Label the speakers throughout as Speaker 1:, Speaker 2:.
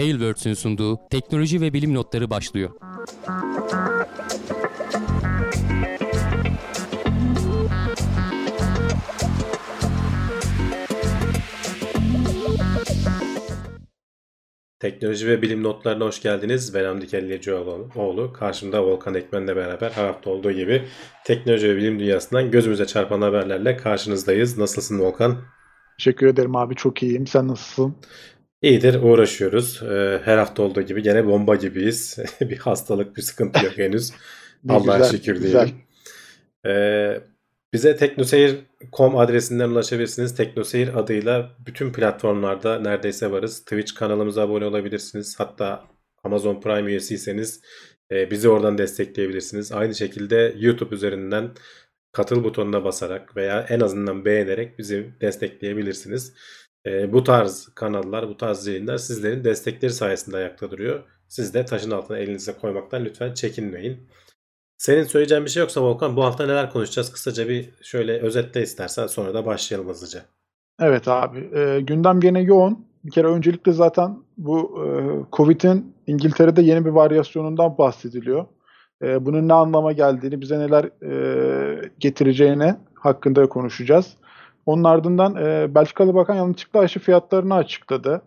Speaker 1: Tailwords'ün sunduğu teknoloji ve bilim notları başlıyor.
Speaker 2: Teknoloji ve bilim notlarına hoş geldiniz. Ben Hamdi Kellecioğlu. Karşımda Volkan Ekmen'le beraber her hafta olduğu gibi teknoloji ve bilim dünyasından gözümüze çarpan haberlerle karşınızdayız. Nasılsın Volkan?
Speaker 3: Teşekkür ederim abi çok iyiyim. Sen nasılsın?
Speaker 2: İyidir uğraşıyoruz. Ee, her hafta olduğu gibi gene bomba gibiyiz. bir hastalık bir sıkıntı yok henüz. Allah'a şükür diyelim. Ee, bize teknoseyir.com adresinden ulaşabilirsiniz. Teknoseyir adıyla bütün platformlarda neredeyse varız. Twitch kanalımıza abone olabilirsiniz. Hatta Amazon Prime üyesiyseniz e, bizi oradan destekleyebilirsiniz. Aynı şekilde YouTube üzerinden katıl butonuna basarak veya en azından beğenerek bizi destekleyebilirsiniz. E, bu tarz kanallar, bu tarz yayınlar sizlerin destekleri sayesinde ayakta duruyor. Siz de taşın altına elinize koymaktan lütfen çekinmeyin. Senin söyleyeceğin bir şey yoksa Volkan bu hafta neler konuşacağız? Kısaca bir şöyle özetle istersen sonra da başlayalım hızlıca.
Speaker 3: Evet abi e, gündem gene yoğun. Bir kere öncelikle zaten bu e, Covid'in İngiltere'de yeni bir varyasyonundan bahsediliyor. E, bunun ne anlama geldiğini, bize neler e, getireceğini hakkında konuşacağız. Onun ardından e, Belçikalı Bakan yanlışlıkla aşı fiyatlarını açıkladı.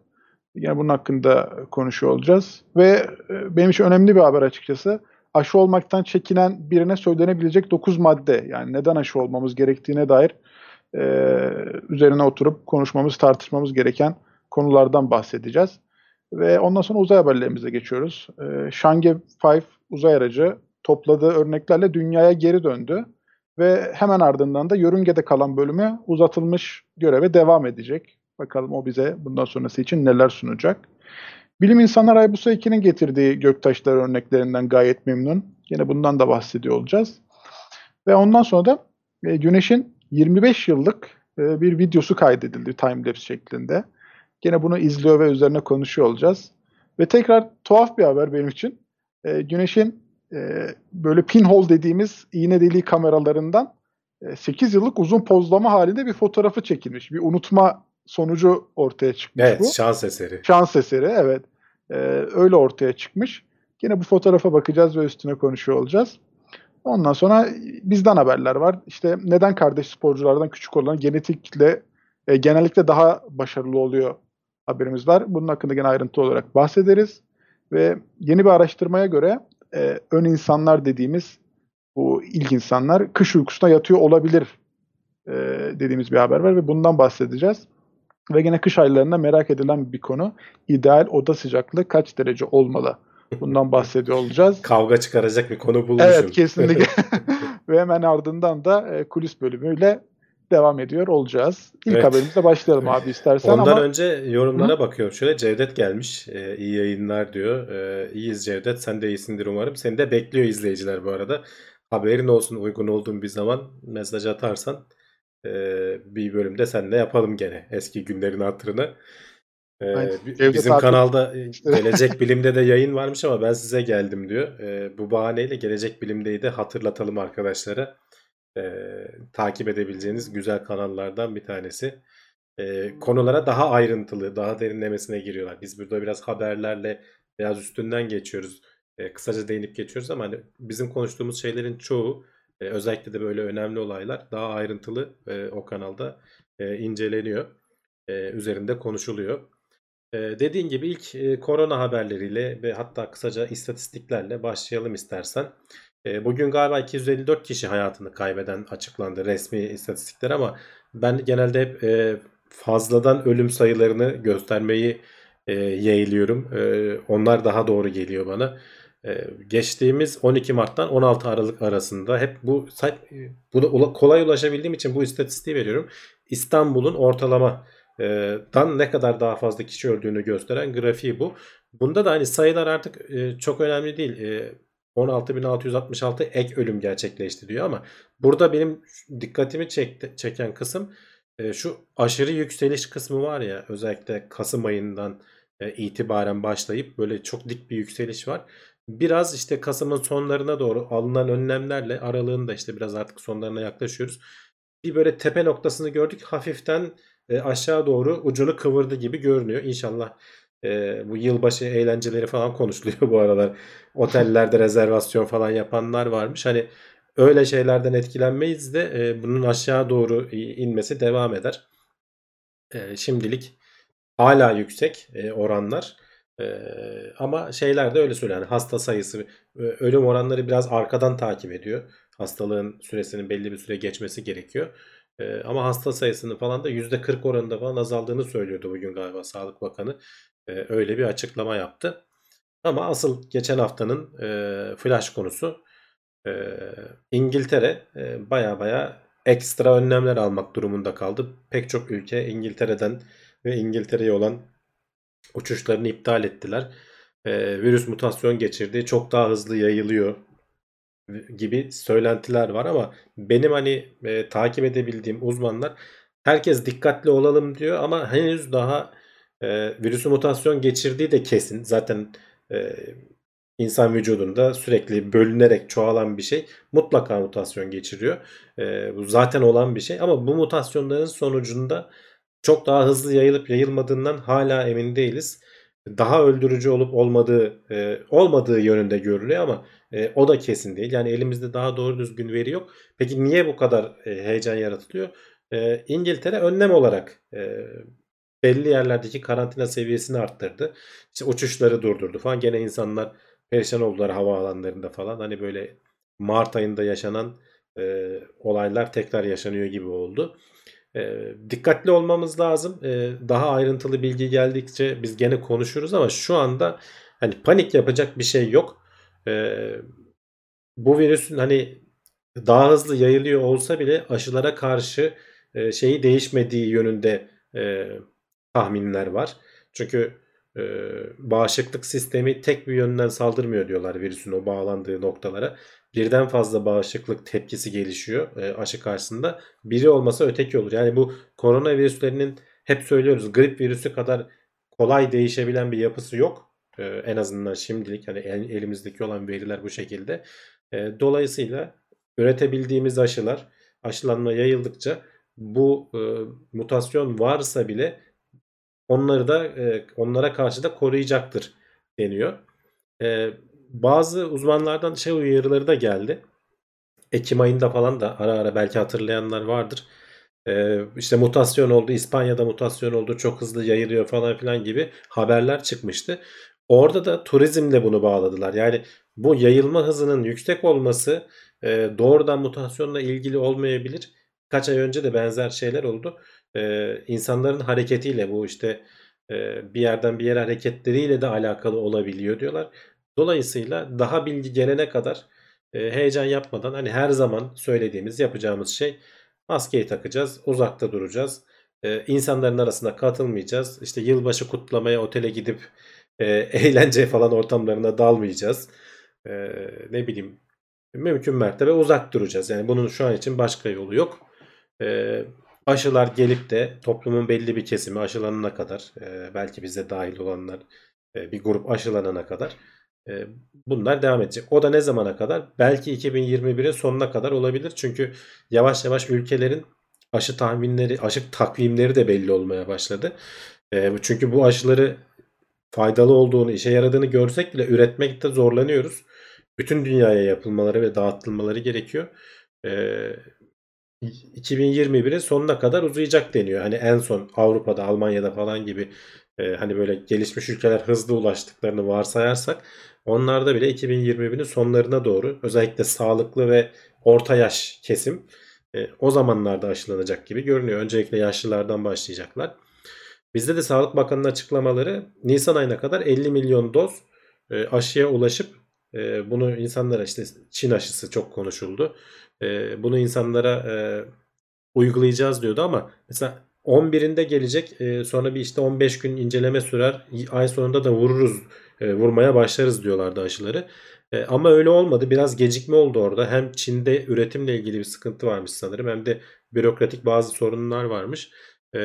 Speaker 3: Yine bunun hakkında konuşuyor olacağız. Ve e, benim için önemli bir haber açıkçası aşı olmaktan çekinen birine söylenebilecek 9 madde yani neden aşı olmamız gerektiğine dair e, üzerine oturup konuşmamız, tartışmamız gereken konulardan bahsedeceğiz. Ve ondan sonra uzay haberlerimize geçiyoruz. E, Chang'e 5 uzay aracı topladığı örneklerle dünyaya geri döndü. Ve hemen ardından da yörüngede kalan bölümü uzatılmış göreve devam edecek. Bakalım o bize bundan sonrası için neler sunacak. Bilim insanlar Hayabusa 2'nin getirdiği göktaşları örneklerinden gayet memnun. Yine bundan da bahsediyor olacağız. Ve ondan sonra da e, Güneş'in 25 yıllık e, bir videosu kaydedildi timelapse şeklinde. Yine bunu izliyor ve üzerine konuşuyor olacağız. Ve tekrar tuhaf bir haber benim için. E, Güneş'in e, böyle pinhole dediğimiz iğne deliği kameralarından e, 8 yıllık uzun pozlama halinde bir fotoğrafı çekilmiş. Bir unutma sonucu ortaya çıkmış
Speaker 2: evet,
Speaker 3: bu.
Speaker 2: Evet şans eseri.
Speaker 3: Şans eseri evet. Ee, öyle ortaya çıkmış. Yine bu fotoğrafa bakacağız ve üstüne konuşuyor olacağız. Ondan sonra bizden haberler var. İşte neden kardeş sporculardan küçük olan genetikle e, genellikle daha başarılı oluyor haberimiz var. Bunun hakkında gene ayrıntı olarak bahsederiz. Ve yeni bir araştırmaya göre e, ön insanlar dediğimiz bu ilk insanlar kış uykusuna yatıyor olabilir e, dediğimiz bir haber var ve bundan bahsedeceğiz. Ve yine kış aylarında merak edilen bir konu. İdeal oda sıcaklığı kaç derece olmalı? Bundan bahsediyor olacağız.
Speaker 2: Kavga çıkaracak bir konu bulmuşum.
Speaker 3: Evet kesinlikle. Ve hemen ardından da e, kulis bölümüyle devam ediyor olacağız. İlk evet. haberimizle başlayalım abi istersen
Speaker 2: Ondan
Speaker 3: ama...
Speaker 2: önce yorumlara Hı? bakıyorum. Şöyle Cevdet gelmiş. Ee, iyi yayınlar diyor. Ee, iyiyiz Cevdet. Sen de iyisindir umarım. Seni de bekliyor izleyiciler bu arada. Haberin olsun uygun olduğun bir zaman mesaj atarsan ee, bir bölümde seninle yapalım gene eski günlerin hatırını. Ee, bizim kanalda e, Gelecek Bilim'de de yayın varmış ama ben size geldim diyor. Ee, bu bahaneyle Gelecek Bilim'deyi de hatırlatalım arkadaşlara. Ee, takip edebileceğiniz güzel kanallardan bir tanesi. Ee, konulara daha ayrıntılı, daha derinlemesine giriyorlar. Biz burada biraz haberlerle biraz üstünden geçiyoruz. Ee, kısaca değinip geçiyoruz ama hani bizim konuştuğumuz şeylerin çoğu e, özellikle de böyle önemli olaylar daha ayrıntılı e, o kanalda e, inceleniyor. E, üzerinde konuşuluyor. E, dediğin gibi ilk e, korona haberleriyle ve hatta kısaca istatistiklerle başlayalım istersen. E, bugün galiba 254 kişi hayatını kaybeden açıklandı resmi istatistikler ama ben genelde hep e, fazladan ölüm sayılarını göstermeyi e, yeğliyorum. E, onlar daha doğru geliyor bana. Ee, geçtiğimiz 12 Mart'tan 16 Aralık arasında hep bu bunu kolay ulaşabildiğim için bu istatistiği veriyorum. İstanbul'un ortalama e, dan ne kadar daha fazla kişi öldüğünü gösteren grafiği bu. Bunda da hani sayılar artık e, çok önemli değil. E, 16.666 ek ölüm gerçekleşti diyor ama burada benim dikkatimi çekti, çeken kısım e, şu aşırı yükseliş kısmı var ya özellikle Kasım ayından itibaren başlayıp böyle çok dik bir yükseliş var biraz işte Kasım'ın sonlarına doğru alınan önlemlerle aralığın da işte biraz artık sonlarına yaklaşıyoruz. Bir böyle tepe noktasını gördük. Hafiften e, aşağı doğru ucunu kıvırdı gibi görünüyor. İnşallah e, bu yılbaşı eğlenceleri falan konuşuluyor bu aralar. Otellerde rezervasyon falan yapanlar varmış. Hani öyle şeylerden etkilenmeyiz de e, bunun aşağı doğru inmesi devam eder. E, şimdilik hala yüksek e, oranlar. E, ama şeyler de öyle söylüyor. Yani hasta sayısı, e, ölüm oranları biraz arkadan takip ediyor. Hastalığın süresinin belli bir süre geçmesi gerekiyor. E, ama hasta sayısının falan da %40 oranında falan azaldığını söylüyordu bugün galiba Sağlık Bakanı. E, öyle bir açıklama yaptı. Ama asıl geçen haftanın e, flash konusu e, İngiltere e, baya baya ekstra önlemler almak durumunda kaldı. Pek çok ülke İngiltere'den ve İngiltere'ye olan uçuşlarını iptal ettiler. E, virüs mutasyon geçirdi. Çok daha hızlı yayılıyor gibi söylentiler var ama benim hani e, takip edebildiğim uzmanlar herkes dikkatli olalım diyor ama henüz daha e, virüsü mutasyon geçirdiği de kesin. Zaten e, insan vücudunda sürekli bölünerek çoğalan bir şey mutlaka mutasyon geçiriyor. E, bu zaten olan bir şey ama bu mutasyonların sonucunda çok daha hızlı yayılıp yayılmadığından hala emin değiliz. Daha öldürücü olup olmadığı e, olmadığı yönünde görülüyor ama e, o da kesin değil. Yani elimizde daha doğru düzgün veri yok. Peki niye bu kadar e, heyecan yaratılıyor? E, İngiltere önlem olarak e, belli yerlerdeki karantina seviyesini arttırdı. İşte uçuşları durdurdu falan. Gene insanlar perişan oldular havaalanlarında falan. Hani böyle Mart ayında yaşanan e, olaylar tekrar yaşanıyor gibi oldu. E, dikkatli olmamız lazım. E, daha ayrıntılı bilgi geldikçe biz gene konuşuruz ama şu anda hani panik yapacak bir şey yok. E, bu virüsün hani daha hızlı yayılıyor olsa bile aşılara karşı e, şeyi değişmediği yönünde e, tahminler var. Çünkü e, bağışıklık sistemi tek bir yönden saldırmıyor diyorlar virüsün o bağlandığı noktalara. Birden fazla bağışıklık tepkisi gelişiyor e, aşı karşısında. Biri olmasa öteki olur. Yani bu koronavirüslerinin hep söylüyoruz grip virüsü kadar kolay değişebilen bir yapısı yok. E, en azından şimdilik hani el, elimizdeki olan veriler bu şekilde. E, dolayısıyla üretebildiğimiz aşılar aşılanma yayıldıkça bu e, mutasyon varsa bile onları da e, onlara karşı da koruyacaktır deniyor. E, bazı uzmanlardan şey uyarıları da geldi. Ekim ayında falan da ara ara belki hatırlayanlar vardır. E, işte mutasyon oldu, İspanya'da mutasyon oldu, çok hızlı yayılıyor falan filan gibi haberler çıkmıştı. Orada da turizmle bunu bağladılar. Yani bu yayılma hızının yüksek olması e, doğrudan mutasyonla ilgili olmayabilir. Kaç ay önce de benzer şeyler oldu e, insanların hareketiyle bu işte e, bir yerden bir yere hareketleriyle de alakalı olabiliyor diyorlar. Dolayısıyla daha bilgi gelene kadar e, heyecan yapmadan hani her zaman söylediğimiz yapacağımız şey maskeyi takacağız, uzakta duracağız. E, insanların arasına katılmayacağız. İşte yılbaşı kutlamaya otele gidip e, eğlence falan ortamlarına dalmayacağız. E, ne bileyim mümkün mertebe uzak duracağız. Yani bunun şu an için başka yolu yok. E, aşılar gelip de toplumun belli bir kesimi aşılanana kadar e, belki bize dahil olanlar e, bir grup aşılanana kadar e, bunlar devam edecek. O da ne zamana kadar? Belki 2021'in sonuna kadar olabilir. Çünkü yavaş yavaş ülkelerin aşı tahminleri, aşı takvimleri de belli olmaya başladı. Çünkü bu aşıları faydalı olduğunu, işe yaradığını görsek bile üretmekte zorlanıyoruz. Bütün dünyaya yapılmaları ve dağıtılmaları gerekiyor. 2021'in sonuna kadar uzayacak deniyor. Hani en son Avrupa'da, Almanya'da falan gibi e, hani böyle gelişmiş ülkeler hızlı ulaştıklarını varsayarsak onlarda bile 2021'in sonlarına doğru özellikle sağlıklı ve orta yaş kesim e, o zamanlarda aşılanacak gibi görünüyor. Öncelikle yaşlılardan başlayacaklar. Bizde de Sağlık Bakanı'nın açıklamaları Nisan ayına kadar 50 milyon doz e, aşıya ulaşıp e, bunu insanlara işte Çin aşısı çok konuşuldu e, bunu insanlara e, uygulayacağız diyordu ama mesela 11'inde gelecek e, sonra bir işte 15 gün inceleme sürer ay sonunda da vururuz e, vurmaya başlarız diyorlardı aşıları. E, ama öyle olmadı biraz gecikme oldu orada hem Çin'de üretimle ilgili bir sıkıntı varmış sanırım hem de bürokratik bazı sorunlar varmış. E,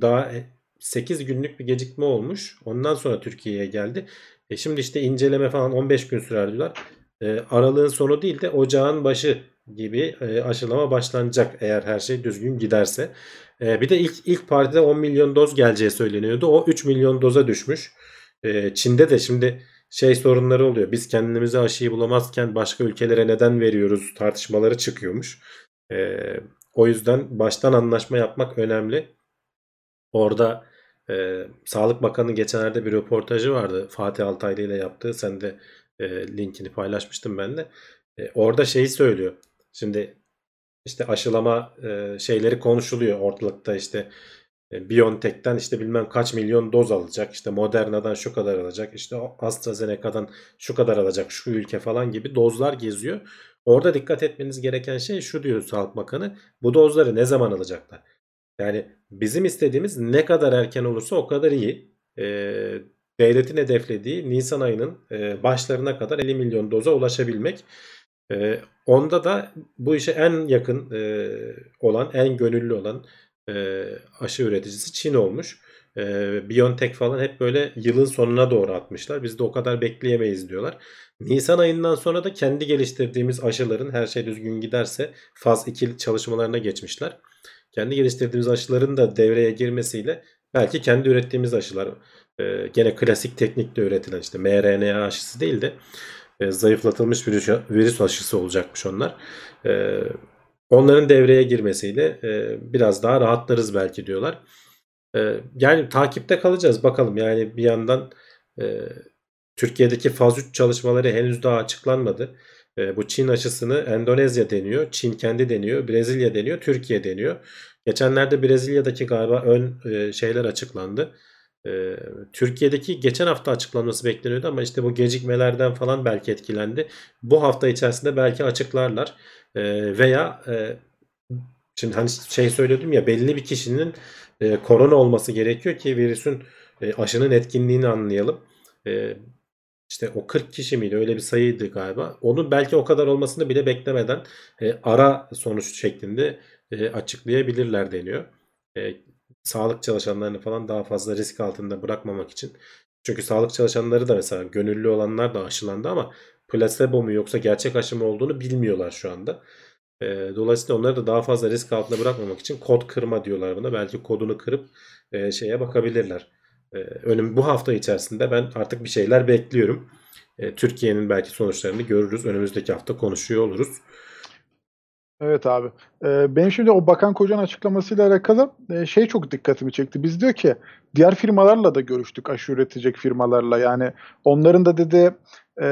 Speaker 2: daha 8 günlük bir gecikme olmuş ondan sonra Türkiye'ye geldi. E şimdi işte inceleme falan 15 gün sürer diyorlar. E, aralığın sonu değil de ocağın başı gibi e, aşılama başlanacak eğer her şey düzgün giderse. E, bir de ilk ilk partide 10 milyon doz geleceği söyleniyordu. O 3 milyon doza düşmüş. E, Çin'de de şimdi şey sorunları oluyor. Biz kendimize aşıyı bulamazken başka ülkelere neden veriyoruz tartışmaları çıkıyormuş. O yüzden baştan anlaşma yapmak önemli. Orada Sağlık Bakanı geçenlerde bir röportajı vardı. Fatih Altaylı ile yaptığı. Sen de linkini paylaşmıştım ben de. Orada şeyi söylüyor. Şimdi işte aşılama e, şeyleri konuşuluyor ortalıkta işte e, BioNTech'ten işte bilmem kaç milyon doz alacak. işte Moderna'dan şu kadar alacak. işte AstraZeneca'dan şu kadar alacak şu ülke falan gibi dozlar geziyor. Orada dikkat etmeniz gereken şey şu diyor Sağlık Bakanı. Bu dozları ne zaman alacaklar? Yani bizim istediğimiz ne kadar erken olursa o kadar iyi. E, devletin hedeflediği Nisan ayının e, başlarına kadar 50 milyon doza ulaşabilmek. E, onda da bu işe en yakın e, olan, en gönüllü olan e, aşı üreticisi Çin olmuş. E, BioNTech falan hep böyle yılın sonuna doğru atmışlar. Biz de o kadar bekleyemeyiz diyorlar. Nisan ayından sonra da kendi geliştirdiğimiz aşıların her şey düzgün giderse faz 2 çalışmalarına geçmişler. Kendi geliştirdiğimiz aşıların da devreye girmesiyle belki kendi ürettiğimiz aşılar e, gene klasik teknikle üretilen işte mRNA aşısı değil de e, zayıflatılmış virüs, virüs aşısı olacakmış onlar. E, onların devreye girmesiyle e, biraz daha rahatlarız belki diyorlar. E, yani takipte kalacağız bakalım. Yani bir yandan e, Türkiye'deki faz 3 çalışmaları henüz daha açıklanmadı. E, bu Çin aşısını Endonezya deniyor, Çin kendi deniyor, Brezilya deniyor, Türkiye deniyor. Geçenlerde Brezilya'daki galiba ön e, şeyler açıklandı. Türkiye'deki geçen hafta açıklanması bekleniyordu ama işte bu gecikmelerden falan belki etkilendi. Bu hafta içerisinde belki açıklarlar. Veya şimdi hani şey söyledim ya belli bir kişinin korona olması gerekiyor ki virüsün aşının etkinliğini anlayalım. E, işte o 40 kişi miydi öyle bir sayıydı galiba. Onun belki o kadar olmasını bile beklemeden ara sonuç şeklinde açıklayabilirler deniyor. Sağlık çalışanlarını falan daha fazla risk altında bırakmamak için. Çünkü sağlık çalışanları da mesela gönüllü olanlar da aşılandı ama plasebo mu yoksa gerçek aşı mı olduğunu bilmiyorlar şu anda. E, dolayısıyla onları da daha fazla risk altında bırakmamak için kod kırma diyorlar buna. Belki kodunu kırıp e, şeye bakabilirler. E, önüm bu hafta içerisinde ben artık bir şeyler bekliyorum. E, Türkiye'nin belki sonuçlarını görürüz. Önümüzdeki hafta konuşuyor oluruz.
Speaker 3: Evet abi. Ee, benim şimdi o Bakan Kocan açıklamasıyla alakalı e, şey çok dikkatimi çekti. Biz diyor ki diğer firmalarla da görüştük aşı üretecek firmalarla. Yani onların da dedi e,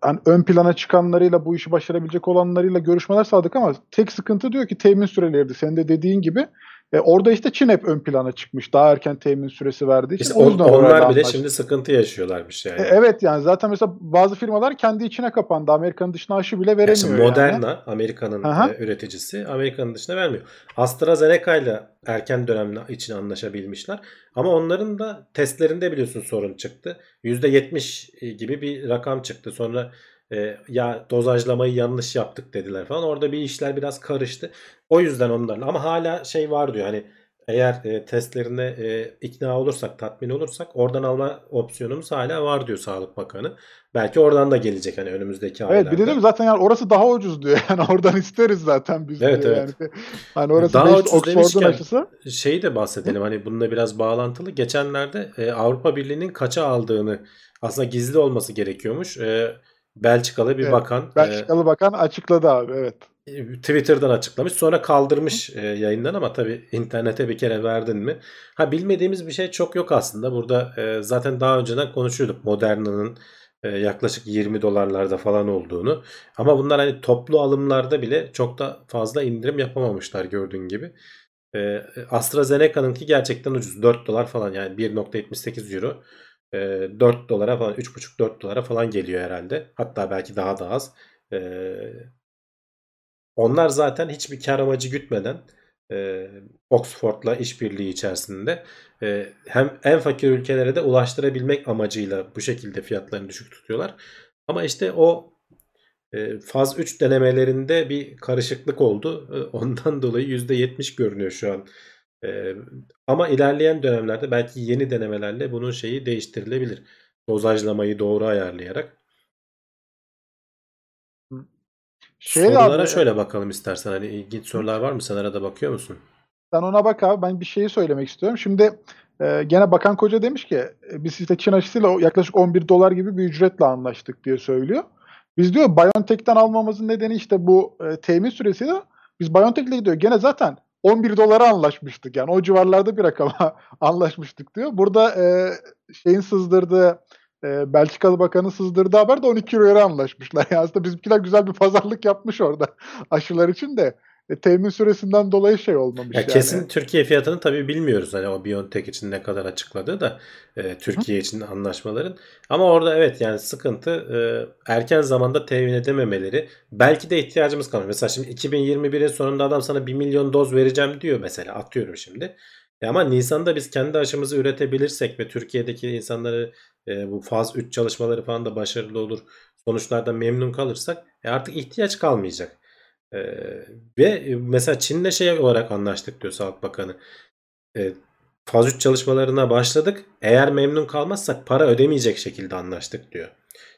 Speaker 3: hani ön plana çıkanlarıyla bu işi başarabilecek olanlarıyla görüşmeler sağladık ama tek sıkıntı diyor ki temin süreleriydi. Senin de dediğin gibi e, orada işte Çin hep ön plana çıkmış. Daha erken temin süresi verdiği için.
Speaker 2: İşte on, onlar bile şimdi sıkıntı yaşıyorlarmış yani.
Speaker 3: E, evet yani zaten mesela bazı firmalar kendi içine kapandı. Amerika'nın dışına aşı bile veremiyor.
Speaker 2: Yani Moderna yani. Amerika'nın e, üreticisi Amerika'nın dışına vermiyor. AstraZeneca ile erken dönem için anlaşabilmişler. Ama onların da testlerinde biliyorsun sorun çıktı. %70 gibi bir rakam çıktı. Sonra e, ya dozajlamayı yanlış yaptık dediler falan. Orada bir işler biraz karıştı. O yüzden onlarla ama hala şey var diyor hani eğer e, testlerine e, ikna olursak, tatmin olursak oradan alma opsiyonumuz hala var diyor Sağlık Bakanı. Belki oradan da gelecek hani önümüzdeki
Speaker 3: evet, aylarda. Evet bir de zaten yani orası daha ucuz diyor. Yani oradan isteriz zaten biz
Speaker 2: evet,
Speaker 3: diyor.
Speaker 2: Evet.
Speaker 3: Yani. Hani orası
Speaker 2: daha ucuz Oxford'un aşısı. Şeyi de bahsedelim hani bununla biraz bağlantılı. Geçenlerde e, Avrupa Birliği'nin kaça aldığını aslında gizli olması gerekiyormuş. E, Belçikalı bir
Speaker 3: evet,
Speaker 2: bakan.
Speaker 3: Belçikalı e, bakan açıkladı abi evet.
Speaker 2: Twitter'dan açıklamış sonra kaldırmış e, yayından ama tabi internete bir kere verdin mi? Ha bilmediğimiz bir şey çok yok aslında. Burada e, zaten daha önceden konuşuyorduk Moderna'nın e, yaklaşık 20 dolarlarda falan olduğunu. Ama bunlar hani toplu alımlarda bile çok da fazla indirim yapamamışlar gördüğün gibi. E, AstraZeneca'nınki gerçekten ucuz. 4 dolar falan yani 1.78 euro. 4 dolara falan 3.5-4 dolara falan geliyor herhalde. Hatta belki daha da az. Onlar zaten hiçbir kar amacı gütmeden Oxford'la işbirliği içerisinde hem en fakir ülkelere de ulaştırabilmek amacıyla bu şekilde fiyatlarını düşük tutuyorlar. Ama işte o faz 3 denemelerinde bir karışıklık oldu. Ondan dolayı %70 görünüyor şu an ama ilerleyen dönemlerde belki yeni denemelerle bunun şeyi değiştirilebilir. Dozajlamayı doğru ayarlayarak.
Speaker 3: Şey
Speaker 2: Sorulara
Speaker 3: abi,
Speaker 2: şöyle bakalım istersen. Hani ilginç sorular var mı? Sen arada bakıyor musun?
Speaker 3: Sen ona bak abi. Ben bir şeyi söylemek istiyorum. Şimdi e, gene Bakan Koca demiş ki e, biz işte Çin aşısıyla yaklaşık 11 dolar gibi bir ücretle anlaştık diye söylüyor. Biz diyor BioNTech'ten almamızın nedeni işte bu e, temin süresi de biz BioNTech'le gidiyor. Gene zaten 11 dolara anlaşmıştık. Yani o civarlarda bir rakama anlaşmıştık diyor. Burada e, şeyin sızdırdığı e, Belçikalı Bakan'ın sızdırdığı haber de 12 euroya anlaşmışlar. Yani aslında bizimkiler güzel bir pazarlık yapmış orada aşılar için de. E, temin süresinden dolayı şey olmamış
Speaker 2: Ya
Speaker 3: yani.
Speaker 2: kesin Türkiye fiyatını tabii bilmiyoruz. Hani o BioNTech için ne kadar açıkladı da e, Türkiye için anlaşmaların. Ama orada evet yani sıkıntı e, erken zamanda temin edememeleri. Belki de ihtiyacımız kalmış. Mesela şimdi 2021'in sonunda adam sana 1 milyon doz vereceğim diyor mesela atıyorum şimdi. E ama Nisan'da biz kendi aşımızı üretebilirsek ve Türkiye'deki insanları e, bu faz 3 çalışmaları falan da başarılı olur. Sonuçlardan memnun kalırsak e, artık ihtiyaç kalmayacak. Ee, ve mesela Çin'le şey olarak anlaştık diyor Sağlık Bakanı. Ee, faz 3 çalışmalarına başladık. Eğer memnun kalmazsak para ödemeyecek şekilde anlaştık diyor.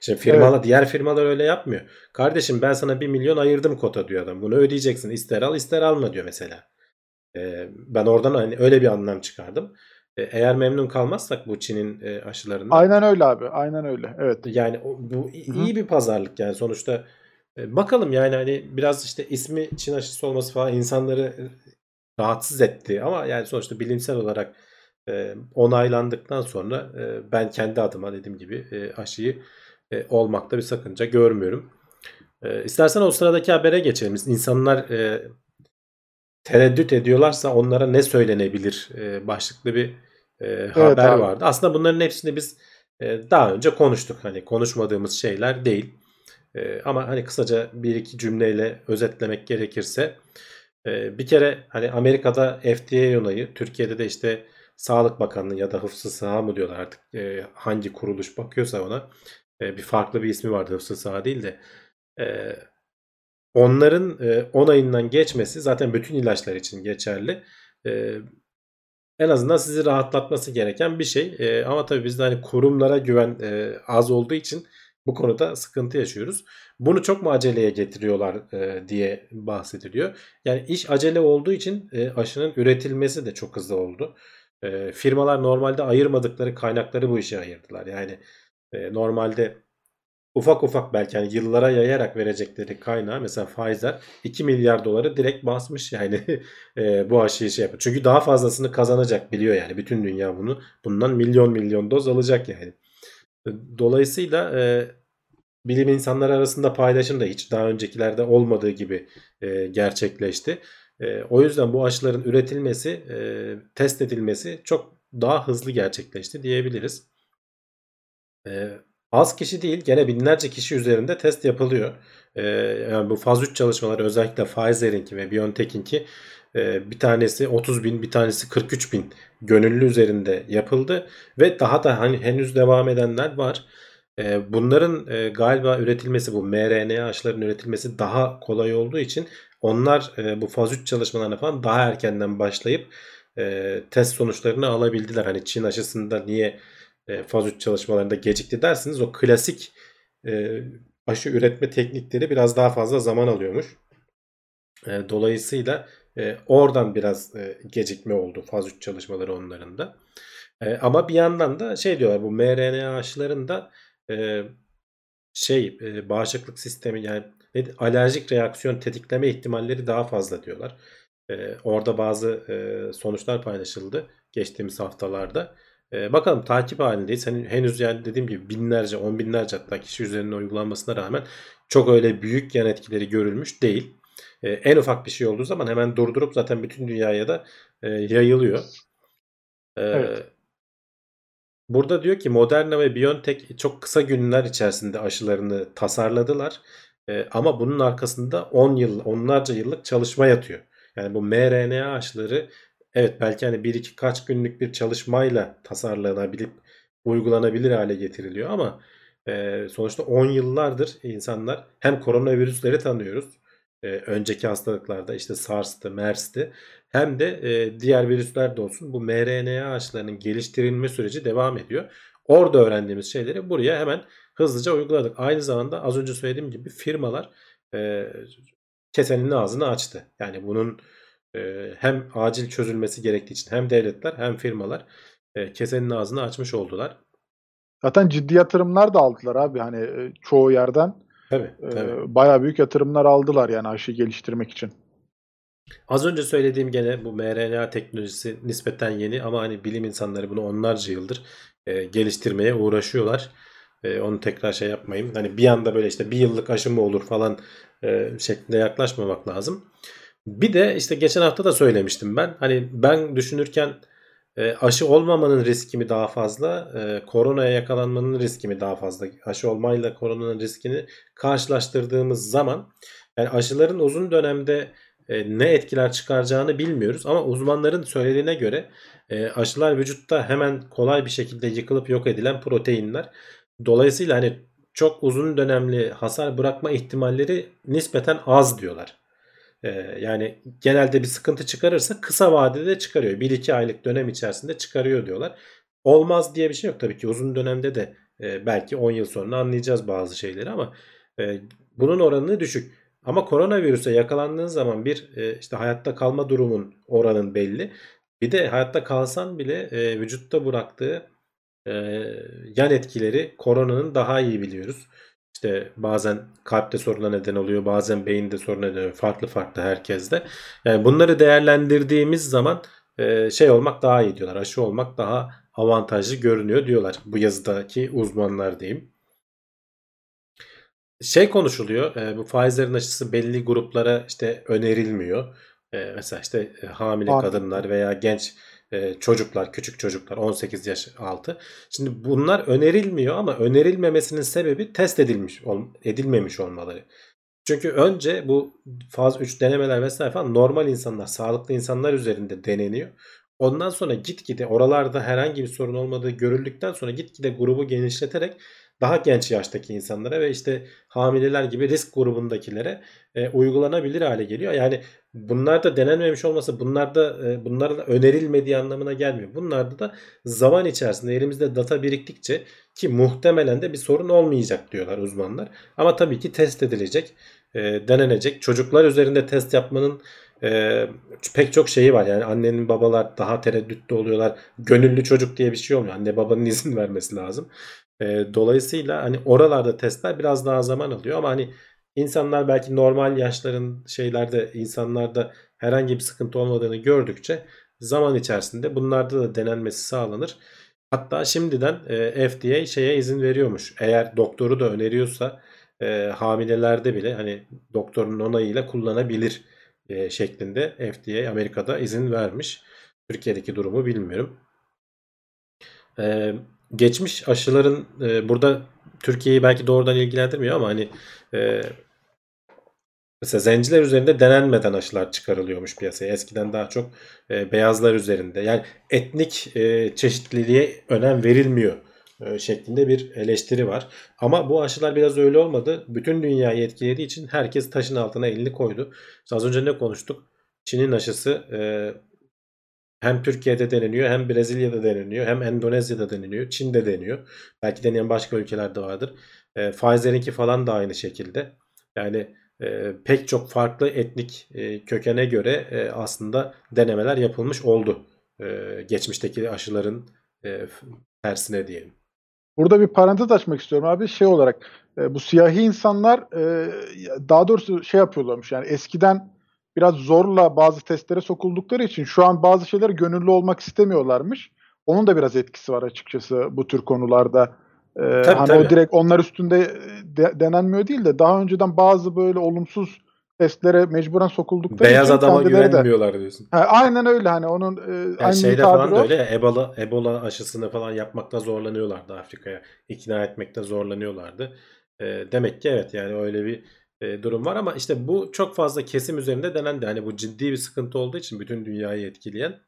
Speaker 2: Şimdi firmalar, diğer firmalar öyle yapmıyor. Kardeşim ben sana 1 milyon ayırdım kota diyor adam. Bunu ödeyeceksin. İster al ister alma diyor mesela. Ee, ben oradan hani öyle bir anlam çıkardım. Ee, eğer memnun kalmazsak bu Çin'in e, aşılarından
Speaker 3: Aynen öyle abi. Aynen öyle. Evet.
Speaker 2: yani o- bu i-
Speaker 3: Hı hı.
Speaker 2: iyi bir pazarlık yani sonuçta E, bakalım yani hani biraz işte ismi Çin aşısı olması falan insanları e, rahatsız etti ama yani sonuçta bilimsel olarak e, onaylandıktan sonra e, ben kendi adıma dediğim gibi e, aşıyı e, olmakta bir sakınca görmüyorum. E, istersen o sıradaki habere geçelim. İnsanlar e, tereddüt ediyorlarsa onlara ne söylenebilir e, başlıklı bir e, haber
Speaker 3: abi.
Speaker 2: vardı. Aslında bunların hepsini biz e, daha önce konuştuk. Hani konuşmadığımız şeyler değil. E, ama hani kısaca bir iki cümleyle özetlemek gerekirse e, bir kere hani Amerika'da FDA onayı, Türkiye'de de işte Sağlık Bakanlığı ya da Hıfzı Saha mı diyorlar artık e, hangi kuruluş bakıyorsa ona e, bir farklı bir ismi vardı Hıfzı Saha değil de e, onların e, onayından geçmesi zaten bütün ilaçlar için geçerli. E, en azından sizi rahatlatması gereken bir şey. E, ama tabii bizde hani kurumlara güven e, az olduğu için bu konuda sıkıntı yaşıyoruz. Bunu çok mu aceleye getiriyorlar e, diye bahsediliyor. Yani iş acele olduğu için e, aşının üretilmesi de çok hızlı oldu. E, firmalar normalde ayırmadıkları kaynakları bu işe ayırdılar. Yani e, normalde ufak ufak belki yani yıllara yayarak verecekleri kaynağı mesela Pfizer 2 milyar doları direkt basmış yani e, bu aşıyı şey yapıyor. Çünkü daha fazlasını kazanacak biliyor yani bütün dünya bunu. Bundan milyon milyon doz alacak yani. Dolayısıyla e, bilim insanları arasında paylaşım da hiç daha öncekilerde olmadığı gibi e, gerçekleşti. E, o yüzden bu aşıların üretilmesi, e, test edilmesi çok daha hızlı gerçekleşti diyebiliriz. E, az kişi değil, gene binlerce kişi üzerinde test yapılıyor. E, yani bu faz 3 çalışmaları özellikle Pfizer'inki ve BioNTech'inki e, bir tanesi 30 bin, bir tanesi 43 bin gönüllü üzerinde yapıldı ve daha da hani henüz devam edenler var. E, bunların e, galiba üretilmesi bu mRNA aşıların üretilmesi daha kolay olduğu için onlar e, bu faz 3 çalışmalarına falan daha erkenden başlayıp e, test sonuçlarını alabildiler. Hani Çin aşısında niye faz 3 çalışmalarında gecikti dersiniz o klasik aşı üretme teknikleri biraz daha fazla zaman alıyormuş. Dolayısıyla oradan biraz gecikme oldu faz 3 çalışmaları onların da. Ama bir yandan da şey diyorlar bu mRNA aşılarında şey bağışıklık sistemi yani alerjik reaksiyon tetikleme ihtimalleri daha fazla diyorlar. Orada bazı sonuçlar paylaşıldı geçtiğimiz haftalarda. Bakalım takip halindeyiz. Hani henüz yani dediğim gibi binlerce, on binlerce hatta kişi üzerinde uygulanmasına rağmen çok öyle büyük yan etkileri görülmüş değil. En ufak bir şey olduğu zaman hemen durdurup zaten bütün dünyaya da yayılıyor.
Speaker 3: Evet.
Speaker 2: Burada diyor ki Moderna ve BioNTech çok kısa günler içerisinde aşılarını tasarladılar. E, ama bunun arkasında 10 yıl, onlarca yıllık çalışma yatıyor. Yani bu mRNA aşıları evet belki hani bir iki kaç günlük bir çalışmayla tasarlanabilip uygulanabilir hale getiriliyor ama e, sonuçta 10 yıllardır insanlar hem koronavirüsleri tanıyoruz. E, önceki hastalıklarda işte SARS'tı, MERS'ti hem de e, diğer virüsler de olsun bu mRNA aşılarının geliştirilme süreci devam ediyor. Orada öğrendiğimiz şeyleri buraya hemen hızlıca uyguladık. Aynı zamanda az önce söylediğim gibi firmalar e, kesenin ağzını açtı. Yani bunun e, hem acil çözülmesi gerektiği için hem devletler hem firmalar e, kesenin ağzını açmış oldular.
Speaker 3: Zaten ciddi yatırımlar da aldılar abi hani e, çoğu yerden.
Speaker 2: Tabii,
Speaker 3: e,
Speaker 2: tabii.
Speaker 3: bayağı büyük yatırımlar aldılar yani aşıyı geliştirmek için.
Speaker 2: Az önce söylediğim gene bu mRNA teknolojisi nispeten yeni ama hani bilim insanları bunu onlarca yıldır e, geliştirmeye uğraşıyorlar. E, onu tekrar şey yapmayayım. Hani bir anda böyle işte bir yıllık aşı mı olur falan e, şeklinde yaklaşmamak lazım. Bir de işte geçen hafta da söylemiştim ben. Hani ben düşünürken e, aşı olmamanın riski mi daha fazla, e, koronaya yakalanmanın riski mi daha fazla? Aşı olmayla koronanın riskini karşılaştırdığımız zaman yani aşıların uzun dönemde e, ne etkiler çıkaracağını bilmiyoruz. Ama uzmanların söylediğine göre e, aşılar vücutta hemen kolay bir şekilde yıkılıp yok edilen proteinler. Dolayısıyla hani çok uzun dönemli hasar bırakma ihtimalleri nispeten az diyorlar. E, yani genelde bir sıkıntı çıkarırsa kısa vadede çıkarıyor. 1-2 aylık dönem içerisinde çıkarıyor diyorlar. Olmaz diye bir şey yok tabii ki uzun dönemde de belki 10 yıl sonra anlayacağız bazı şeyleri ama bunun oranı düşük. Ama koronavirüse yakalandığın zaman bir e, işte hayatta kalma durumun oranın belli. Bir de hayatta kalsan bile e, vücutta bıraktığı e, yan etkileri koronanın daha iyi biliyoruz. İşte bazen kalpte soruna neden oluyor, bazen beyinde soruna neden oluyor. Farklı farklı herkeste. Yani bunları değerlendirdiğimiz zaman şey olmak daha iyi diyorlar. Aşı olmak daha avantajlı görünüyor diyorlar. Bu yazıdaki uzmanlar diyeyim şey konuşuluyor. E, bu Pfizer'in aşısı belli gruplara işte önerilmiyor. E, mesela işte e, hamile
Speaker 3: Anladım.
Speaker 2: kadınlar veya genç e, çocuklar, küçük çocuklar 18 yaş altı. Şimdi bunlar önerilmiyor ama önerilmemesinin sebebi test edilmiş ol, edilmemiş olmaları. Çünkü önce bu faz 3 denemeler vesaire falan normal insanlar, sağlıklı insanlar üzerinde deneniyor. Ondan sonra gitgide oralarda herhangi bir sorun olmadığı görüldükten sonra gitgide grubu genişleterek daha genç yaştaki insanlara ve işte hamileler gibi risk grubundakilere e, uygulanabilir hale geliyor. Yani bunlar da denenmemiş olması bunlar da e, bunlara da önerilmediği anlamına gelmiyor. Bunlarda da zaman içerisinde elimizde data biriktikçe ki muhtemelen de bir sorun olmayacak diyorlar uzmanlar. Ama tabii ki test edilecek, e, denenecek. Çocuklar üzerinde test yapmanın e, pek çok şeyi var. Yani annenin babalar daha tereddütlü oluyorlar. Gönüllü çocuk diye bir şey olmuyor. Anne babanın izin vermesi lazım. E, dolayısıyla hani oralarda testler biraz daha zaman alıyor ama hani insanlar belki normal yaşların şeylerde insanlarda herhangi bir sıkıntı olmadığını gördükçe zaman içerisinde bunlarda da denenmesi sağlanır. Hatta şimdiden e, FDA şeye izin veriyormuş. Eğer doktoru da öneriyorsa e, hamilelerde bile hani doktorun onayıyla kullanabilir e, şeklinde FDA Amerika'da izin vermiş. Türkiye'deki durumu bilmiyorum. E, geçmiş aşıların e, burada Türkiye'yi belki doğrudan ilgilendirmiyor ama hani e, mesela zenciler üzerinde denenmeden aşılar çıkarılıyormuş piyasaya. Eskiden daha çok e, beyazlar üzerinde. Yani etnik e, çeşitliliğe önem verilmiyor e, şeklinde bir eleştiri var. Ama bu aşılar biraz öyle olmadı. Bütün dünyayı etkilediği için herkes taşın altına elini koydu. İşte az önce ne konuştuk? Çin'in aşısı e, hem Türkiye'de deneniyor hem Brezilya'da deneniyor hem Endonezya'da deneniyor. Çin'de deniyor. Belki deneyen başka ülkelerde vardır. E, Pfizer'inki falan da aynı şekilde. Yani e, pek çok farklı etnik e, kökene göre e, aslında denemeler yapılmış oldu. E, geçmişteki aşıların e, tersine diyelim.
Speaker 3: Burada bir parantez açmak istiyorum abi. Şey olarak e, bu siyahi insanlar e, daha doğrusu şey yapıyorlarmış yani eskiden biraz zorla bazı testlere sokuldukları için şu an bazı şeyler gönüllü olmak istemiyorlarmış. Onun da biraz etkisi var açıkçası bu tür konularda. Ee,
Speaker 2: Tabii,
Speaker 3: hani
Speaker 2: tabii.
Speaker 3: o direkt onlar üstünde de, denenmiyor değil de daha önceden bazı böyle olumsuz testlere mecburen sokuldukları
Speaker 2: Beyaz
Speaker 3: için
Speaker 2: adama
Speaker 3: kendileri de-
Speaker 2: güvenmiyorlar diyorsun.
Speaker 3: Ha, aynen öyle hani onun e,
Speaker 2: Yani
Speaker 3: aynı
Speaker 2: şeyde falan da öyle Ebola, Ebola aşısını falan yapmakta zorlanıyorlardı Afrika'ya. ikna etmekte zorlanıyorlardı. E, demek ki evet yani öyle bir e, durum var ama işte bu çok fazla kesim üzerinde denendi. Hani bu ciddi bir sıkıntı olduğu için bütün dünyayı etkileyen.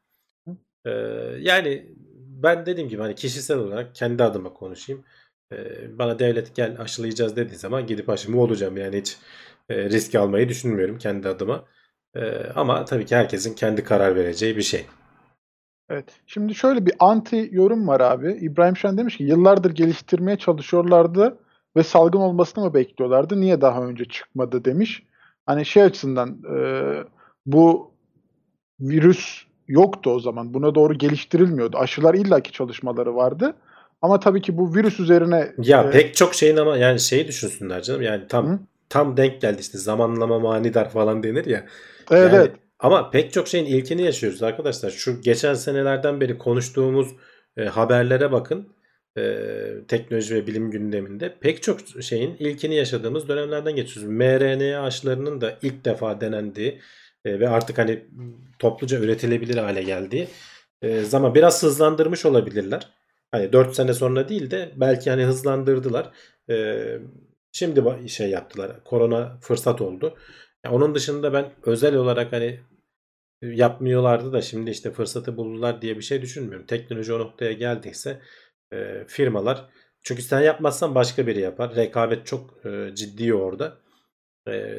Speaker 2: E, yani ben dediğim gibi hani kişisel olarak kendi adıma konuşayım. E, bana devlet gel aşılayacağız dediği zaman gidip aşımı olacağım. Yani hiç e, risk almayı düşünmüyorum kendi adıma. E, ama tabii ki herkesin kendi karar vereceği bir şey.
Speaker 3: Evet. Şimdi şöyle bir anti yorum var abi. İbrahim Şen demiş ki yıllardır geliştirmeye çalışıyorlardı. Ve salgın olmasını mı bekliyorlardı? Niye daha önce çıkmadı demiş. Hani şey açısından e, bu virüs yoktu o zaman. Buna doğru geliştirilmiyordu. Aşılar illaki çalışmaları vardı. Ama tabii ki bu virüs üzerine
Speaker 2: Ya
Speaker 3: e,
Speaker 2: pek çok şeyin ama yani şeyi düşünsünler canım. Yani tam
Speaker 3: Hı.
Speaker 2: tam denk geldi işte zamanlama manidar falan denir ya.
Speaker 3: evet,
Speaker 2: Yani ama pek çok şeyin ilkini yaşıyoruz arkadaşlar. Şu geçen senelerden beri konuştuğumuz e, haberlere bakın. E, teknoloji ve bilim gündeminde pek çok şeyin ilkini yaşadığımız dönemlerden geçiyoruz. mRNA aşılarının da ilk defa denendiği e, ve artık hani topluca üretilebilir hale geldiği e, zaman biraz hızlandırmış olabilirler. Hani 4 sene sonra değil de belki hani hızlandırdılar. E, şimdi şey yaptılar. Korona fırsat oldu. Ya onun dışında ben özel olarak hani yapmıyorlardı da şimdi işte fırsatı buldular diye bir şey düşünmüyorum. Teknoloji o noktaya geldiyse e, firmalar çünkü sen yapmazsan başka biri yapar. Rekabet çok e, ciddi orada. E,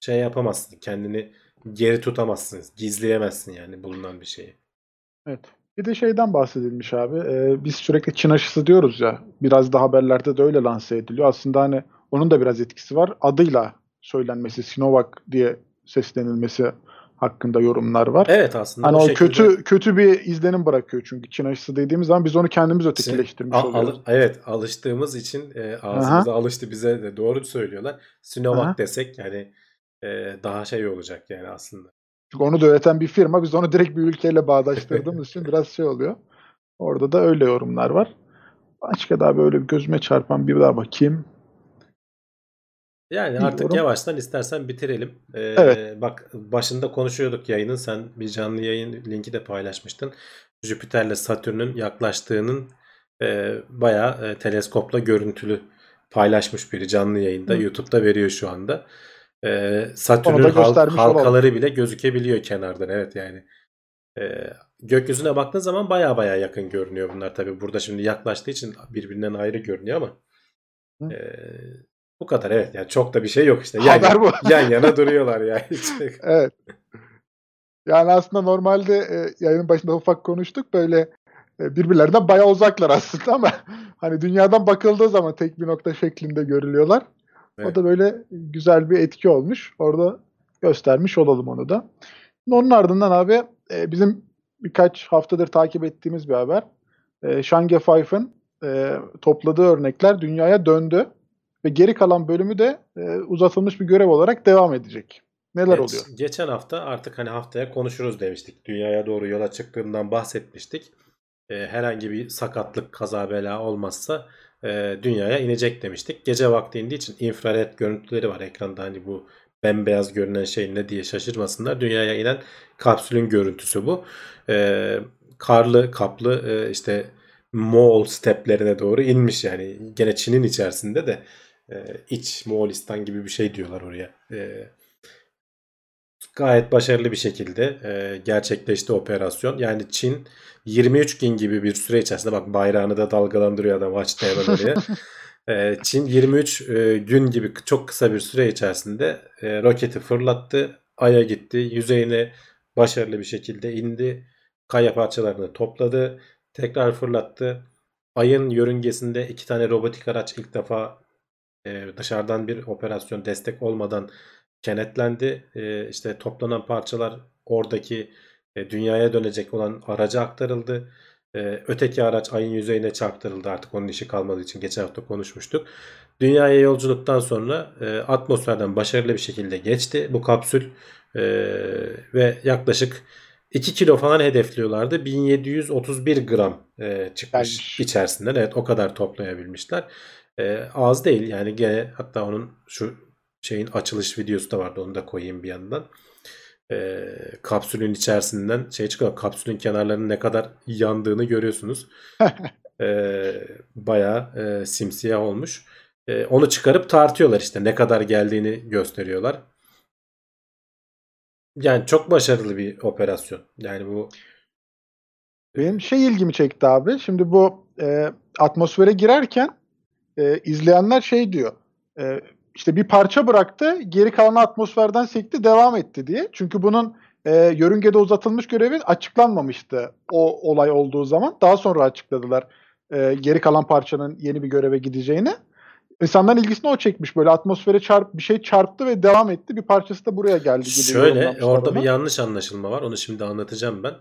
Speaker 2: şey yapamazsın. Kendini geri tutamazsın. Gizleyemezsin yani bulunan bir şeyi.
Speaker 3: Evet. Bir de şeyden bahsedilmiş abi. Ee, biz sürekli Çin aşısı diyoruz ya. Biraz da haberlerde de öyle lanse ediliyor. Aslında hani onun da biraz etkisi var. Adıyla söylenmesi, Sinovac diye seslenilmesi hakkında yorumlar var.
Speaker 2: Evet aslında
Speaker 3: Hani
Speaker 2: o
Speaker 3: o
Speaker 2: şekilde
Speaker 3: kötü kötü bir izlenim bırakıyor çünkü Çin aşısı dediğimiz zaman biz onu kendimiz ötekileştirmiş
Speaker 2: Al-
Speaker 3: oluyoruz.
Speaker 2: al- evet alıştığımız için e, ağzımıza alıştı bize de doğru söylüyorlar. Sinovac
Speaker 3: Aha.
Speaker 2: desek yani e, daha şey olacak yani aslında.
Speaker 3: Çünkü onu da üreten bir firma biz onu direkt bir ülkeyle bağdaştırdığımız için biraz şey oluyor. Orada da öyle yorumlar var. Başka daha böyle bir gözüme çarpan bir daha bakayım.
Speaker 2: Yani
Speaker 3: Bilmiyorum.
Speaker 2: artık yavaştan istersen bitirelim. Ee,
Speaker 3: Evet.
Speaker 2: Bak başında konuşuyorduk yayının. Sen bir canlı yayın linki de paylaşmıştın. Jüpiter'le Satürn'ün yaklaştığının e, bayağı e, teleskopla görüntülü paylaşmış biri canlı yayında.
Speaker 3: Hı.
Speaker 2: YouTube'da veriyor şu anda.
Speaker 3: Da
Speaker 2: Satürn'ün hal-
Speaker 3: göstermiş olalım.
Speaker 2: halkaları bile gözükebiliyor kenardan. Evet yani. Ee, gökyüzüne baktığın zaman baya baya yakın görünüyor bunlar tabii. Burada şimdi yaklaştığı için birbirinden ayrı görünüyor ama
Speaker 3: Hı.
Speaker 2: ee, bu kadar evet. Yani çok da bir şey yok işte. Yan,
Speaker 3: Haber bu.
Speaker 2: yan yana duruyorlar yani.
Speaker 3: Evet. Yani aslında normalde e, yayının başında ufak konuştuk böyle e, birbirlerinden bayağı uzaklar aslında ama hani dünyadan bakıldığı zaman tek bir nokta şeklinde görülüyorlar. O
Speaker 2: Evet.
Speaker 3: da böyle güzel bir etki olmuş. Orada göstermiş olalım onu da. Onun ardından abi e, bizim birkaç haftadır takip ettiğimiz bir haber. E, Şange Five'ın e, topladığı örnekler dünyaya döndü ve geri kalan bölümü de e, uzatılmış bir görev olarak devam edecek. Neler
Speaker 2: Geç-
Speaker 3: oluyor?
Speaker 2: Geçen hafta artık hani haftaya konuşuruz demiştik. Dünyaya doğru yola çıktığından bahsetmiştik. Ee, herhangi bir sakatlık, kaza bela olmazsa e, dünyaya inecek demiştik. Gece vakti indiği için infrared görüntüleri var ekranda hani bu bembeyaz görünen şey ne diye şaşırmasınlar. Dünyaya inen kapsülün görüntüsü bu. Ee, karlı, kaplı e, işte Moğol steplerine doğru inmiş yani. Gene Çin'in içerisinde de e, iç Moğolistan gibi bir şey diyorlar oraya. E, gayet başarılı bir şekilde e, gerçekleşti operasyon. Yani Çin 23 gün gibi bir süre içerisinde bak bayrağını da dalgalandırıyor adam açtı hemen oraya. E, Çin 23 e, gün gibi çok kısa bir süre içerisinde e, roketi fırlattı. Ay'a gitti. Yüzeyine başarılı bir şekilde indi. Kaya parçalarını topladı. Tekrar fırlattı. Ay'ın yörüngesinde iki tane robotik araç ilk defa e, dışarıdan bir operasyon destek olmadan kenetlendi. E, işte toplanan parçalar oradaki e, dünyaya dönecek olan araca aktarıldı. E, öteki araç ayın yüzeyine çarptırıldı artık onun işi kalmadığı için geçen hafta konuşmuştuk. Dünyaya yolculuktan sonra e, atmosferden başarılı bir şekilde geçti bu kapsül E, ve yaklaşık 2 kilo falan hedefliyorlardı. 1731 gram e, çıkmış
Speaker 3: Gelmiş.
Speaker 2: içerisinden. Evet o kadar toplayabilmişler. E, az değil yani gene hatta onun şu şeyin açılış videosu da vardı onu da koyayım bir yandan. E, kapsülün içerisinden şey çıkıyor. Kapsülün kenarlarının ne kadar yandığını görüyorsunuz. e, bayağı e, simsiyah olmuş. E, onu çıkarıp tartıyorlar işte ne kadar geldiğini gösteriyorlar. Yani çok başarılı bir operasyon. Yani bu
Speaker 3: Benim şey ilgimi çekti abi. Şimdi bu e, atmosfere girerken e, izleyenler şey diyor. E, işte bir parça bıraktı, geri kalanı atmosferden sekti, devam etti diye. Çünkü bunun e, yörüngede uzatılmış görevi açıklanmamıştı o olay olduğu zaman. Daha sonra açıkladılar e, geri kalan parçanın yeni bir göreve gideceğini. İnsanların ilgisini o çekmiş böyle atmosfere çarp bir şey çarptı ve devam etti. Bir parçası da buraya geldi gibi.
Speaker 2: Şöyle orada bir yanlış anlaşılma var. Onu şimdi anlatacağım ben.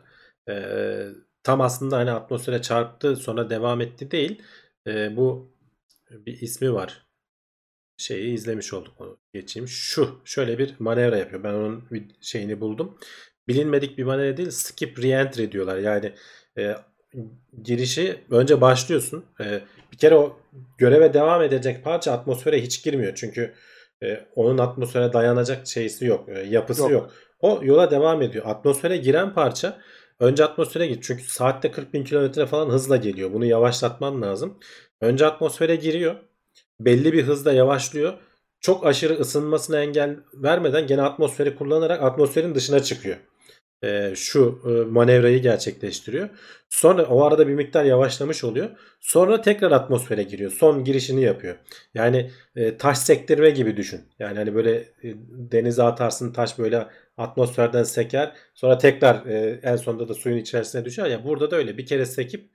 Speaker 2: Ee, tam aslında hani atmosfere çarptı sonra devam etti değil. Ee, bu bir ismi var. Şeyi izlemiş olduk onu geçeyim. Şu şöyle bir manevra yapıyor. Ben onun bir şeyini buldum. Bilinmedik bir manevra değil. Skip reentry diyorlar. Yani e, girişi önce başlıyorsun. E, bir kere o göreve devam edecek parça atmosfere hiç girmiyor. Çünkü e, onun atmosfere dayanacak şeysi yok. e, yapısı
Speaker 3: Yok.
Speaker 2: yok. O yola devam ediyor. Atmosfere giren parça önce atmosfere gir. Çünkü saatte 40 bin kilometre falan hızla geliyor. Bunu yavaşlatman lazım. Önce atmosfere giriyor. Belli bir hızda yavaşlıyor. Çok aşırı ısınmasına engel vermeden gene atmosferi kullanarak atmosferin dışına çıkıyor. Ee, şu e, manevrayı gerçekleştiriyor. Sonra o arada bir miktar yavaşlamış oluyor. Sonra tekrar atmosfere giriyor. Son girişini yapıyor. Yani e, taş sektirme gibi düşün. Yani hani böyle e, denize atarsın taş böyle atmosferden seker. Sonra tekrar e, en sonunda da suyun içerisine düşer. Ya burada da öyle bir kere sekip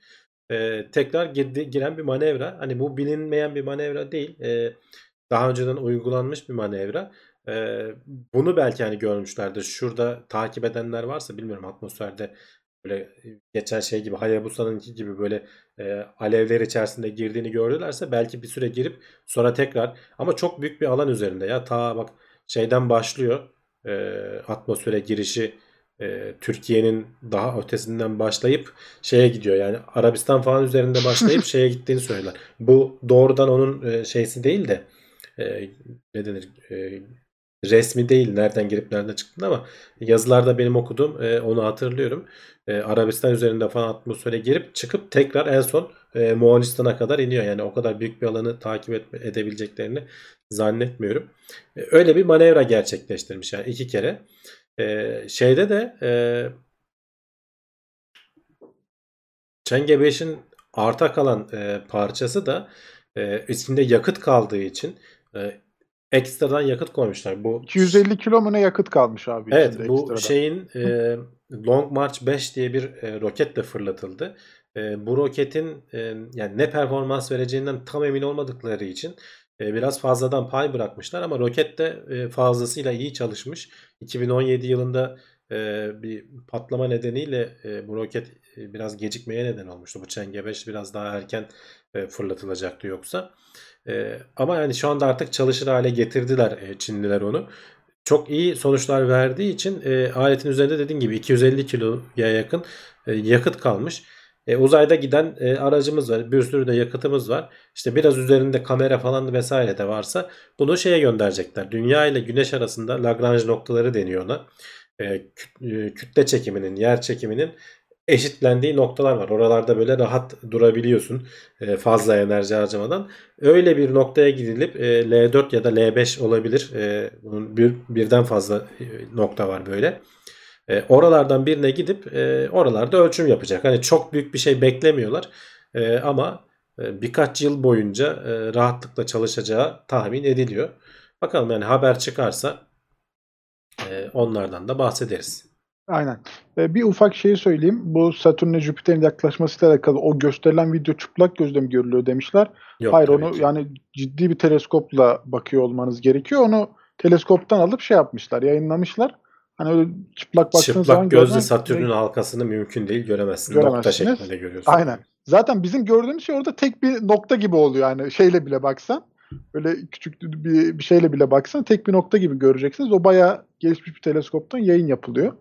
Speaker 2: e, tekrar girdi, giren bir manevra. Hani bu bilinmeyen bir manevra değil. E, daha önceden uygulanmış bir manevra. E, bunu belki hani görmüşlerdir. Şurada takip edenler varsa bilmiyorum atmosferde böyle geçen şey gibi Hayabusa'nınki gibi böyle e, alevler içerisinde girdiğini gördülerse belki bir süre girip sonra tekrar ama çok büyük bir alan üzerinde ya ta bak şeyden başlıyor e, atmosfere girişi e, Türkiye'nin daha ötesinden başlayıp şeye gidiyor yani Arabistan falan üzerinde başlayıp şeye gittiğini söyler. Bu doğrudan onun e, şeysi değil de e, ne denir e, resmi değil nereden girip nereden çıktığını ama yazılarda benim okuduğum e, onu hatırlıyorum. E, Arabistan üzerinde falan atmosfere girip çıkıp tekrar en son e, Moğolistan'a kadar iniyor. Yani o kadar büyük bir alanı takip etme, edebileceklerini zannetmiyorum. E, öyle bir manevra gerçekleştirmiş yani iki kere. E, şeyde de e, Çenge 5'in arta kalan e, parçası da e, içinde yakıt kaldığı için e, ekstradan yakıt koymuşlar. Bu
Speaker 3: 250 kilo mu ne yakıt kalmış abi
Speaker 2: Evet bu
Speaker 3: ekstradan.
Speaker 2: şeyin e, Long March 5 diye bir e, roketle fırlatıldı. E, bu roketin e, yani ne performans vereceğinden tam emin olmadıkları için e, biraz fazladan pay bırakmışlar ama roket de e, fazlasıyla iyi çalışmış. 2017 yılında e, bir patlama nedeniyle e, bu roket e, biraz gecikmeye neden olmuştu. Bu Çenge 5 biraz daha erken e, fırlatılacaktı yoksa. E, ama yani şu anda artık çalışır hale getirdiler e, Çinliler onu çok iyi sonuçlar verdiği için e, aletin üzerinde dediğim gibi 250 kiloya yakın e, yakıt kalmış. E, uzayda giden e, aracımız var. Bir sürü de yakıtımız var. İşte biraz üzerinde kamera falan vesaire de varsa bunu şeye gönderecekler. Dünya ile güneş arasında Lagrange noktaları deniyor ona. E, e, kütle çekiminin, yer çekiminin eşitlendiği noktalar var. Oralarda böyle rahat durabiliyorsun e, fazla enerji harcamadan. Öyle bir noktaya gidilip e, L4 ya da L5 olabilir. Bunun bir, birden fazla nokta var böyle. E, oralardan birine gidip e, oralarda ölçüm yapacak. Hani çok büyük bir şey beklemiyorlar. E, ama e, birkaç yıl boyunca e, rahatlıkla çalışacağı tahmin ediliyor. Bakalım yani haber çıkarsa e, onlardan da bahsederiz.
Speaker 3: Aynen. Ee, bir ufak şeyi söyleyeyim. Bu Satürn'e Jüpiter'in yaklaşmasıyla alakalı o gösterilen video çıplak gözle mi görülüyor demişler.
Speaker 2: Yok,
Speaker 3: Hayır onu
Speaker 2: ki.
Speaker 3: yani ciddi bir teleskopla bakıyor olmanız gerekiyor. Onu teleskoptan alıp şey yapmışlar, yayınlamışlar. Hani öyle çıplak baktığınız zaman
Speaker 2: Çıplak gözle
Speaker 3: görmen-
Speaker 2: Satürn'ün halkasını mümkün değil göremezsin. Nokta
Speaker 3: Göremezsiniz.
Speaker 2: şeklinde görüyorsun.
Speaker 3: Aynen. Zaten bizim gördüğümüz şey orada tek bir nokta gibi oluyor yani şeyle bile baksan. Böyle küçük bir, bir şeyle bile baksan tek bir nokta gibi göreceksiniz. O bayağı gelişmiş bir teleskoptan yayın yapılıyor.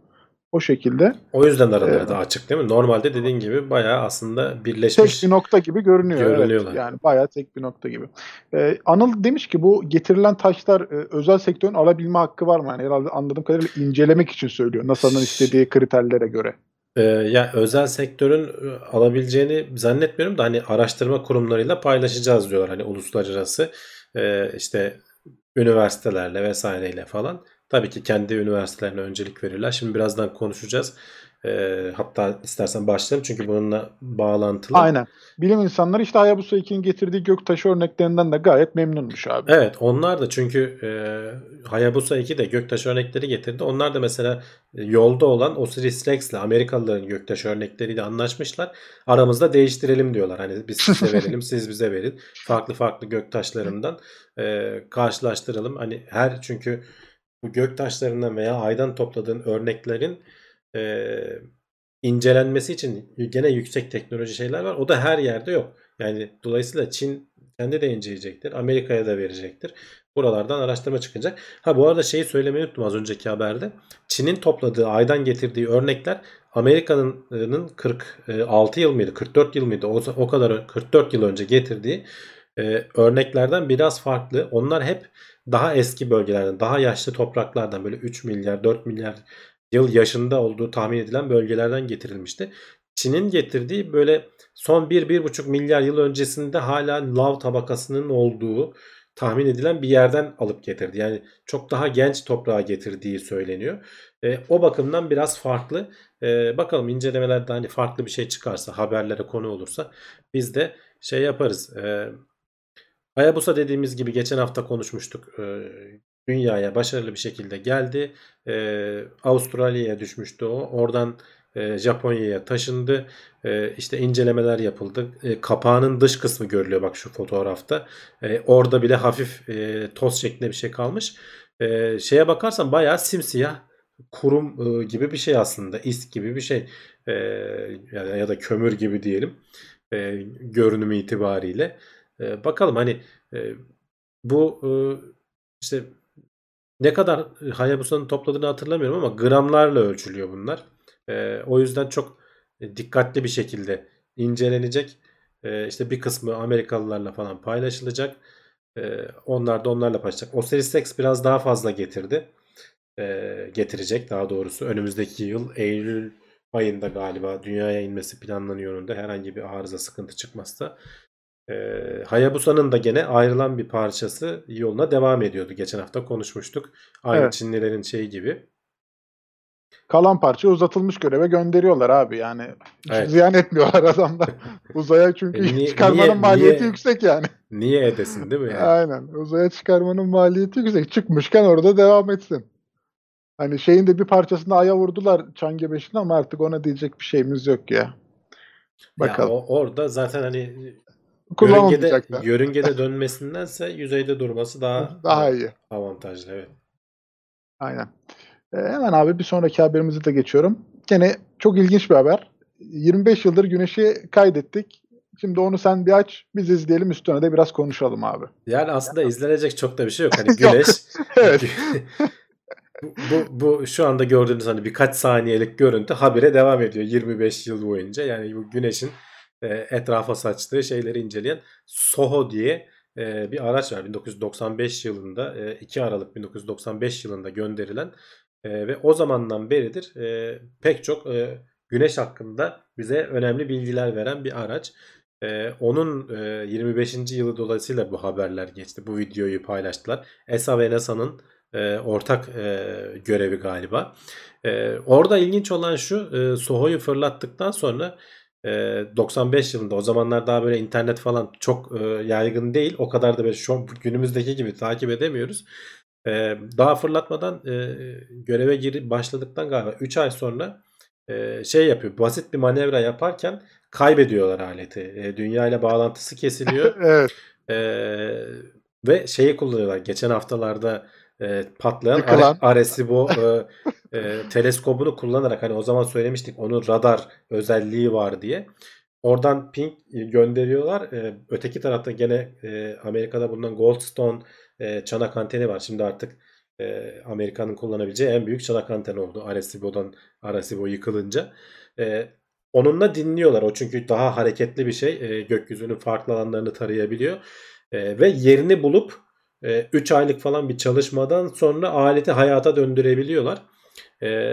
Speaker 3: O şekilde.
Speaker 2: O yüzden araları
Speaker 3: Evet.
Speaker 2: da açık değil mi? Normalde dediğin gibi bayağı aslında
Speaker 3: Tek
Speaker 2: birleşmiş.
Speaker 3: bir nokta gibi görünüyor.
Speaker 2: Görünüyorlar.
Speaker 3: Evet. Yani bayağı tek bir nokta gibi. Ee, Anıl demiş ki bu getirilen taşlar e, özel sektörün alabilme hakkı var mı? Yani herhalde anladığım kadarıyla incelemek için söylüyor. NASA'nın istediği kriterlere göre.
Speaker 2: Ee, ya özel sektörün e, alabileceğini zannetmiyorum da hani araştırma kurumlarıyla paylaşacağız diyorlar. Hani uluslararası e, işte üniversitelerle vesaireyle falan. Tabii ki kendi üniversitelerine öncelik verirler. Şimdi birazdan konuşacağız. Ee, hatta istersen başlayalım çünkü bununla bağlantılı.
Speaker 3: Aynen. Bilim insanları işte Hayabusa 2'nin getirdiği göktaşı örneklerinden de gayet memnunmuş abi.
Speaker 2: Evet onlar da çünkü e, Hayabusa 2 de göktaş örnekleri getirdi. Onlar da mesela e, yolda olan Osiris Rex ile Amerikalıların göktaş örnekleriyle anlaşmışlar. Aramızda değiştirelim diyorlar. Hani biz size verelim siz bize verin. Farklı farklı göktaşlarından e, karşılaştıralım. Hani her çünkü bu göktaşlarından veya aydan topladığın örneklerin e, incelenmesi için gene yüksek teknoloji şeyler var. O da her yerde yok. Yani dolayısıyla Çin kendi de inceleyecektir. Amerika'ya da verecektir. Buralardan araştırma çıkacak. Ha bu arada şeyi söylemeyi unuttum az önceki haberde. Çin'in topladığı aydan getirdiği örnekler Amerika'nın 46 yıl mıydı 44 yıl mıydı o, o kadar 44 yıl önce getirdiği e, örneklerden biraz farklı. Onlar hep daha eski bölgelerden, daha yaşlı topraklardan böyle 3 milyar, 4 milyar yıl yaşında olduğu tahmin edilen bölgelerden getirilmişti. Çin'in getirdiği böyle son 1-1,5 milyar yıl öncesinde hala lav tabakasının olduğu tahmin edilen bir yerden alıp getirdi. Yani çok daha genç toprağa getirdiği söyleniyor. E, o bakımdan biraz farklı. E, bakalım incelemelerde hani farklı bir şey çıkarsa, haberlere konu olursa biz de şey yaparız. E, Hayabusa dediğimiz gibi geçen hafta konuşmuştuk. E, dünyaya başarılı bir şekilde geldi. E, Avustralya'ya düşmüştü o. Oradan e, Japonya'ya taşındı. E, işte incelemeler yapıldı. Kapağının dış kısmı görülüyor bak şu fotoğrafta. E, orada bile hafif e, toz şeklinde bir şey kalmış. Şeye bakarsan bayağı simsiyah kurum e, gibi bir şey aslında. İsk gibi bir şey. Ya, ya da kömür gibi diyelim. E, görünümü itibariyle. E, bakalım hani e, bu e, işte ne kadar Hayabusa'nın topladığını hatırlamıyorum ama gramlarla ölçülüyor bunlar. E, o yüzden çok dikkatli bir şekilde incelenecek. E, işte bir kısmı Amerikalılarla falan paylaşılacak. E, onlar da onlarla paylaşacak. Osiris Rex biraz daha fazla getirdi. E, getirecek daha doğrusu. Önümüzdeki yıl Eylül ayında galiba dünyaya inmesi planlanıyor onun da herhangi bir arıza sıkıntı çıkmazsa. E, Hayabusa'nın da gene ayrılan bir parçası yoluna devam ediyordu. Geçen hafta konuşmuştuk. Aynı
Speaker 3: Evet.
Speaker 2: Çinlilerin şeyi gibi.
Speaker 3: Kalan parça uzatılmış göreve gönderiyorlar abi yani.
Speaker 2: Evet.
Speaker 3: Ziyan etmiyorlar adamlar. Uzaya çünkü
Speaker 2: E niye-
Speaker 3: çıkarmanın
Speaker 2: niye-
Speaker 3: maliyeti
Speaker 2: niye-
Speaker 3: yüksek yani.
Speaker 2: Niye edesin değil mi? Yani?
Speaker 3: Aynen. Uzaya çıkarmanın maliyeti yüksek. Çıkmışken orada devam etsin. Hani şeyin de bir parçasını aya vurdular Çange 5'in ama artık ona diyecek bir şeyimiz yok ya.
Speaker 2: Ya
Speaker 3: Bakalım.
Speaker 2: o- orada zaten hani yörüngede,
Speaker 3: Kullanılmayacak da.
Speaker 2: yörüngede dönmesindense yüzeyde durması daha
Speaker 3: Daha iyi.
Speaker 2: avantajlı. Evet.
Speaker 3: Aynen. Ee, hemen abi bir sonraki haberimize de geçiyorum. Gene çok ilginç bir haber. 25 yıldır güneşi kaydettik. Şimdi onu sen bir aç, biz izleyelim üstüne de biraz konuşalım abi.
Speaker 2: Yani aslında izlenecek çok da bir şey yok. Hani güneş
Speaker 3: Evet.
Speaker 2: bu, bu şu anda gördüğünüz hani birkaç saniyelik görüntü habire devam ediyor 25 yıl boyunca. Yani bu güneşin e, etrafa saçtığı şeyleri inceleyen SOHO diye e, bir araç var. 1995 yılında e, 2 Aralık 1995 yılında gönderilen e, ve o zamandan beridir e, pek çok e, güneş hakkında bize önemli bilgiler veren bir araç. E, onun e, 25. yılı dolayısıyla bu haberler geçti. Bu videoyu paylaştılar. ESA ve NASA'nın e, ortak e, görevi galiba. E, orada ilginç olan şu e, SOHO'yu fırlattıktan sonra e, 95 yılında o zamanlar daha böyle internet falan çok yaygın değil. O kadar da böyle şu an günümüzdeki gibi takip edemiyoruz. Daha fırlatmadan göreve girip başladıktan galiba 3 ay sonra şey yapıyor. Basit bir manevra yaparken kaybediyorlar aleti. Dünya ile bağlantısı kesiliyor.
Speaker 3: evet.
Speaker 2: Ve şeyi kullanıyorlar. Geçen haftalarda e, patlayan
Speaker 3: Yıkılan.
Speaker 2: Are- Arecibo e, e, teleskobunu kullanarak hani o zaman söylemiştik onun radar özelliği var diye. Oradan ping gönderiyorlar. E, öteki tarafta gene e, Amerika'da bulunan Goldstone e, çanak anteni var. Şimdi artık e, Amerika'nın kullanabileceği en büyük çanak anteni oldu. Arecibo'dan Arecibo yıkılınca. E, onunla dinliyorlar. O çünkü daha hareketli bir şey. E, gökyüzünün farklı alanlarını tarayabiliyor. E, ve yerini bulup 3 aylık falan bir çalışmadan sonra aleti hayata döndürebiliyorlar. E,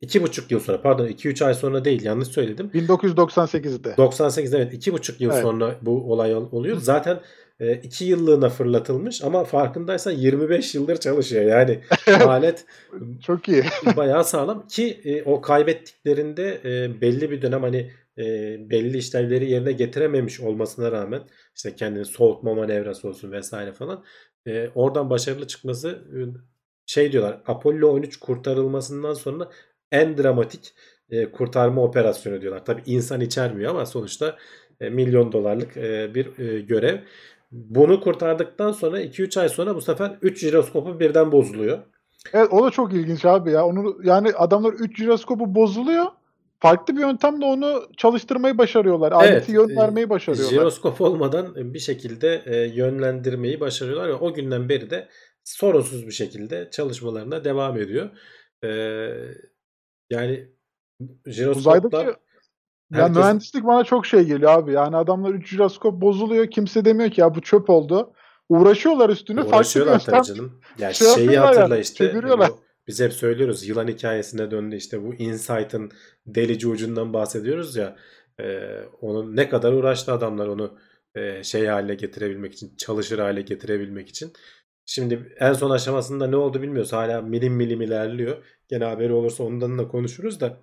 Speaker 2: iki buçuk yıl sonra pardon 2-3 ay sonra değil yanlış söyledim.
Speaker 3: 1998'de.
Speaker 2: 98 evet iki buçuk yıl
Speaker 3: Evet.
Speaker 2: sonra bu olay ol- oluyor. Zaten 2 yıllığına fırlatılmış ama farkındaysan 25 yıldır çalışıyor. Yani alet
Speaker 3: Çok iyi.
Speaker 2: bayağı sağlam ki e, o kaybettiklerinde e, belli bir dönem hani e, belli işlevleri yerine getirememiş olmasına rağmen işte kendini soğutma manevrası olsun vesaire falan e, oradan başarılı çıkması e, şey diyorlar Apollo 13 kurtarılmasından sonra en dramatik e, kurtarma operasyonu diyorlar. Tabi insan içermiyor ama sonuçta e, milyon dolarlık e, bir e, görev. Bunu kurtardıktan sonra 2-3 ay sonra bu sefer 3 jiroskopu birden bozuluyor.
Speaker 3: Evet o da çok ilginç abi ya. Onu yani adamlar 3 jiroskopu bozuluyor. Farklı bir yöntemle onu çalıştırmayı başarıyorlar. Aleti
Speaker 2: Evet,
Speaker 3: yön
Speaker 2: e,
Speaker 3: vermeyi başarıyorlar.
Speaker 2: Jiroskop olmadan bir şekilde e, yönlendirmeyi başarıyorlar ve o günden beri de sorunsuz bir şekilde çalışmalarına devam ediyor. E, yani jiroskoplar
Speaker 3: Uzaydaki ya
Speaker 2: herkes-
Speaker 3: mühendislik bana çok şey geliyor abi. Yani adamlar 3 jiroskop bozuluyor. Kimse demiyor ki ya bu çöp oldu. Uğraşıyorlar üstüne
Speaker 2: uğraşıyorlar tabii canım. Ya
Speaker 3: şey
Speaker 2: şeyi
Speaker 3: yapıyorlar
Speaker 2: hatırla
Speaker 3: yani,
Speaker 2: işte.
Speaker 3: çeviriyorlar.
Speaker 2: bu- biz hep söylüyoruz yılan hikayesine döndü işte bu Insight'ın delici ucundan bahsediyoruz ya. e, onun ne kadar uğraştı adamlar onu e, şey haline getirebilmek için, çalışır hale getirebilmek için. Şimdi en son aşamasında ne oldu bilmiyoruz. Hala milim milim ilerliyor. Gene haberi olursa ondan da konuşuruz da.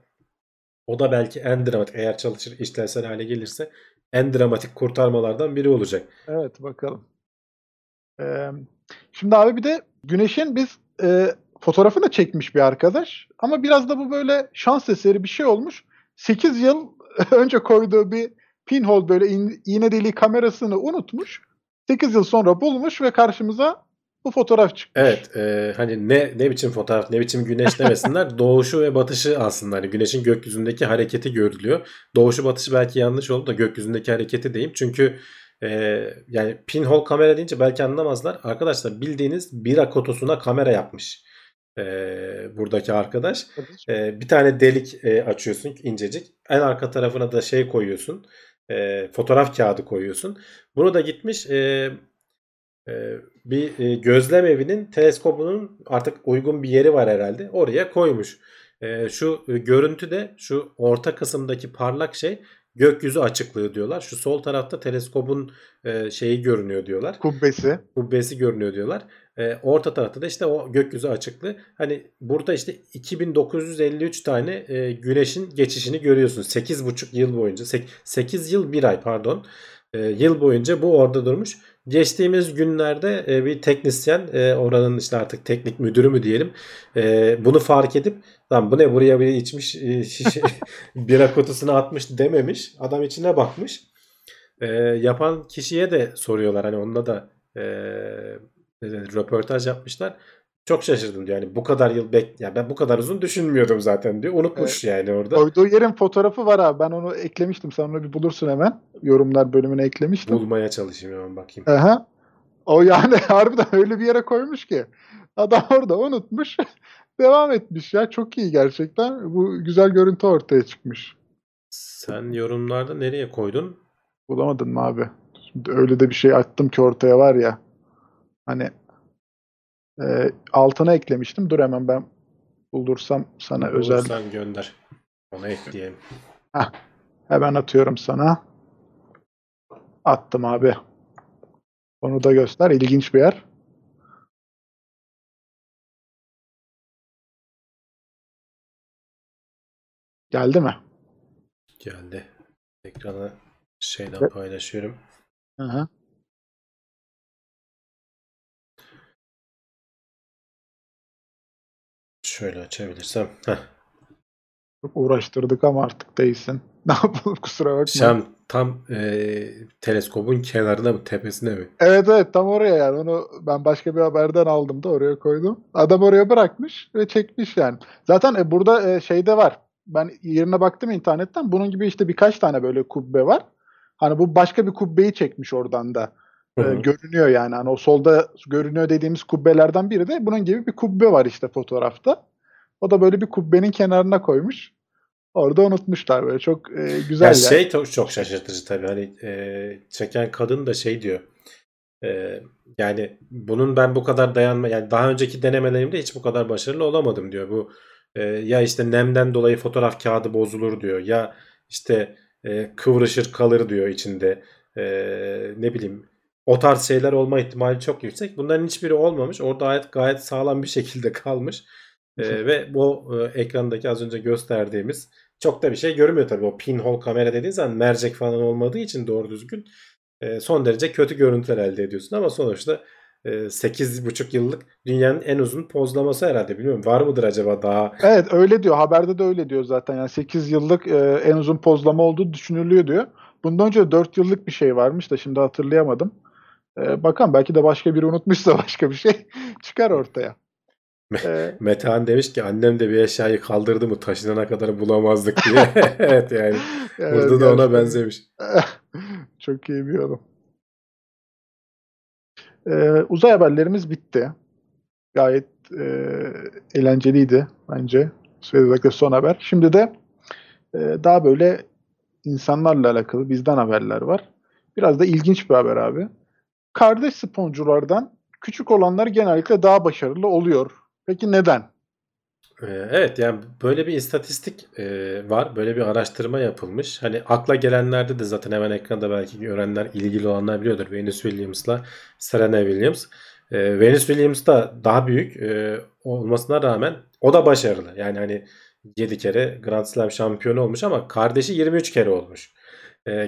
Speaker 2: O da belki en dramatik eğer çalışır işlevsel hale gelirse en dramatik kurtarmalardan biri olacak.
Speaker 3: Evet bakalım. Ee, şimdi abi bir de Güneş'in biz e, fotoğrafını da çekmiş bir arkadaş. Ama biraz da bu böyle şans eseri bir şey olmuş. 8 yıl önce koyduğu bir pinhole böyle iğne deliği kamerasını unutmuş. 8 yıl sonra bulmuş ve karşımıza bu fotoğraf çıkmış.
Speaker 2: Evet, e, hani ne ne biçim fotoğraf, ne biçim güneş demesinler. doğuşu ve batışı aslında hani güneşin gökyüzündeki hareketi görülüyor. Doğuşu batışı belki yanlış oldu da gökyüzündeki hareketi diyeyim. Çünkü e, yani pinhole kamera deyince belki anlamazlar. Arkadaşlar bildiğiniz bira kotosuna kamera yapmış. E, buradaki arkadaş. E, bir tane delik e, açıyorsun incecik. En arka tarafına da şey koyuyorsun. E, fotoğraf kağıdı koyuyorsun. Bunu da gitmiş e, bir gözlem evinin teleskobunun artık uygun bir yeri var herhalde. Oraya koymuş. Şu e, görüntü de şu orta kısımdaki parlak şey gökyüzü açıklığı diyorlar. Şu sol tarafta teleskobun e, şeyi görünüyor diyorlar
Speaker 3: Kubbesi.
Speaker 2: kubbesi görünüyor diyorlar. Ee, orta tarafta da işte o gökyüzü açıklığı. Hani burada işte 2953 tane e, güneşin geçişini görüyorsun. 8,5 yıl boyunca. 8 yıl 1 ay pardon. E, yıl boyunca bu orada durmuş. Geçtiğimiz günlerde e, bir teknisyen e, oranın işte artık teknik müdürü mü diyelim e, bunu fark edip lan bu ne buraya bir içmiş e, şişe bira kutusuna atmış dememiş. Adam içine bakmış. E, yapan kişiye de soruyorlar hani onunla da e, röportaj yapmışlar. Çok şaşırdım diyor. Yani bu kadar yıl bek yani ben bu kadar uzun düşünmüyordum zaten diyor. Unutmuş yani orada.
Speaker 3: Koyduğu yerin fotoğrafı var abi. Ben onu eklemiştim. Sen onu bir bulursun hemen. Yorumlar bölümüne eklemiştim.
Speaker 2: Bulmaya çalışayım hemen bakayım.
Speaker 3: Aha. O yani harbiden öyle bir yere koymuş ki. Adam orada unutmuş. devam etmiş ya. Çok iyi gerçekten. Bu güzel görüntü ortaya çıkmış.
Speaker 2: Sen yorumlarda nereye koydun?
Speaker 3: Bulamadın mı abi? Şimdi öyle de bir şey attım ki ortaya var ya. Hani e, altına eklemiştim. Dur hemen ben buldursam sana özel.
Speaker 2: Bulursan gönder. Ona ekleyelim.
Speaker 3: Hemen atıyorum sana. Attım abi. Onu da göster. İlginç bir yer. Geldi mi?
Speaker 2: Geldi. Ekranı şeyden paylaşıyorum.
Speaker 3: Hı hı.
Speaker 2: Şöyle açabilirsem. Heh.
Speaker 3: Çok uğraştırdık ama artık değilsin. Ne yapalım kusura bakma.
Speaker 2: Şam tam e, teleskobun kenarına mı tepesine mi?
Speaker 3: Evet evet tam oraya yani. Onu ben başka bir haberden aldım da oraya koydum. Adam oraya bırakmış ve çekmiş yani. Zaten e, burada e, şeyde var. Ben yerine baktım internetten. Bunun gibi işte birkaç tane böyle kubbe var. Hani bu başka bir kubbeyi çekmiş oradan da. E, görünüyor yani. Hani o solda görünüyor dediğimiz kubbelerden biri de bunun gibi bir kubbe var işte fotoğrafta. O da böyle bir kubbenin kenarına koymuş. Orada unutmuşlar böyle çok e, güzel
Speaker 2: Ya
Speaker 3: yani.
Speaker 2: şey çok, çok şaşırtıcı tabii. Hani e, çeken kadın da şey diyor. E, yani bunun ben bu kadar dayanma yani daha önceki denemelerimde hiç bu kadar başarılı olamadım diyor. Bu e, ya işte nemden dolayı fotoğraf kağıdı bozulur diyor. Ya işte e, kıvrışır kalır diyor içinde. E, ne bileyim o tarz şeyler olma ihtimali çok yüksek. Bunların hiçbiri olmamış. Orada gayet, gayet sağlam bir şekilde kalmış. Ee, ve bu e, ekrandaki az önce gösterdiğimiz çok da bir şey görmüyor tabii. O pinhole kamera dediğin zaman mercek falan olmadığı için doğru düzgün e, son derece kötü görüntüler elde ediyorsun ama sonuçta e, 8,5 yıllık dünyanın en uzun pozlaması herhalde. Bilmiyorum var mıdır acaba daha?
Speaker 3: Evet öyle diyor. Haberde de öyle diyor zaten. Yani 8 yıllık e, en uzun pozlama olduğu düşünülüyor diyor. Bundan önce 4 yıllık bir şey varmış da şimdi hatırlayamadım. E, bakalım belki de başka biri unutmuşsa başka bir şey çıkar ortaya.
Speaker 2: E, Metehan demiş ki annem de bir eşyayı kaldırdı mı taşınana kadar bulamazdık diye. evet yani. Evet, Burada da ona benzemiş.
Speaker 3: Çok iyi bir yorum. Ee, uzay haberlerimiz bitti. Gayet e, eğlenceliydi bence. Özellikle son haber. Şimdi de e, daha böyle insanlarla alakalı bizden haberler var. Biraz da ilginç bir haber abi. Kardeş sporculardan küçük olanlar genellikle daha başarılı oluyor. Peki neden?
Speaker 2: Evet yani böyle bir istatistik var. Böyle bir araştırma yapılmış. Hani akla gelenlerde de zaten hemen ekranda belki görenler, ilgili olanlar biliyordur. Venus Williams'la Serena Williams. Venus Williams da daha büyük olmasına rağmen o da başarılı. Yani hani 7 kere Grand Slam şampiyonu olmuş ama kardeşi 23 kere olmuş.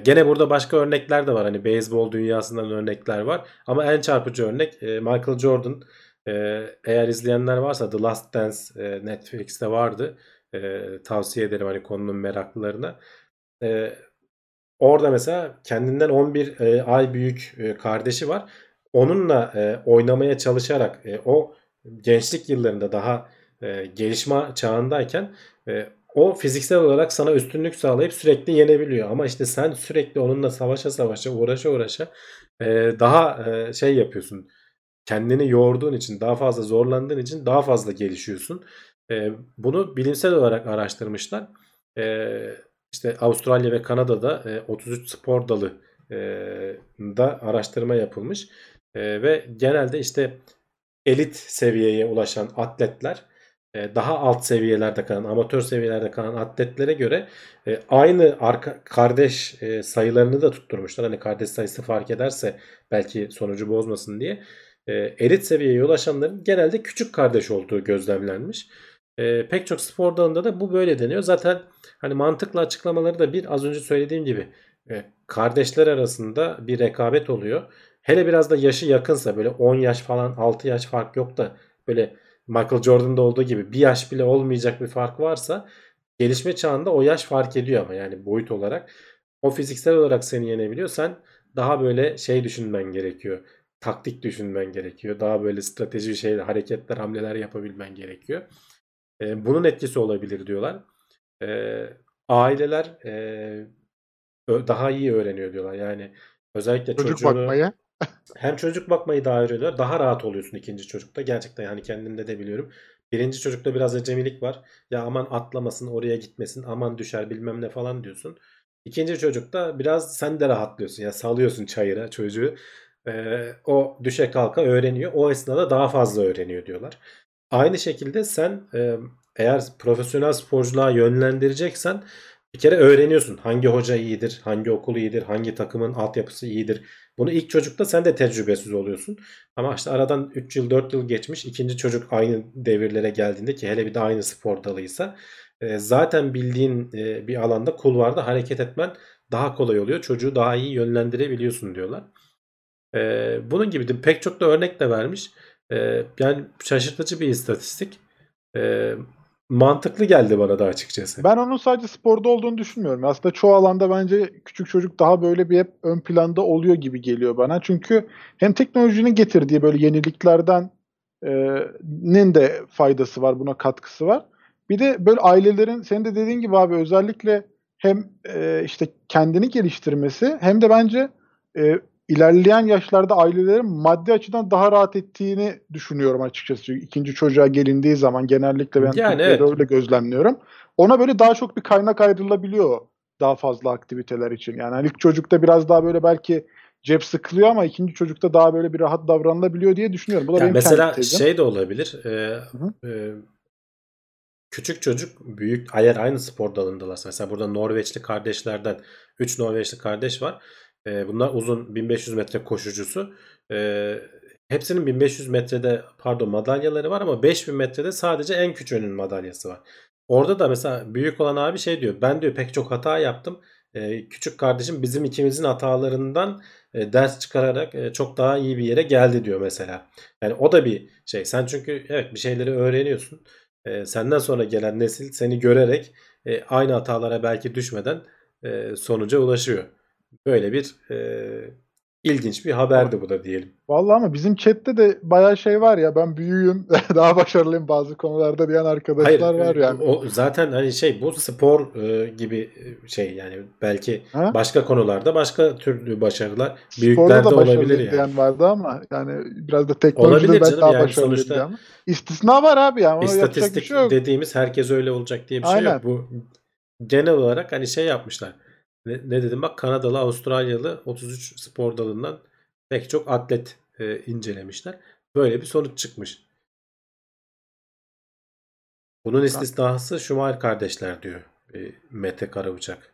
Speaker 2: Gene burada başka örnekler de var. Hani beyzbol dünyasından örnekler var. Ama en çarpıcı örnek Michael Jordan ee, eğer izleyenler varsa The Last Dance e, Netflix'te vardı. E, tavsiye ederim hani konunun meraklılarına. E, orada mesela kendinden 11 e, ay büyük e, kardeşi var. Onunla e, oynamaya çalışarak e, o gençlik yıllarında daha e, gelişme çağındayken e, o fiziksel olarak sana üstünlük sağlayıp sürekli yenebiliyor. Ama işte sen sürekli onunla savaşa savaşa uğraşa uğraşa e, daha e, şey yapıyorsun kendini yorduğun için, daha fazla zorlandığın için daha fazla gelişiyorsun. E, bunu bilimsel olarak araştırmışlar. E, işte Avustralya ve Kanada'da e, 33 spor dalı e, da araştırma yapılmış. E, ve genelde işte elit seviyeye ulaşan atletler daha alt seviyelerde kalan, amatör seviyelerde kalan atletlere göre e, aynı arka, kardeş e, sayılarını da tutturmuşlar. Hani kardeş sayısı fark ederse belki sonucu bozmasın diye e, elit seviyeye ulaşanların genelde küçük kardeş olduğu gözlemlenmiş. Pek çok spor dalında da bu böyle deniyor. Zaten hani mantıklı açıklamaları da bir az önce söylediğim gibi kardeşler arasında bir rekabet oluyor. Hele biraz da yaşı yakınsa böyle 10 yaş falan 6 yaş fark yok da böyle Michael Jordan'da olduğu gibi bir yaş bile olmayacak bir fark varsa gelişme çağında o yaş fark ediyor ama yani boyut olarak o fiziksel olarak seni yenebiliyor. Sen daha böyle şey düşünmen gerekiyor taktik düşünmen gerekiyor. Daha böyle strateji şeyler, hareketler, hamleler yapabilmen gerekiyor. E, bunun etkisi olabilir diyorlar. E, aileler e, daha iyi öğreniyor diyorlar. Yani özellikle
Speaker 3: çocuk
Speaker 2: çocuğunu,
Speaker 3: bakmayı
Speaker 2: hem çocuk bakmayı daha öğreniyorlar. Daha rahat oluyorsun ikinci çocukta. Gerçekten yani kendimde de biliyorum. Birinci çocukta biraz acemilik var. Ya aman atlamasın, oraya gitmesin, aman düşer bilmem ne falan diyorsun. İkinci çocukta biraz sen de rahatlıyorsun. Ya salıyorsun çayıra çocuğu e, o düşe kalka öğreniyor. O esnada daha fazla öğreniyor diyorlar. Aynı şekilde sen e, eğer profesyonel sporculuğa yönlendireceksen bir kere öğreniyorsun. Hangi hoca iyidir, hangi okul iyidir, hangi takımın altyapısı iyidir. Bunu ilk çocukta sen de tecrübesiz oluyorsun. Ama işte aradan 3 yıl 4 yıl geçmiş ikinci çocuk aynı devirlere geldiğinde ki hele bir de aynı spor dalıysa e, zaten bildiğin e, bir alanda kulvarda hareket etmen daha kolay oluyor. Çocuğu daha iyi yönlendirebiliyorsun diyorlar. Ee, bunun gibi de pek çok da örnek de vermiş. Yani şaşırtıcı bir istatistik. Mantıklı geldi bana da açıkçası.
Speaker 3: Ben onun sadece sporda olduğunu düşünmüyorum. Aslında çoğu alanda bence küçük çocuk daha böyle bir hep ön planda oluyor gibi geliyor bana. Çünkü hem teknolojinin getirdiği böyle yeniliklerden e, nin de faydası var, buna katkısı var. Bir de böyle ailelerin senin de dediğin gibi abi özellikle hem e, işte kendini geliştirmesi hem de bence e, ilerleyen yaşlarda ailelerin maddi açıdan daha rahat ettiğini düşünüyorum açıkçası. İkinci çocuğa gelindiği zaman genellikle ben yani evet. öyle gözlemliyorum. Ona böyle daha çok bir kaynak ayrılabiliyor daha fazla aktiviteler için. Yani hani ilk çocukta biraz daha böyle belki cep sıkılıyor ama ikinci çocukta daha böyle bir rahat davranılabiliyor diye düşünüyorum. Bu da
Speaker 2: yani
Speaker 3: benim
Speaker 2: mesela şey de olabilir. E, e, küçük çocuk büyük eğer aynı spor dalındalarsa mesela burada Norveçli kardeşlerden 3 Norveçli kardeş var. E, bunlar uzun 1500 metre koşucusu. E, hepsinin 1500 metrede pardon madalyaları var ama 5000 metrede sadece en küçüğünün madalyası var. Orada da mesela büyük olan abi şey diyor. Ben diyor pek çok hata yaptım. E, küçük kardeşim bizim ikimizin hatalarından e, ders çıkararak e, çok daha iyi bir yere geldi diyor mesela. Yani o da bir şey. Sen çünkü evet bir şeyleri öğreniyorsun. E, senden sonra gelen nesil seni görerek e, aynı hatalara belki düşmeden e, sonuca ulaşıyor. Böyle bir e, ilginç bir haberdi bu da diyelim.
Speaker 3: Vallahi ama bizim chatte de bayağı şey var ya ben büyüğüm daha başarılıyım bazı konularda diyen arkadaşlar var
Speaker 2: e,
Speaker 3: yani.
Speaker 2: O zaten hani şey bu spor e, gibi şey yani belki
Speaker 3: Ha?
Speaker 2: başka konularda başka türlü başarılar
Speaker 3: Sporda
Speaker 2: büyüklerde
Speaker 3: da
Speaker 2: olabilir yani.
Speaker 3: diyen vardı ama yani biraz da teknolojide ben
Speaker 2: canım
Speaker 3: daha
Speaker 2: yani
Speaker 3: başarılıyım
Speaker 2: sonuçta.
Speaker 3: İstisna var abi yani
Speaker 2: İstatistik
Speaker 3: şey yok.
Speaker 2: dediğimiz herkes öyle olacak diye bir şey
Speaker 3: Aynen.
Speaker 2: yok. Bu genel olarak hani şey yapmışlar. Ne, ne dedim bak Kanadalı, Avustralyalı 33 spor dalından pek çok atlet e, incelemişler. Böyle bir sonuç çıkmış. Bunun istisnası Schumacher kardeşler diyor. E, Mete Karabıçak.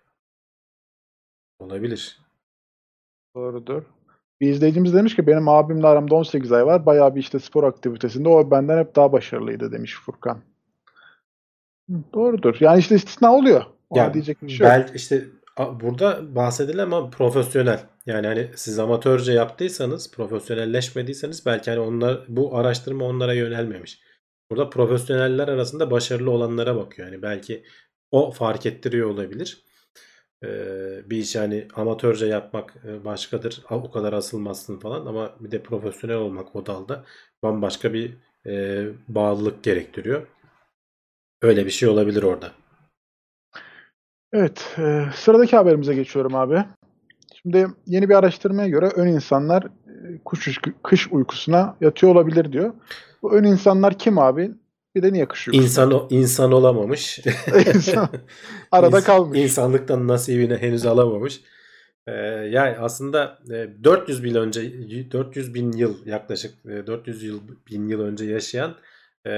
Speaker 2: Olabilir.
Speaker 3: Doğrudur. Bir izleyicimiz demiş ki benim abimle aramda 18 ay var. Bayağı bir işte spor aktivitesinde o benden hep daha başarılıydı demiş Furkan. Hı, Doğrudur. Yani işte istisna oluyor. Ona
Speaker 2: Ya
Speaker 3: diyecek bir şey yok.
Speaker 2: Bel işte a- burada bahsedilen ama profesyonel. Yani hani siz amatörce yaptıysanız, profesyonelleşmediyseniz belki hani onlar bu araştırma onlara yönelmemiş. Burada profesyoneller arasında başarılı olanlara bakıyor. Yani belki o fark ettiriyor olabilir. Ee, bir iş hani amatörce yapmak e, başkadır. O kadar asılmazsın falan ama bir de profesyonel olmak o dalda bambaşka bir e, bağlılık gerektiriyor. Öyle bir şey olabilir orada.
Speaker 3: Evet. e, sıradaki haberimize geçiyorum abi. Şimdi yeni bir araştırmaya göre ön insanlar e, kuş, kış uykusuna yatıyor olabilir diyor. Bu ön insanlar kim abi? Bir de niye kış uykusuna?
Speaker 2: İnsan o- insan olamamış.
Speaker 3: İnsan arada
Speaker 2: İns-
Speaker 3: kalmış.
Speaker 2: İnsanlıktan nasibini henüz alamamış. Ee, yani aslında e, 400 bin önce 400 bin yıl yaklaşık e, 400 yıl bin yıl önce yaşayan e,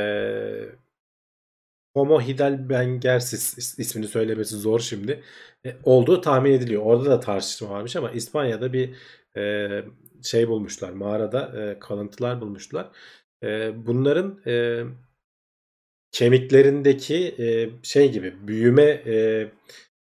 Speaker 2: Homo heidelbergensis is- ismini söylemesi zor şimdi e, olduğu tahmin ediliyor. Orada da tartışma varmış ama İspanya'da bir e, şey bulmuşlar. Mağarada e, kalıntılar bulmuşlar. E, bunların e, kemiklerindeki e, şey gibi büyüme e,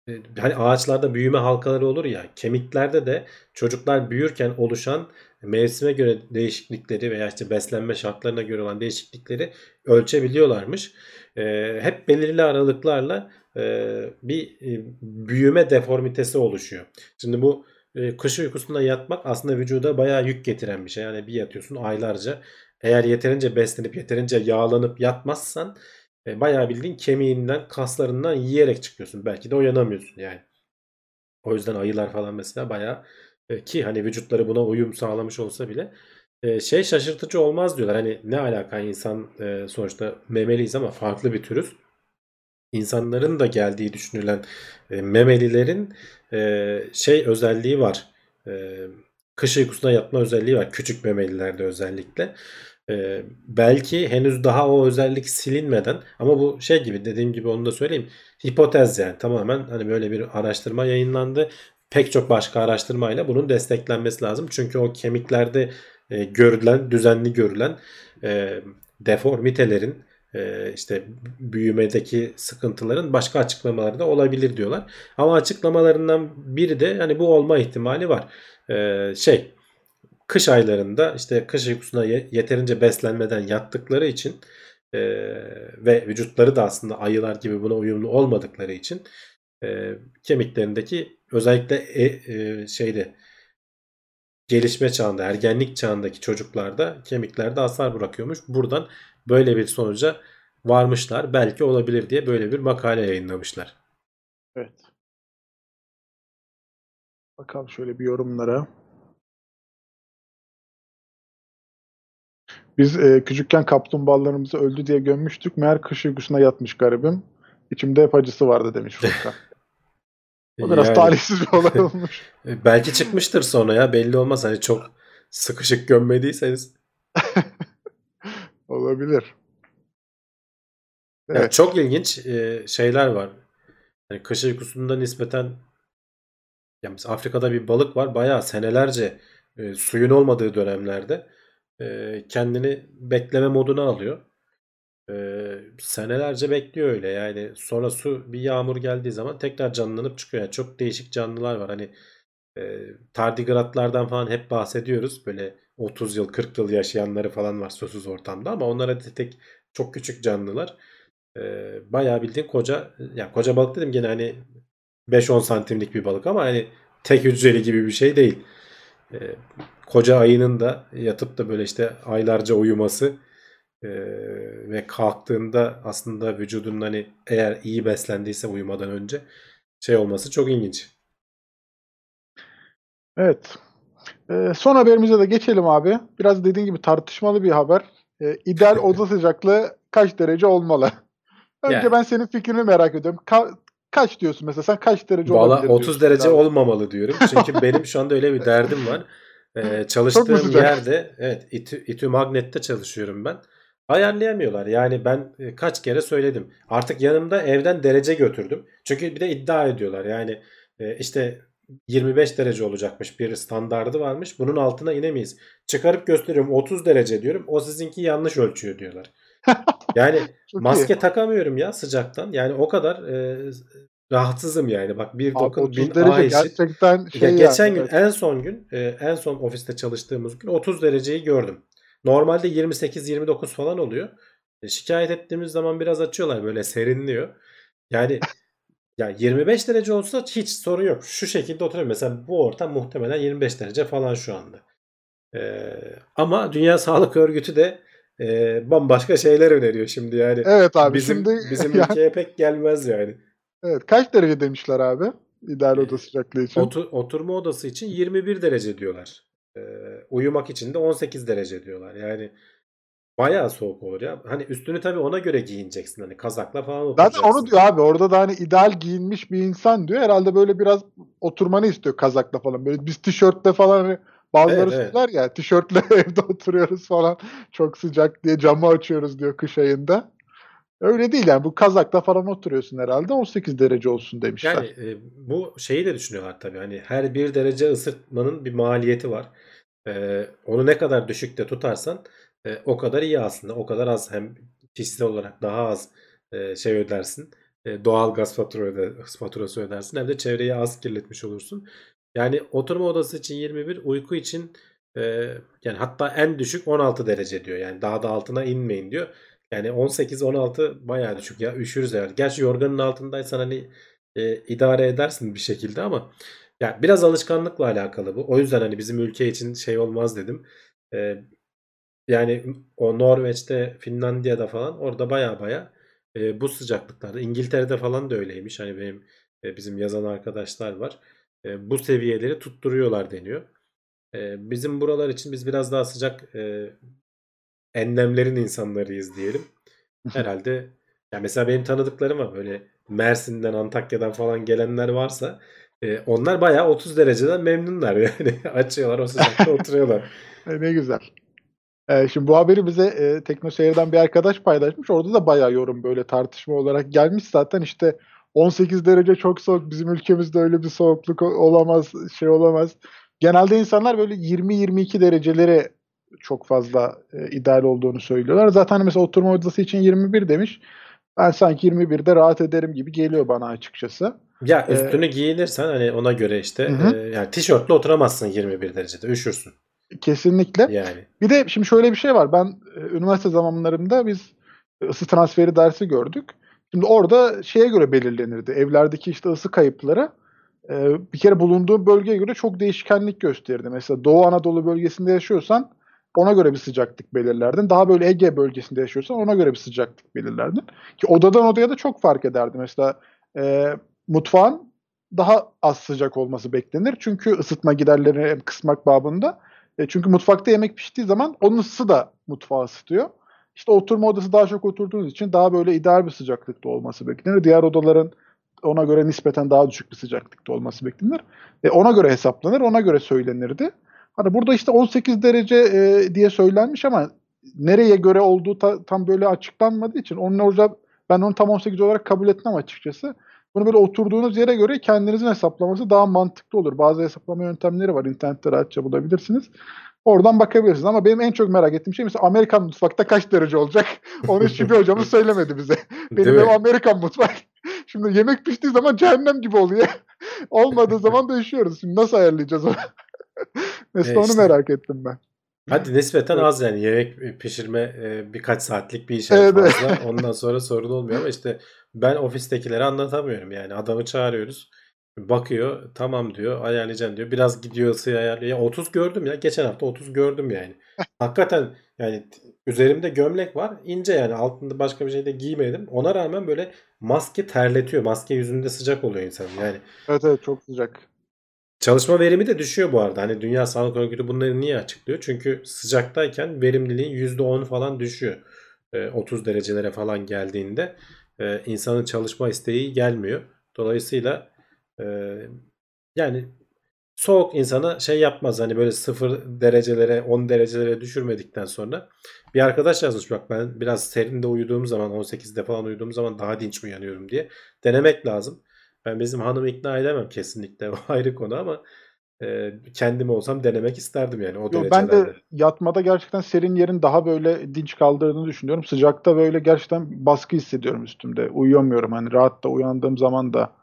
Speaker 2: e, hani ağaçlarda büyüme halkaları olur ya kemiklerde de çocuklar büyürken oluşan mevsime göre değişiklikleri veya işte beslenme şartlarına göre olan değişiklikleri ölçebiliyorlarmış. E, hep belirli aralıklarla e, bir e, büyüme deformitesi oluşuyor. Şimdi bu e, kış uykusunda yatmak aslında vücuda bayağı yük getiren bir şey. Yani bir yatıyorsun aylarca. Eğer yeterince beslenip yeterince yağlanıp yatmazsan e, bayağı bildiğin kemiğinden, kaslarından yiyerek çıkıyorsun. Belki de uyanamıyorsun yani. O yüzden ayılar falan mesela bayağı e, ki hani vücutları buna uyum sağlamış olsa bile e, şey şaşırtıcı olmaz diyorlar. Hani ne alaka insan e, sonuçta memeliyiz ama farklı bir türüz. İnsanların da geldiği düşünülen e, memelilerin e, şey özelliği var. Kış uykusuna yatma özelliği var. Küçük memelilerde özellikle. Ee, belki henüz daha o özellik silinmeden ama bu şey gibi dediğim gibi onu da söyleyeyim. Hipotez yani tamamen hani böyle bir araştırma yayınlandı. Pek çok başka araştırmayla bunun desteklenmesi lazım. Çünkü o kemiklerde e, görülen, düzenli görülen e, deformitelerin e, işte büyümedeki sıkıntıların başka açıklamaları da olabilir diyorlar. Ama açıklamalarından biri de hani bu olma ihtimali var. E, şey kış aylarında işte kış uykusuna ye- yeterince beslenmeden yattıkları için e, ve vücutları da aslında ayılar gibi buna uyumlu olmadıkları için e, kemiklerindeki özellikle e, e, şeyde gelişme çağında, ergenlik çağındaki çocuklarda kemiklerde hasar bırakıyormuş. Buradan böyle bir sonuca varmışlar. Belki olabilir diye böyle bir makale yayınlamışlar.
Speaker 3: Evet. Bakalım şöyle bir yorumlara. Biz e, küçükken kaplumbağalarımızı öldü diye gömmüştük. Meğer kış uykusuna yatmış garibim. İçimde hep acısı vardı demiş Furkan. O biraz
Speaker 2: Yani,
Speaker 3: talihsiz bir olay olmuş.
Speaker 2: e, belki çıkmıştır sonra ya belli olmaz. Hani çok sıkışık gömmediyseniz.
Speaker 3: Olabilir. Evet.
Speaker 2: çok ilginç e, şeyler var. Yani kış uykusunda nispeten Ya mesela Afrika'da bir balık var. Bayağı senelerce e, suyun olmadığı dönemlerde e, kendini bekleme moduna alıyor. E, senelerce bekliyor öyle. Yani sonra su bir yağmur geldiği zaman tekrar canlanıp çıkıyor. Yani çok değişik canlılar var. Hani e, tardigratlardan falan hep bahsediyoruz. Böyle 30 yıl 40 yıl yaşayanları falan var susuz ortamda ama onlara tek çok küçük canlılar. E, bayağı bildiğin koca ya koca balık dedim gene hani 5-10 santimlik bir balık ama hani tek hücreli gibi bir şey değil. E, koca ayının da yatıp da böyle işte aylarca uyuması e, ve kalktığında aslında vücudunun hani eğer iyi beslendiyse uyumadan önce şey olması çok ilginç.
Speaker 3: Evet. Ee, son haberimize de geçelim abi. Biraz dediğin gibi tartışmalı bir haber. Ee, ideal oda sıcaklığı kaç derece olmalı? Önce
Speaker 2: Yani.
Speaker 3: ben senin fikrini merak ediyorum. Ka- kaç diyorsun mesela? Sen kaç derece
Speaker 2: Valla
Speaker 3: olabilir
Speaker 2: 30
Speaker 3: diyorsun
Speaker 2: derece
Speaker 3: abi?
Speaker 2: olmamalı diyorum. Çünkü benim şu anda öyle bir derdim var. Ee, çalıştığım yerde evet İTÜ, İTÜ Magnet'te çalışıyorum ben. Ayarlayamıyorlar. Yani ben e, kaç kere söyledim. Artık yanımda evden derece götürdüm. Çünkü bir de iddia ediyorlar. Yani e, işte 25 derece olacakmış bir standardı varmış. Bunun altına inemeyiz. Çıkarıp gösteriyorum 30 derece diyorum. O sizinki yanlış ölçüyor diyorlar. Yani
Speaker 3: iyi.
Speaker 2: maske takamıyorum ya sıcaktan. Yani o kadar e, rahatsızım yani. Bak bir dokun
Speaker 3: 30
Speaker 2: bin
Speaker 3: derece
Speaker 2: A
Speaker 3: gerçekten şey
Speaker 2: Ya
Speaker 3: yani,
Speaker 2: geçen gün
Speaker 3: evet.
Speaker 2: en son gün e, en son ofiste çalıştığımız gün 30 dereceyi gördüm. Normalde 28-29 falan oluyor. E, şikayet ettiğimiz zaman biraz açıyorlar böyle serinliyor. Yani ya 25 derece olsa hiç sorun yok. Şu şekilde oturuyorum. Mesela bu ortam muhtemelen 25 derece falan şu anda. E, ama Dünya Sağlık Örgütü de e, bambaşka şeyler öneriyor şimdi yani.
Speaker 3: Evet abi
Speaker 2: bizim
Speaker 3: şimdi
Speaker 2: bizim
Speaker 3: yani,
Speaker 2: ülkeye pek gelmez yani.
Speaker 3: evet, kaç derece demişler abi? İdeal oda sıcaklığı için.
Speaker 2: Otur- oturma odası için 21 derece diyorlar. Uyumak için de 18 derece diyorlar. Yani bayağı soğuk olur ya. Hani üstünü tabii ona göre giyineceksin. Hani kazakla falan
Speaker 3: Zaten
Speaker 2: oturacaksın.
Speaker 3: onu diyor abi. Orada da hani ideal giyinmiş bir insan diyor. Herhalde böyle biraz oturmanı istiyor kazakla falan. Böyle biz tişörtle falan hani bazıları
Speaker 2: Evet, evet.
Speaker 3: söyler ya tişörtle evde oturuyoruz falan. Çok sıcak diye camı açıyoruz diyor kış ayında. Öyle değil yani. Bu kazakla falan oturuyorsun herhalde. 18 derece olsun demişler.
Speaker 2: Yani e, bu şeyi de düşünüyorlar tabii. Hani her bir derece ısıtmanın bir maliyeti var. Ee, onu ne kadar düşükte tutarsan e, o kadar iyi aslında. O kadar az hem kişisel olarak daha az e, şey ödersin. E, doğal gaz faturası ödersin. Hem de çevreyi az kirletmiş olursun. Yani oturma odası için 21, uyku için e, yani hatta en düşük 16 derece diyor. Yani daha da altına inmeyin diyor. Yani 18-16 bayağı düşük ya. Üşürüz herhalde. Gerçi yorganın altındaysan hani e, idare edersin bir şekilde ama ya biraz alışkanlıkla alakalı bu. O yüzden hani bizim ülke için şey olmaz dedim. E, yani o Norveç'te, Finlandiya'da falan orada baya baya e, bu sıcaklıklarda. İngiltere'de falan da öyleymiş. Hani benim e, bizim yazan arkadaşlar var. E, bu seviyeleri tutturuyorlar deniyor. E, bizim buralar için biz biraz daha sıcak e, enlemlerin insanlarıyız diyelim. Herhalde ya mesela benim tanıdıklarım var böyle Mersin'den, Antakya'dan falan gelenler varsa e, onlar bayağı 30 dereceden memnunlar yani. Açıyorlar o sıcakta oturuyorlar.
Speaker 3: E, ne güzel. E, şimdi bu haberi bize e, TeknoSeyir'den bir arkadaş paylaşmış. Orada da bayağı yorum böyle tartışma olarak gelmiş. Zaten işte 18 derece çok soğuk. Bizim ülkemizde öyle bir soğukluk olamaz, şey olamaz. Genelde insanlar böyle 20-22 derecelere çok fazla e, ideal olduğunu söylüyorlar. Zaten hani mesela oturma odası için 21 demiş. Ben sanki 21'de rahat ederim gibi geliyor bana açıkçası.
Speaker 2: Ya
Speaker 3: Ee,
Speaker 2: üstünü giyinirsen hani ona göre işte
Speaker 3: hı.
Speaker 2: e, yani tişörtle oturamazsın 21 derecede üşürsün
Speaker 3: Kesinlikle.
Speaker 2: yani.
Speaker 3: Bir de şimdi şöyle bir şey var. Ben e, üniversite zamanlarımda biz ısı transferi dersi gördük. Şimdi orada şeye göre belirlenirdi. Evlerdeki işte ısı kayıpları e, bir kere bulunduğu bölgeye göre çok değişkenlik gösterirdi. Mesela Doğu Anadolu bölgesinde yaşıyorsan ona göre bir sıcaklık belirlerdin. Daha böyle Ege bölgesinde yaşıyorsan ona göre bir sıcaklık belirlerdin. Ki odadan odaya da çok fark ederdi. Mesela e, mutfağın daha az sıcak olması beklenir. Çünkü ısıtma giderlerini kısmak babında. E, çünkü mutfakta yemek piştiği zaman onun ısısı da mutfağı ısıtıyor. İşte oturma odası daha çok oturduğunuz için daha böyle ideal bir sıcaklıkta olması beklenir. Diğer odaların ona göre nispeten daha düşük bir sıcaklıkta olması beklenir. E, ona göre hesaplanır, ona göre söylenirdi. Hani burada işte 18 derece e, diye söylenmiş ama nereye göre olduğu ta- tam böyle açıklanmadığı için onun orada ben onu tam 18 olarak kabul etmem açıkçası. Bunu böyle oturduğunuz yere göre kendinizin hesaplaması daha mantıklı olur. Bazı hesaplama yöntemleri var. İnternette rahatça bulabilirsiniz. Oradan bakabilirsiniz. Ama benim en çok merak ettiğim şey mesela Amerikan mutfakta kaç derece olacak? Onu bir hocamız söylemedi bize. Benim ev Amerikan mutfak. Şimdi yemek piştiği zaman cehennem gibi oluyor. Olmadığı zaman da üşüyoruz. Şimdi nasıl ayarlayacağız onu? Mesela
Speaker 2: E
Speaker 3: onu
Speaker 2: işte.
Speaker 3: merak ettim ben.
Speaker 2: Hadi nispeten
Speaker 3: Evet.
Speaker 2: az yani yemek pişirme e, birkaç saatlik bir iş
Speaker 3: Evet,
Speaker 2: fazla. Ondan sonra sorun olmuyor ama işte ben ofistekilere anlatamıyorum yani. Adamı çağırıyoruz. Bakıyor tamam diyor ayarlayacağım diyor. Biraz gidiyor ısıyı ayarlıyor. Ya 30 gördüm ya. Geçen hafta 30 gördüm yani. Hakikaten yani üzerimde gömlek var. ince yani altında başka bir şey de giymedim. Ona rağmen böyle maske terletiyor. Maske yüzünde sıcak oluyor insan yani.
Speaker 3: Evet evet çok sıcak.
Speaker 2: Çalışma verimi de düşüyor bu arada. Hani Dünya Sağlık Örgütü bunları niye açıklıyor? Çünkü sıcaktayken verimliliğin %10 falan düşüyor. Ee, 30 derecelere falan geldiğinde e, insanın çalışma isteği gelmiyor. Dolayısıyla e, yani soğuk insana şey yapmaz. Hani böyle 0 derecelere 10 derecelere düşürmedikten sonra bir arkadaş yazmış bak ben biraz serinde uyuduğum zaman 18'de falan uyuduğum zaman daha dinç uyanıyorum diye denemek lazım. Ben bizim hanımı ikna edemem kesinlikle. O ayrı konu ama e, kendim olsam denemek isterdim yani o
Speaker 3: Yo, ben
Speaker 2: derecelerde.
Speaker 3: de yatmada gerçekten serin yerin daha böyle dinç kaldırdığını düşünüyorum. Sıcakta böyle gerçekten baskı hissediyorum üstümde. Uyuyamıyorum. Hani rahat da uyandığım zaman da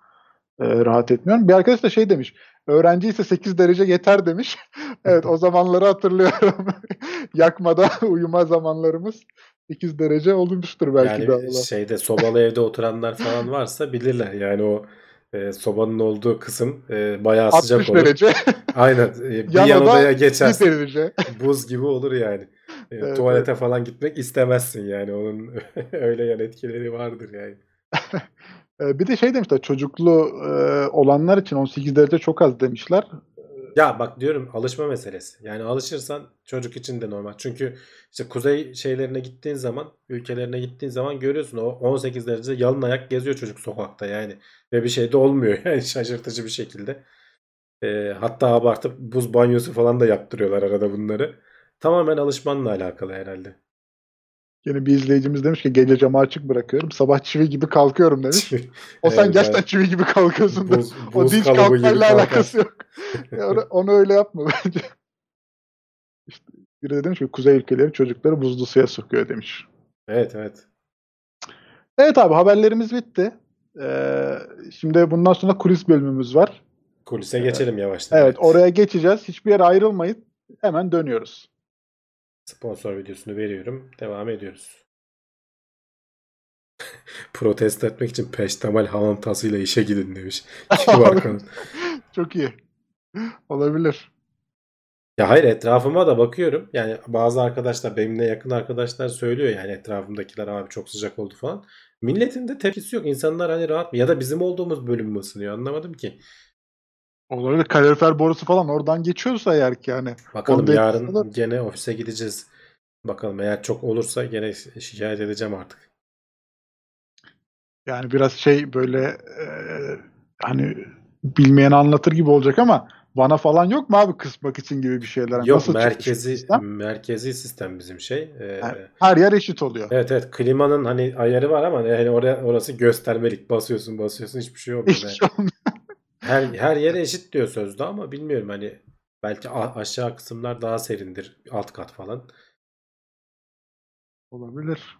Speaker 3: e, rahat etmiyorum. Bir arkadaş da şey demiş. Öğrenci ise 8 derece yeter demiş. evet o zamanları hatırlıyorum. Yakmada uyuma zamanlarımız 8 derece olmuştur belki de.
Speaker 2: Yani şeyde sobalı evde oturanlar falan varsa bilirler. Yani o e, sobanın olduğu kısım e, bayağı sıcak
Speaker 3: 60
Speaker 2: olur.
Speaker 3: derece.
Speaker 2: Aynen. e, bir
Speaker 3: Yan
Speaker 2: yan
Speaker 3: oda
Speaker 2: odaya
Speaker 3: 1
Speaker 2: geçersin.
Speaker 3: derece.
Speaker 2: Buz gibi olur yani. E,
Speaker 3: Evet,
Speaker 2: tuvalete falan gitmek istemezsin yani. Onun öyle yan etkileri vardır yani.
Speaker 3: E, bir de şey demişler çocuklu e, olanlar için 18 derece çok az demişler.
Speaker 2: Ya bak diyorum alışma meselesi. Yani alışırsan çocuk için de normal. Çünkü işte kuzey şeylerine gittiğin zaman, ülkelerine gittiğin zaman görüyorsun o 18 derece yalın ayak geziyor çocuk sokakta yani. Ve bir şey de olmuyor yani şaşırtıcı bir şekilde. Ee, hatta abartıp buz banyosu falan da yaptırıyorlar arada bunları. Tamamen alışmanla alakalı herhalde.
Speaker 3: Yine bir izleyicimiz demiş ki gece camı açık bırakıyorum. Sabah çivi gibi kalkıyorum demiş. O sen
Speaker 2: Evet,
Speaker 3: gerçekten
Speaker 2: evet.
Speaker 3: çivi gibi kalkıyorsun. da.
Speaker 2: Buz,
Speaker 3: o
Speaker 2: buz
Speaker 3: dinç kalkmayla alakası yok. Ya onu, öyle yapma bence. İşte biri de demiş ki kuzey ülkeleri çocukları buzlu suya sokuyor demiş.
Speaker 2: Evet evet.
Speaker 3: Evet abi haberlerimiz bitti. Ee, şimdi bundan sonra kulis bölümümüz var.
Speaker 2: Kulise geçelim yavaştan.
Speaker 3: Evet oraya geçeceğiz. Hiçbir yere ayrılmayın. Hemen dönüyoruz.
Speaker 2: Sponsor videosunu veriyorum. Devam ediyoruz. Protesto etmek için peştemal hamam tasıyla işe gidin demiş. Konu?
Speaker 3: Çok iyi. Olabilir.
Speaker 2: Ya hayır etrafıma da bakıyorum. Yani bazı arkadaşlar benimle yakın arkadaşlar söylüyor yani etrafımdakiler abi çok sıcak oldu falan. Milletin de tepkisi yok. İnsanlar hani rahat mı? Ya da bizim olduğumuz bölüm mü ısınıyor? Anlamadım ki.
Speaker 3: Olabilir. Kalorifer borusu falan oradan geçiyorsa eğer ki yani.
Speaker 2: Bakalım yarın
Speaker 3: olur.
Speaker 2: gene ofise gideceğiz. Bakalım eğer çok olursa gene şikayet edeceğim artık.
Speaker 3: Yani biraz şey böyle e, hani bilmeyen anlatır gibi olacak ama vana falan yok mu abi kısmak için gibi bir şeyler? Hani
Speaker 2: Yok
Speaker 3: Nasıl
Speaker 2: merkezi
Speaker 3: sistem?
Speaker 2: merkezi sistem bizim şey. Ee,
Speaker 3: Ha, Her yer eşit oluyor.
Speaker 2: Evet evet klimanın hani ayarı var ama yani oraya orası göstermelik basıyorsun basıyorsun hiçbir şey olmuyor.
Speaker 3: Hiçbir
Speaker 2: Yani
Speaker 3: şey olmuyor.
Speaker 2: Her her yere eşit diyor sözde ama bilmiyorum hani belki aşağı kısımlar daha serindir alt kat falan.
Speaker 3: Olabilir.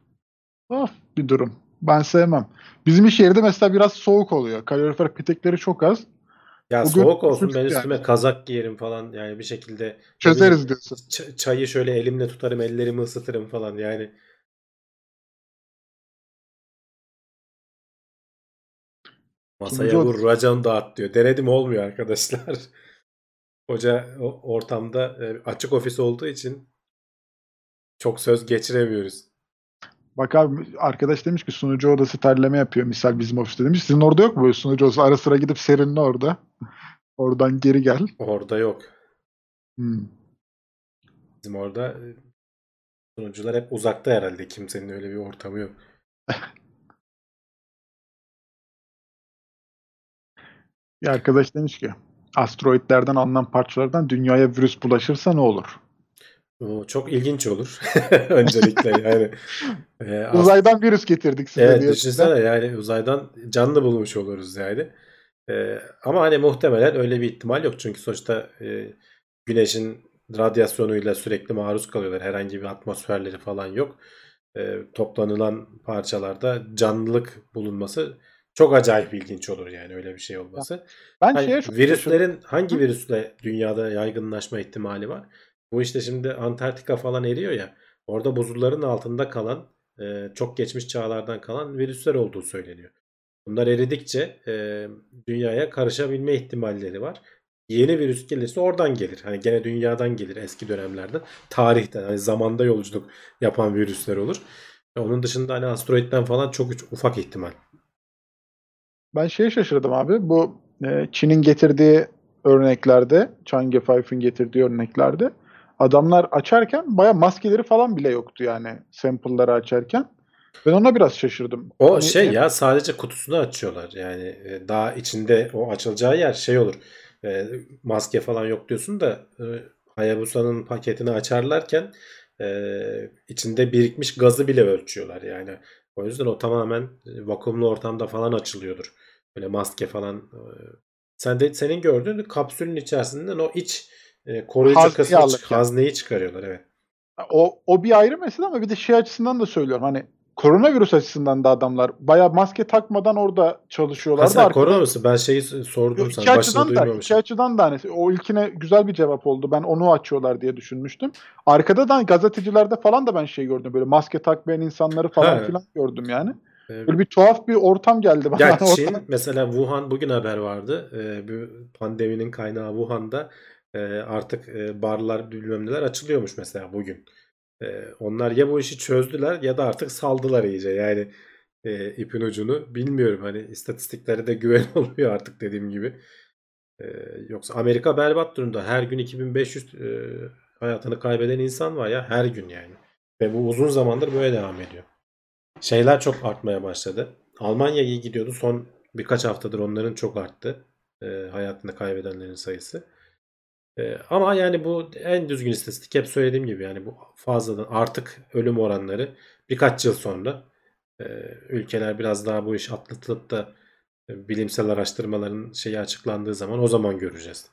Speaker 3: Of bir durum. Ben sevmem. Bizim iş yerinde mesela biraz soğuk oluyor. Kalorifer petekleri çok az.
Speaker 2: Ya
Speaker 3: Bugün
Speaker 2: soğuk olsun ben üstüme
Speaker 3: yani.
Speaker 2: kazak giyerim falan yani bir şekilde
Speaker 3: Çözeriz diyorsun.
Speaker 2: çayı şöyle elimle tutarım ellerimi ısıtırım falan yani. Masaya
Speaker 3: Sunucu
Speaker 2: vur racon dağıt diyor. Denedim olmuyor arkadaşlar. Hoca ortamda e, açık ofis olduğu için çok söz geçiremiyoruz.
Speaker 3: Bak abi arkadaş demiş ki sunucu odası terleme yapıyor. Misal bizim ofiste demiş. Sizin orada yok mu böyle sunucu odası? Ara sıra gidip serinle orada. Oradan geri gel.
Speaker 2: Orada yok.
Speaker 3: Hmm.
Speaker 2: Bizim orada e, sunucular hep uzakta herhalde. Kimsenin öyle bir ortamı yok.
Speaker 3: Bir arkadaş demiş ki asteroidlerden alınan parçalardan dünyaya virüs bulaşırsa ne olur?
Speaker 2: Çok ilginç olur. Öncelikle yani. E,
Speaker 3: Uzaydan virüs getirdik size
Speaker 2: evet düşünsene yani uzaydan canlı bulmuş oluruz yani. E, ama hani muhtemelen öyle bir ihtimal yok. Çünkü sonuçta e, güneşin radyasyonuyla sürekli maruz kalıyorlar. Herhangi bir atmosferleri falan yok. E, toplanılan parçalarda canlılık bulunması çok acayip ilginç olur yani öyle bir şey olması.
Speaker 3: Ben
Speaker 2: Hani
Speaker 3: şeye çok
Speaker 2: virüslerin hangi virüsle dünyada yaygınlaşma ihtimali var? Bu işte şimdi Antarktika falan eriyor ya. Orada buzulların altında kalan e, çok geçmiş çağlardan kalan virüsler olduğu söyleniyor. Bunlar eridikçe e, dünyaya karışabilme ihtimalleri var. Yeni virüs gelirse oradan gelir. Hani gene dünyadan gelir eski dönemlerden. Tarihten hani zamanda yolculuk yapan virüsler olur. Onun dışında hani asteroitten falan çok ufak ihtimal.
Speaker 3: Ben şeye şaşırdım abi. Bu e, Çin'in getirdiği örneklerde, Chang'e Five'ın getirdiği örneklerde adamlar açarken baya maskeleri falan bile yoktu yani sample'ları açarken. Ben ona biraz şaşırdım.
Speaker 2: O
Speaker 3: Hani,
Speaker 2: şey
Speaker 3: e,
Speaker 2: ya sadece kutusunu açıyorlar. Yani e, daha içinde o açılacağı yer şey olur. E, maske falan yok diyorsun da e, Hayabusa'nın paketini açarlarken e, içinde birikmiş gazı bile ölçüyorlar yani. O yüzden o tamamen e, vakumlu ortamda falan açılıyordur. Böyle maske falan. e, sen de senin gördüğün kapsülün içerisinden o iç e, koruyucu
Speaker 3: Hazneyi
Speaker 2: kısmı
Speaker 3: alırken.
Speaker 2: hazneyi çıkarıyorlar evet.
Speaker 3: O, o bir ayrı mesele ama bir de şey açısından da söylüyorum. Hani koronavirüs açısından da adamlar baya maske takmadan orada çalışıyorlar.
Speaker 2: Sen
Speaker 3: arkada-
Speaker 2: korona mısın? Ben şeyi sordum
Speaker 3: Yok,
Speaker 2: sana.
Speaker 3: açıdan da, iki açıdan da hani o ilkine güzel bir cevap oldu. Ben onu açıyorlar diye düşünmüştüm. Arkada da gazetecilerde falan da ben şey gördüm. Böyle maske takmayan insanları falan
Speaker 2: Ha.
Speaker 3: filan gördüm yani.
Speaker 2: E,
Speaker 3: Böyle bir tuhaf bir ortam geldi bana.
Speaker 2: Ya
Speaker 3: Ortam-
Speaker 2: Çin mesela Wuhan bugün haber vardı. Ee, bu pandeminin kaynağı Wuhan'da e, artık e, barlar bilmem neler açılıyormuş mesela bugün. E, onlar ya bu işi çözdüler ya da artık saldılar iyice. Yani e, ipin ucunu bilmiyorum. Hani istatistiklere de güven olmuyor artık dediğim gibi. E, yoksa Amerika berbat durumda. Her gün 2500 e, hayatını kaybeden insan var ya her gün yani. Ve bu uzun zamandır böyle devam ediyor. Şeyler çok artmaya başladı. Almanya iyi gidiyordu. Son birkaç haftadır onların çok arttı. e, hayatını kaybedenlerin sayısı. E, ama yani bu en düzgün istatistik hep söylediğim gibi yani bu fazladan artık ölüm oranları birkaç yıl sonra e, ülkeler biraz daha bu iş atlatılıp da e, bilimsel araştırmaların şeyi açıklandığı zaman o zaman göreceğiz.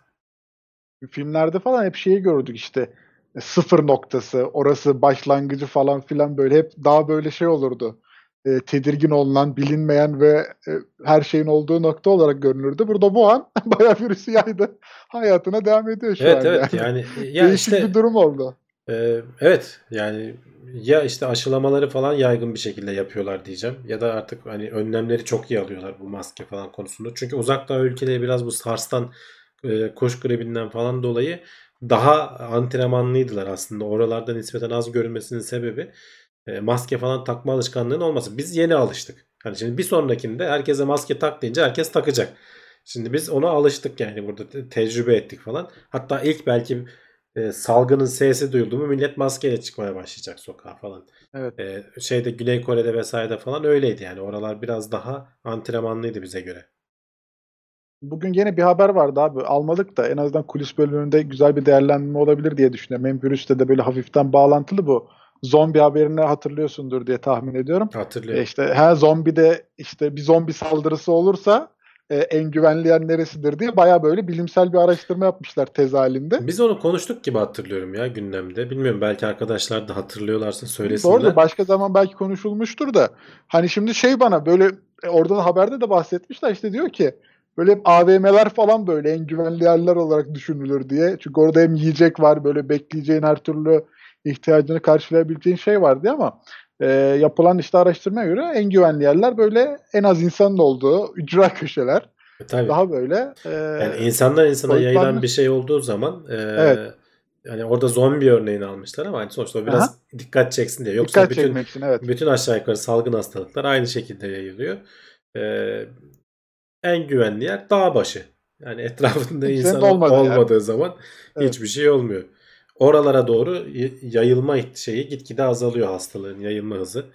Speaker 3: Filmlerde falan hep şeyi gördük işte sıfır noktası, orası başlangıcı falan filan böyle hep daha böyle şey olurdu. E, tedirgin olunan, bilinmeyen ve e, her şeyin olduğu nokta olarak görünürdü. Burada bu an bayağı virüsü yaydı. Hayatına devam ediyor şu
Speaker 2: Evet
Speaker 3: an
Speaker 2: evet
Speaker 3: yani.
Speaker 2: yani ya
Speaker 3: Değişik
Speaker 2: işte
Speaker 3: bir durum oldu.
Speaker 2: Ee, evet yani ya işte aşılamaları falan yaygın bir şekilde yapıyorlar diyeceğim ya da artık hani önlemleri çok iyi alıyorlar bu maske falan konusunda. Çünkü uzak doğu ülkeleri biraz bu SARS'tan e, kuş gribinden falan dolayı daha antrenmanlıydılar aslında. Oralarda nispeten az görülmesinin sebebi e, maske falan takma alışkanlığının olması. Biz yeni alıştık. Hani şimdi bir sonrakinde herkese maske tak deyince herkes takacak. Şimdi biz ona alıştık yani burada te- tecrübe ettik falan. Hatta ilk belki e, salgının sesi duyuldu mu millet maskeyle çıkmaya başlayacak sokağa falan.
Speaker 3: Evet.
Speaker 2: E, şeyde Güney Kore'de vesairede falan öyleydi yani. Oralar biraz daha antrenmanlıydı bize göre.
Speaker 3: Bugün yine bir haber vardı abi. Almadık da en azından kulis bölümünde güzel bir değerlendirme olabilir diye düşünüyorum. Hem virüsle de böyle hafiften bağlantılı bu. Zombi haberini hatırlıyorsundur diye tahmin ediyorum. E
Speaker 2: Hatırlıyorum.
Speaker 3: işte her zombide işte bir zombi saldırısı olursa e, en güvenli yer neresidir diye baya böyle bilimsel bir araştırma yapmışlar tez halinde.
Speaker 2: Biz onu konuştuk gibi hatırlıyorum ya gündemde. Bilmiyorum belki arkadaşlar da hatırlıyorlarsa
Speaker 3: Doğru
Speaker 2: söylesinler.
Speaker 3: da başka zaman belki konuşulmuştur da hani şimdi şey bana böyle e, orada da haberde de bahsetmişler işte diyor ki böyle hep AVM'ler falan böyle en güvenli yerler olarak düşünülür diye. Çünkü orada hem yiyecek var böyle bekleyeceğin her türlü ihtiyacını karşılayabileceğin şey var diye ama e, yapılan işte araştırmaya göre en güvenli yerler böyle en az insanın olduğu ücra köşeler.
Speaker 2: E, Tabii.
Speaker 3: Daha böyle e,
Speaker 2: Yani insandan insana
Speaker 3: soyutlanmış-
Speaker 2: yayılan bir şey olduğu zaman e,
Speaker 3: Evet.
Speaker 2: yani orada zombi örneğini almışlar ama hani sonuçta biraz dikkat çeksin diye. Yoksa
Speaker 3: dikkat
Speaker 2: bütün
Speaker 3: için evet.
Speaker 2: bütün aşağı yukarı salgın hastalıklar aynı şekilde yayılıyor. E, en güvenli yer dağ başı. Yani etrafında insan
Speaker 3: olmadığı
Speaker 2: olmadığı,
Speaker 3: yer.
Speaker 2: zaman
Speaker 3: Evet.
Speaker 2: hiçbir şey olmuyor. Oralara doğru yayılma şeyi gitgide azalıyor hastalığın yayılma hızı.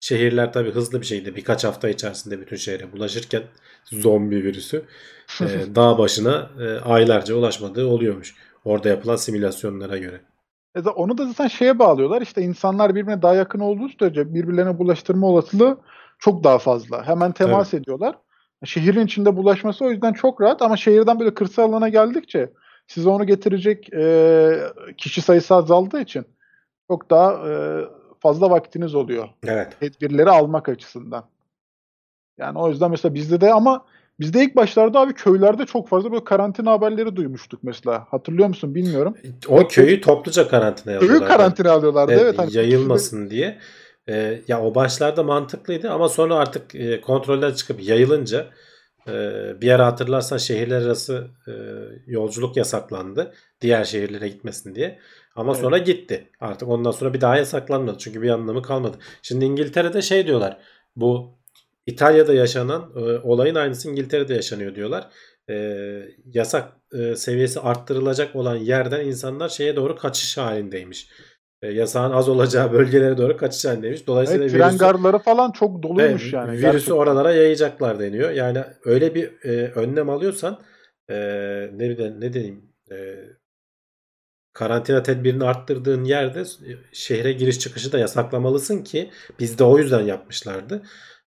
Speaker 2: Şehirler tabii hızlı bir şekilde birkaç hafta içerisinde bütün şehre bulaşırken zombi virüsü e, dağ başına e, aylarca ulaşmadığı oluyormuş. Orada yapılan simülasyonlara göre.
Speaker 3: E da- onu da zaten şeye bağlıyorlar. İşte insanlar birbirine daha yakın olduğu sürece birbirlerine bulaştırma olasılığı çok daha fazla. Hemen temas ediyorlar. Şehrin içinde bulaşması o yüzden çok rahat ama şehirden böyle kırsal alana geldikçe size onu getirecek e, kişi sayısı azaldığı için çok daha e, fazla vaktiniz oluyor
Speaker 2: Evet.
Speaker 3: tedbirleri almak açısından. Yani o yüzden mesela bizde de ama bizde ilk başlarda abi köylerde çok fazla böyle karantina haberleri duymuştuk mesela. Hatırlıyor musun bilmiyorum.
Speaker 2: O köyü topluca karantinaya
Speaker 3: Köyü
Speaker 2: alıyorlar.
Speaker 3: karantina alıyorlardı.
Speaker 2: Evet,
Speaker 3: Evet, hani
Speaker 2: yayılmasın diye. Ee, ya o başlarda mantıklıydı ama sonra artık e, kontrolden çıkıp yayılınca e, bir ara hatırlarsan şehirler arası e, yolculuk yasaklandı. Diğer şehirlere gitmesin diye. Ama
Speaker 3: Evet.
Speaker 2: sonra gitti. Artık ondan sonra bir daha yasaklanmadı. Çünkü bir anlamı kalmadı. Şimdi İngiltere'de şey diyorlar. Bu İtalya'da yaşanan e, olayın aynısı İngiltere'de yaşanıyor diyorlar. E, yasak seviyesi arttırılacak olan yerden insanlar şeye doğru kaçış halindeymiş. E, yasağın az olacağı bölgelere doğru kaçış halindeymiş. Dolayısıyla
Speaker 3: Evet, tren garları falan çok doluymuş
Speaker 2: Evet,
Speaker 3: yani.
Speaker 2: virüsü
Speaker 3: gerçekten.
Speaker 2: oralara yayacaklar deniyor. Yani öyle bir e, önlem alıyorsan e, ne ne diyeyim e, karantina tedbirini arttırdığın yerde e, şehre giriş çıkışı da yasaklamalısın ki bizde o yüzden yapmışlardı.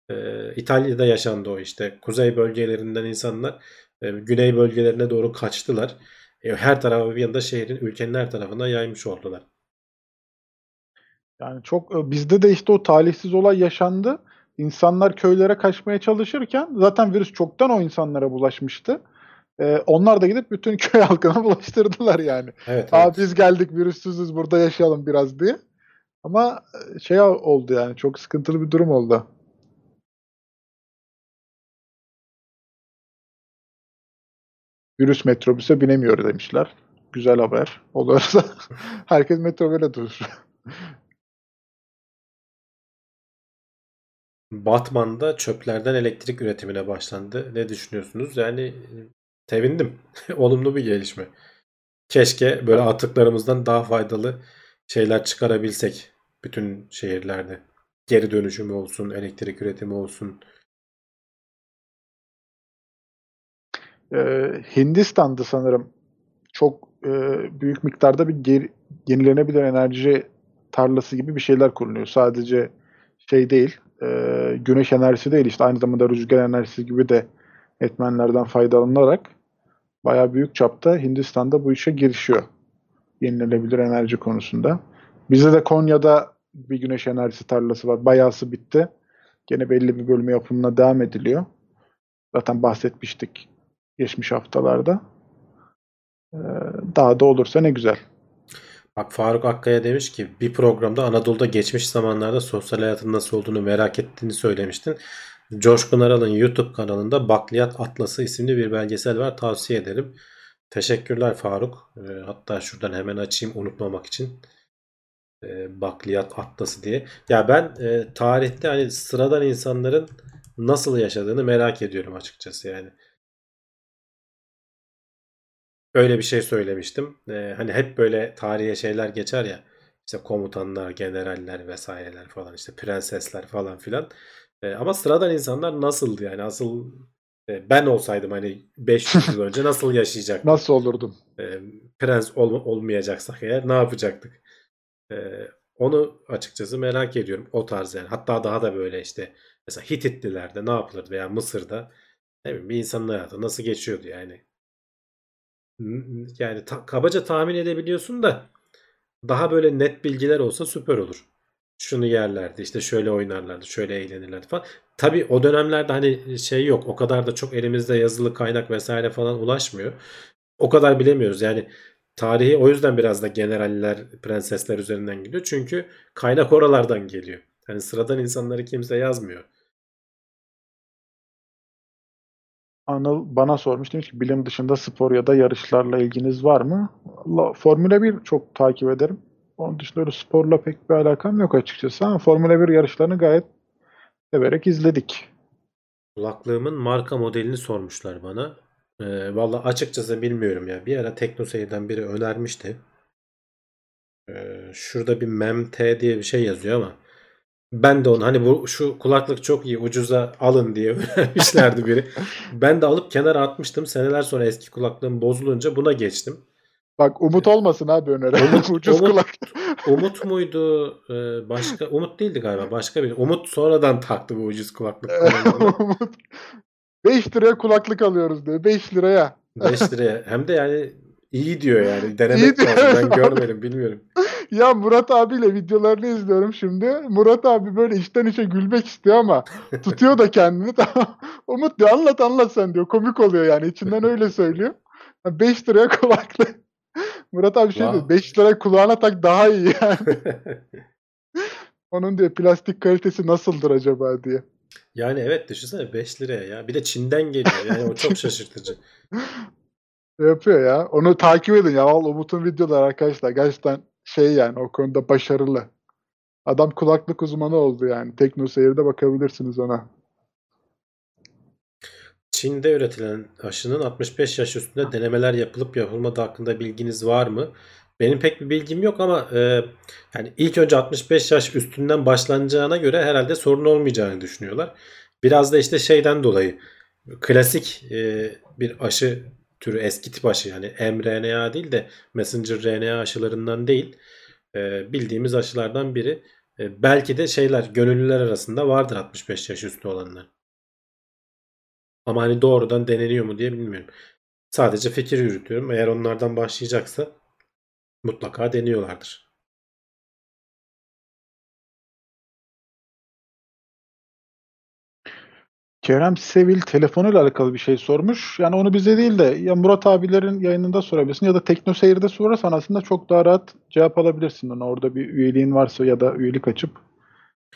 Speaker 2: E, İtalya'da yaşandı o işte. Kuzey bölgelerinden insanlar e, güney bölgelerine doğru kaçtılar. E, her tarafa bir yanda şehrin ülkenin her tarafına yaymış oldular.
Speaker 3: Yani çok e, bizde de işte o talihsiz olay yaşandı. İnsanlar köylere kaçmaya çalışırken zaten virüs çoktan o insanlara bulaşmıştı. E, onlar da gidip bütün köy halkına bulaştırdılar yani.
Speaker 2: Evet,
Speaker 3: Aa
Speaker 2: evet.
Speaker 3: biz geldik virüssüzüz burada yaşayalım biraz diye. Ama e, şey oldu yani çok sıkıntılı bir durum oldu. Virüs metrobüse binemiyor demişler. Güzel haber. Olursa herkes metrobüse durur.
Speaker 2: Batman'da çöplerden elektrik üretimine başlandı. Ne düşünüyorsunuz? Yani e, sevindim. Olumlu bir gelişme. Keşke böyle atıklarımızdan daha faydalı şeyler çıkarabilsek bütün şehirlerde. Geri dönüşümü olsun, elektrik üretimi olsun.
Speaker 3: Ee, Hindistan'da sanırım çok e, büyük miktarda bir geri, yenilenebilir enerji tarlası gibi bir şeyler kuruluyor. Sadece şey değil, e, güneş enerjisi değil işte aynı zamanda rüzgar enerjisi gibi de etmenlerden faydalanarak bayağı büyük çapta Hindistan'da bu işe girişiyor. Yenilenebilir enerji konusunda. Bizde de Konya'da bir güneş enerjisi tarlası var. Bayağısı bitti. Gene belli bir bölümü yapımına devam ediliyor. Zaten bahsetmiştik geçmiş haftalarda. Ee, daha da olursa ne güzel.
Speaker 2: Bak Faruk Akkaya demiş ki bir programda Anadolu'da geçmiş zamanlarda sosyal hayatın nasıl olduğunu merak ettiğini söylemiştin. Coşkun Aral'ın YouTube kanalında Bakliyat Atlası isimli bir belgesel var. Tavsiye ederim. Teşekkürler Faruk. Ee, hatta şuradan hemen açayım unutmamak için. Ee, Bakliyat Atlası diye. Ya ben e, tarihte hani sıradan insanların nasıl yaşadığını merak ediyorum açıkçası yani. Öyle bir şey söylemiştim. Ee, hani hep böyle tarihe şeyler geçer ya. İşte komutanlar, generaller vesaireler falan işte prensesler falan filan. Ee, ama sıradan insanlar nasıldı yani? Asıl e, ben olsaydım hani 500 yıl önce nasıl yaşayacaktım?
Speaker 3: Nasıl olurdum?
Speaker 2: e, prens ol- olmayacaksak eğer ne yapacaktık? E, onu açıkçası merak ediyorum. O tarz yani. Hatta daha da böyle işte mesela Hititlilerde ne yapılırdı veya Mısır'da ne bileyim, bir insanın hayatı nasıl geçiyordu yani. Yani ta- kabaca tahmin edebiliyorsun da daha böyle net bilgiler olsa süper olur. Şunu yerlerdi işte şöyle oynarlardı şöyle eğlenirlerdi falan. Tabii o dönemlerde hani şey yok o kadar da çok elimizde yazılı kaynak vesaire falan ulaşmıyor. O kadar bilemiyoruz yani tarihi o yüzden biraz da generaller prensesler üzerinden gidiyor. Çünkü kaynak oralardan geliyor. Yani sıradan insanları kimse yazmıyor.
Speaker 3: Anıl bana sormuş demiş ki bilim dışında spor ya da yarışlarla ilginiz var mı? Allah, Formula 1 çok takip ederim. Onun dışında öyle sporla pek bir alakam yok açıkçası ama Formula 1 yarışlarını gayet severek izledik.
Speaker 2: Kulaklığımın marka modelini sormuşlar bana. Ee, Valla açıkçası bilmiyorum ya. Bir ara TeknoSeyir'den biri önermişti. Ee, şurada bir MEMT diye bir şey yazıyor ama ben de onu hani bu şu kulaklık çok iyi ucuza alın diye önermişlerdi biri. Ben de alıp kenara atmıştım. Seneler sonra eski kulaklığım bozulunca buna geçtim.
Speaker 3: Bak Umut olmasın abi öneri.
Speaker 2: Umut-
Speaker 3: Ucuz
Speaker 2: Umut-
Speaker 3: kulak.
Speaker 2: Umut muydu? Ee, başka Umut değildi galiba. Başka bir. Umut sonradan taktı bu ucuz kulaklık.
Speaker 3: Umut. 5 liraya kulaklık alıyoruz diyor. 5 liraya.
Speaker 2: 5 liraya. Hem de yani iyi diyor yani. Denemek
Speaker 3: İyi
Speaker 2: lazım. Ben görmedim bilmiyorum.
Speaker 3: Ya Murat abiyle videolarını izliyorum şimdi. Murat abi böyle içten içe gülmek istiyor ama tutuyor da kendini. Umut diyor anlat anlat sen diyor. Komik oluyor yani. İçinden öyle söylüyor. 5 liraya kulaklık. Murat abi şey
Speaker 2: Wow.
Speaker 3: diyor. 5 liraya kulağına tak daha iyi yani. Onun diyor plastik kalitesi nasıldır acaba diye.
Speaker 2: yani evet düşünsene 5 liraya ya. Bir de Çin'den geliyor. Yani o çok şaşırtıcı.
Speaker 3: Şey yapıyor ya. Onu takip edin ya. Vallahi Umut'un videoları arkadaşlar. Gerçekten şey yani o konuda başarılı. Adam kulaklık uzmanı oldu yani. Tekno Seyir'de bakabilirsiniz ona.
Speaker 2: Çin'de üretilen aşının 65 yaş üstünde denemeler yapılıp yapılmadığı hakkında bilginiz var mı? Benim pek bir bilgim yok ama e, yani ilk önce 65 yaş üstünden başlanacağına göre herhalde sorun olmayacağını düşünüyorlar. Biraz da işte şeyden dolayı klasik e, bir aşı türü eski tip aşı yani mRNA değil de messenger RNA aşılarından değil e, bildiğimiz aşılardan biri. E, belki de şeyler gönüllüler arasında vardır 65 yaş üstü olanlar. Ama hani doğrudan deneniyor mu diye bilmiyorum. Sadece fikir yürütüyorum. Eğer onlardan başlayacaksa mutlaka deniyorlardır.
Speaker 3: Kerem Sevil telefonuyla alakalı bir şey sormuş. Yani onu bize değil de ya Murat abilerin yayınında sorabilirsin ya da Tekno Seyir'de sorarsan aslında çok daha rahat cevap alabilirsin ona. Orada bir üyeliğin varsa ya da üyelik açıp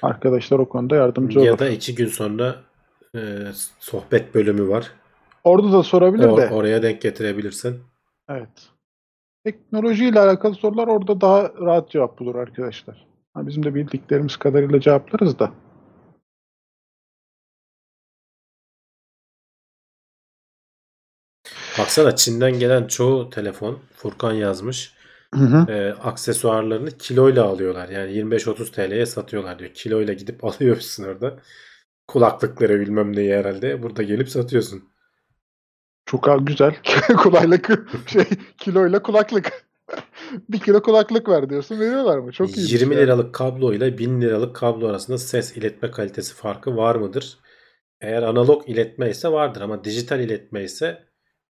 Speaker 3: arkadaşlar o konuda yardımcı olur.
Speaker 2: Ya da iki gün sonra e, sohbet bölümü var.
Speaker 3: Orada da sorabilir
Speaker 2: Or-
Speaker 3: de.
Speaker 2: oraya denk getirebilirsin.
Speaker 3: Evet. Teknolojiyle alakalı sorular orada daha rahat cevap bulur arkadaşlar. Ha, bizim de bildiklerimiz kadarıyla cevaplarız da.
Speaker 2: Baksana Çin'den gelen çoğu telefon Furkan yazmış.
Speaker 3: Hı hı.
Speaker 2: e, aksesuarlarını kiloyla alıyorlar. Yani 25-30 TL'ye satıyorlar diyor. Kiloyla gidip alıyorsun orada. Kulaklıkları bilmem neyi herhalde. Burada gelip satıyorsun.
Speaker 3: Çok güzel. Kolaylık şey kiloyla kulaklık. bir kilo kulaklık ver diyorsun veriyorlar mı? Çok iyi.
Speaker 2: 20 liralık kablo ile 1000 liralık kablo arasında ses iletme kalitesi farkı var mıdır? Eğer analog iletme ise vardır ama dijital iletme ise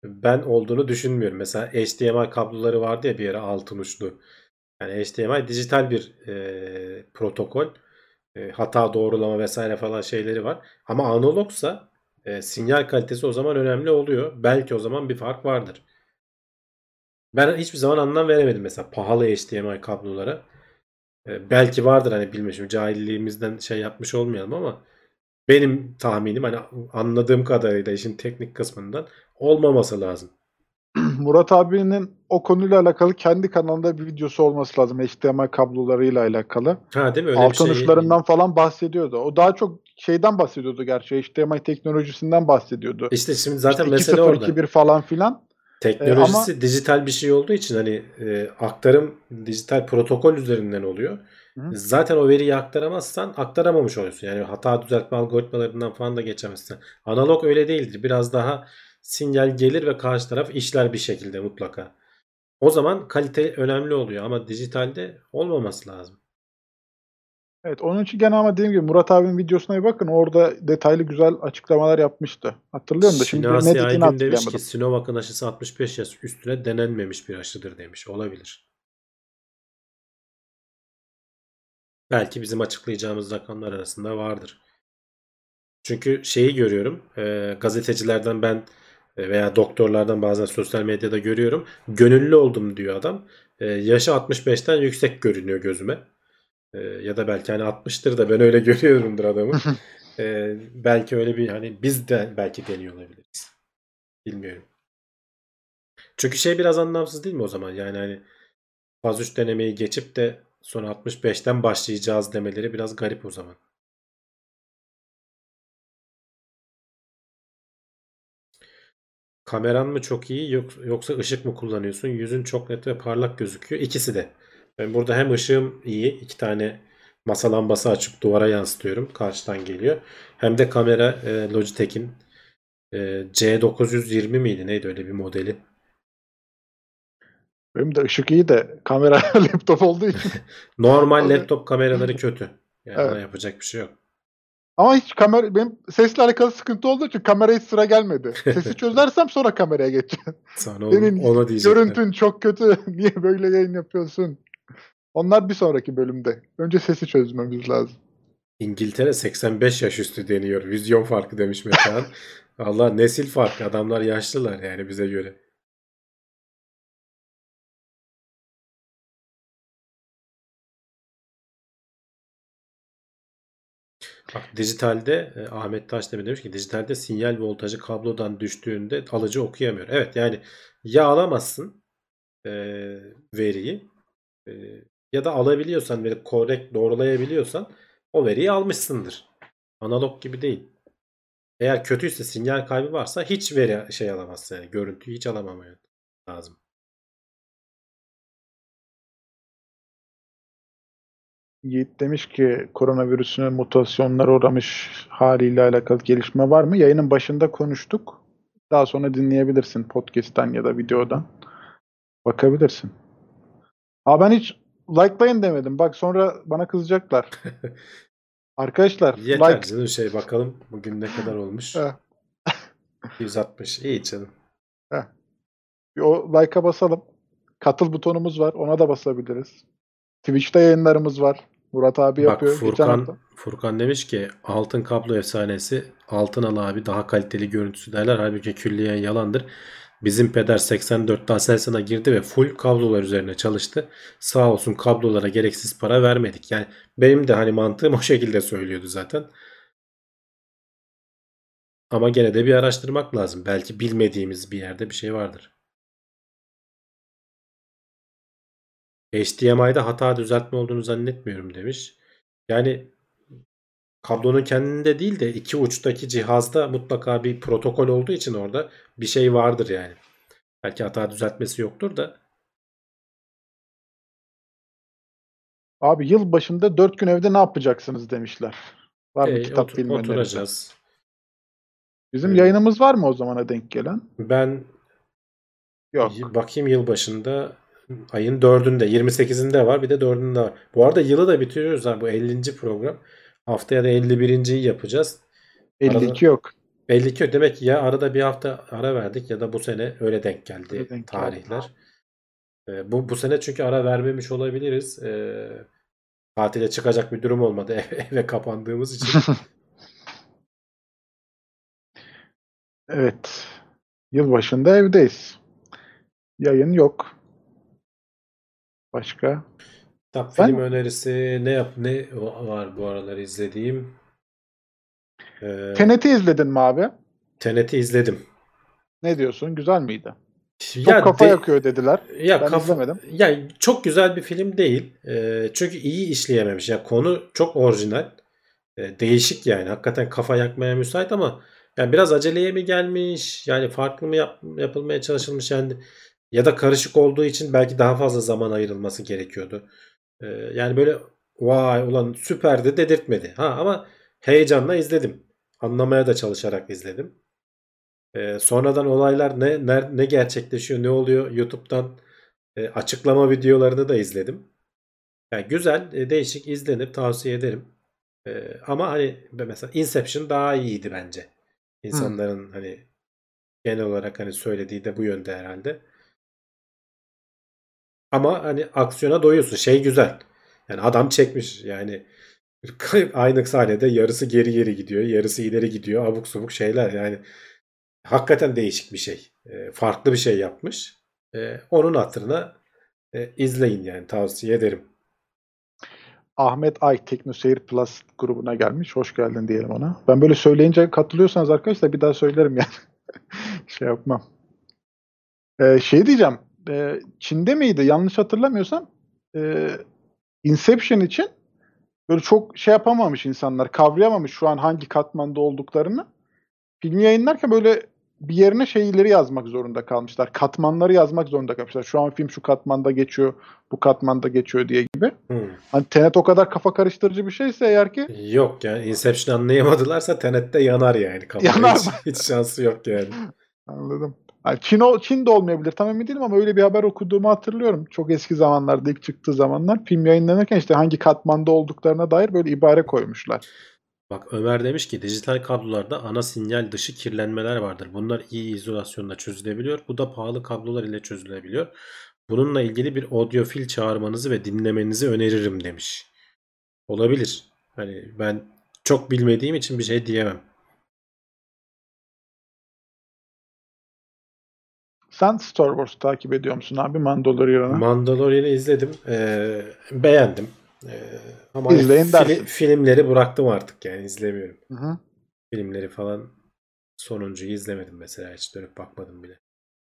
Speaker 2: ben olduğunu düşünmüyorum. Mesela HDMI kabloları vardı ya bir ara altın uçlu. Yani HDMI dijital bir e, protokol. E, hata doğrulama vesaire falan şeyleri var. Ama analogsa e, sinyal kalitesi o zaman önemli oluyor. Belki o zaman bir fark vardır. Ben hiçbir zaman anlam veremedim mesela pahalı HDMI kablolara. E, belki vardır hani bilmiyorum cahilliğimizden şey yapmış olmayalım ama benim tahminim hani anladığım kadarıyla işin teknik kısmından olmaması lazım.
Speaker 3: Murat abinin o konuyla alakalı kendi kanalında bir videosu olması lazım. HDMI kablolarıyla alakalı.
Speaker 2: Ha değil mi? Öyle
Speaker 3: Altın
Speaker 2: bir şey.
Speaker 3: uçlarından falan bahsediyordu. O daha çok şeyden bahsediyordu gerçi. HDMI teknolojisinden bahsediyordu.
Speaker 2: İşte şimdi zaten
Speaker 3: İşte
Speaker 2: mesele
Speaker 3: 2.0,
Speaker 2: orada.
Speaker 3: 2.1 falan filan.
Speaker 2: Teknolojisi dijital bir şey olduğu için hani e, aktarım dijital protokol üzerinden oluyor.
Speaker 3: Hı.
Speaker 2: Zaten o veriyi aktaramazsan aktaramamış oluyorsun. Yani hata düzeltme algoritmalarından falan da geçemezsin. Analog öyle değildir. Biraz daha sinyal gelir ve karşı taraf işler bir şekilde mutlaka. O zaman kalite önemli oluyor ama dijitalde olmaması lazım.
Speaker 3: Evet onun için gene ama dediğim gibi Murat abinin videosuna bir bakın. Orada detaylı güzel açıklamalar yapmıştı. Hatırlıyorum da şimdi
Speaker 2: Şinasi
Speaker 3: net ikini
Speaker 2: Aygün demiş ki Sinovac'ın aşısı 65 yaş üstüne denenmemiş bir aşıdır demiş. Olabilir. Belki bizim açıklayacağımız rakamlar arasında vardır. Çünkü şeyi görüyorum. e, gazetecilerden ben veya doktorlardan bazen sosyal medyada görüyorum. Gönüllü oldum diyor adam. E, yaşı 65'ten yüksek görünüyor gözüme. E, ya da belki hani 60'tır da ben öyle görüyorumdur adamı. E, belki öyle bir hani biz de belki deniyor olabiliriz. Bilmiyorum. Çünkü şey biraz anlamsız değil mi o zaman? Yani hani faz 3 denemeyi geçip de sonra 65'ten başlayacağız demeleri biraz garip o zaman. Kameran mı çok iyi yok- yoksa ışık mı kullanıyorsun? Yüzün çok net ve parlak gözüküyor. İkisi de. Ben burada hem ışığım iyi. iki tane masa lambası açıp duvara yansıtıyorum. Karşıdan geliyor. Hem de kamera e, Logitech'in e, C920 miydi? Neydi öyle bir modeli?
Speaker 3: Benim de ışık iyi de kamera laptop olduğu için.
Speaker 2: Normal laptop kameraları kötü. Yani
Speaker 3: Evet.
Speaker 2: yapacak bir şey yok.
Speaker 3: Ama hiç kamera benim sesle alakalı sıkıntı olduğu için kameraya hiç sıra gelmedi. Sesi çözersem sonra kameraya geçeceğim.
Speaker 2: Sana onu,
Speaker 3: Senin
Speaker 2: ona.
Speaker 3: Görüntün çok kötü. Niye böyle yayın yapıyorsun? Onlar bir sonraki bölümde. Önce sesi çözmemiz lazım.
Speaker 2: İngiltere 85 yaş üstü deniyor. Vizyon farkı demiş Metehan. Allah nesil farkı. Adamlar yaşlılar yani bize göre. Bak dijitalde e, Ahmet Taşdemir demiş ki dijitalde sinyal voltajı kablodan düştüğünde alıcı okuyamıyor. Evet yani ya alamazsın e, veriyi e, ya da alabiliyorsan ve korrekt doğrulayabiliyorsan o veriyi almışsındır. Analog gibi değil. Eğer kötüyse sinyal kaybı varsa hiç veri şey alamazsın yani görüntüyü hiç alamamaya lazım.
Speaker 3: Yiğit demiş ki koronavirüsüne mutasyonlar uğramış haliyle alakalı gelişme var mı? Yayının başında konuştuk. Daha sonra dinleyebilirsin podcast'ten ya da videodan. Bakabilirsin. Aa ben hiç likelayın demedim. Bak sonra bana kızacaklar. Arkadaşlar
Speaker 2: Yeter
Speaker 3: like
Speaker 2: canım şey bakalım bugün ne kadar olmuş.
Speaker 3: Heh.
Speaker 2: 160 iyi canım.
Speaker 3: bir o like'a basalım. Katıl butonumuz var. Ona da basabiliriz. Twitch'te yayınlarımız var. Murat abi
Speaker 2: Bak
Speaker 3: yapıyor.
Speaker 2: Furkan. Furkan demiş ki altın kablo efsanesi altın al abi daha kaliteli görüntüsü derler. Halbuki külliyen yalandır. Bizim peder 84'te Aselsan'a girdi ve full kablolar üzerine çalıştı. Sağ olsun kablolara gereksiz para vermedik. Yani benim de hani mantığım o şekilde söylüyordu zaten. Ama gene de bir araştırmak lazım. Belki bilmediğimiz bir yerde bir şey vardır. HDMI'de hata düzeltme olduğunu zannetmiyorum demiş. Yani kablonun kendinde değil de iki uçtaki cihazda mutlaka bir protokol olduğu için orada bir şey vardır yani. Belki hata düzeltmesi yoktur da.
Speaker 3: Abi yıl başında 4 gün evde ne yapacaksınız demişler. Var mı
Speaker 2: e,
Speaker 3: kitap
Speaker 2: otur-
Speaker 3: film
Speaker 2: oturacağız.
Speaker 3: Bizim
Speaker 2: Evet.
Speaker 3: yayınımız var mı o zamana denk gelen?
Speaker 2: Ben
Speaker 3: Yok.
Speaker 2: bakayım yılbaşında ayın 4'ünde 28'inde var bir de 4'ünde var. Bu arada yılı da bitiriyoruz ha bu 50. program. Haftaya da 51.yi yapacağız.
Speaker 3: 52 yok.
Speaker 2: 52 demek ki ya arada bir hafta ara verdik ya da bu sene öyle denk geldi
Speaker 3: Öyle denk
Speaker 2: tarihler. Ee, bu bu sene çünkü ara vermemiş olabiliriz. Ee, tatile çıkacak bir durum olmadı eve, eve kapandığımız için.
Speaker 3: Evet. Yılbaşında evdeyiz. Yayın yok. Başka?
Speaker 2: Kitap
Speaker 3: Ben-
Speaker 2: film önerisi ne yap ne var bu aralar izlediğim? Ee,
Speaker 3: Tenet'i izledin mi abi?
Speaker 2: Tenet'i izledim.
Speaker 3: Ne diyorsun? Güzel miydi? Çok
Speaker 2: Ya
Speaker 3: kafa
Speaker 2: de-
Speaker 3: yakıyor dediler.
Speaker 2: Ya
Speaker 3: Ben
Speaker 2: kafa,
Speaker 3: izlemedim.
Speaker 2: yani çok güzel bir film değil. Ee, çünkü iyi işleyememiş. Ya konu çok orijinal. Ee, değişik yani. Hakikaten kafa yakmaya müsait ama yani biraz aceleye mi gelmiş? Yani farklı mı yap- yapılmaya çalışılmış yani ya da karışık olduğu için belki daha fazla zaman ayrılması gerekiyordu. Ee, yani böyle vay ulan süperdi dedirtmedi. Ha ama heyecanla izledim. Anlamaya da çalışarak izledim. Ee, sonradan olaylar ne, ne ne gerçekleşiyor, ne oluyor YouTube'dan e, açıklama videolarını da izledim. Yani güzel, e, değişik izlenir, tavsiye ederim. E, ama hani mesela Inception daha iyiydi bence. İnsanların hani genel olarak hani söylediği de bu yönde herhalde. Ama hani aksiyona doyuyorsun. Şey güzel. Yani adam çekmiş yani aynı sahnede yarısı geri geri gidiyor, yarısı ileri gidiyor. Abuk subuk şeyler yani hakikaten değişik bir şey. E, farklı bir şey yapmış. E, onun hatırına e, izleyin yani tavsiye ederim.
Speaker 3: Ahmet Ay TeknoSeyir Plus grubuna gelmiş. Hoş geldin diyelim ona. Ben böyle söyleyince katılıyorsanız arkadaşlar bir daha söylerim yani. şey yapmam. Ee, şey diyeceğim. E, Çin'de miydi? Yanlış hatırlamıyorsam e, Inception için böyle çok şey yapamamış insanlar. Kavrayamamış şu an hangi katmanda olduklarını. Filmi yayınlarken böyle bir yerine şeyleri yazmak zorunda kalmışlar. Katmanları yazmak zorunda kalmışlar. Şu an film şu katmanda geçiyor, bu katmanda geçiyor diye gibi.
Speaker 2: Hmm.
Speaker 3: Hani Tenet o kadar kafa karıştırıcı bir şeyse eğer ki
Speaker 2: Yok yani Inception anlayamadılarsa Tenet'te yanar yani. Kafada
Speaker 3: Yanar
Speaker 2: hiç, hiç şansı yok yani.
Speaker 3: anladım. Yani Çin, o- Çin de olmayabilir tam emin değilim ama öyle bir haber okuduğumu hatırlıyorum. Çok eski zamanlarda ilk çıktığı zamanlar film yayınlanırken işte hangi katmanda olduklarına dair böyle ibare koymuşlar.
Speaker 2: Bak Ömer demiş ki dijital kablolarda ana sinyal dışı kirlenmeler vardır. Bunlar iyi izolasyonla çözülebiliyor. Bu da pahalı kablolar ile çözülebiliyor. Bununla ilgili bir audiofil çağırmanızı ve dinlemenizi öneririm demiş. Olabilir. Hani ben çok bilmediğim için bir şey diyemem.
Speaker 3: Sen Star Wars takip ediyor musun abi Mandalorian'ı?
Speaker 2: Mandalorian'ı izledim. Ee, beğendim. Ee, ama
Speaker 3: İzleyin dersin.
Speaker 2: filmleri bıraktım artık yani izlemiyorum.
Speaker 3: Hı hı.
Speaker 2: Filmleri falan sonuncuyu izlemedim mesela hiç dönüp bakmadım bile.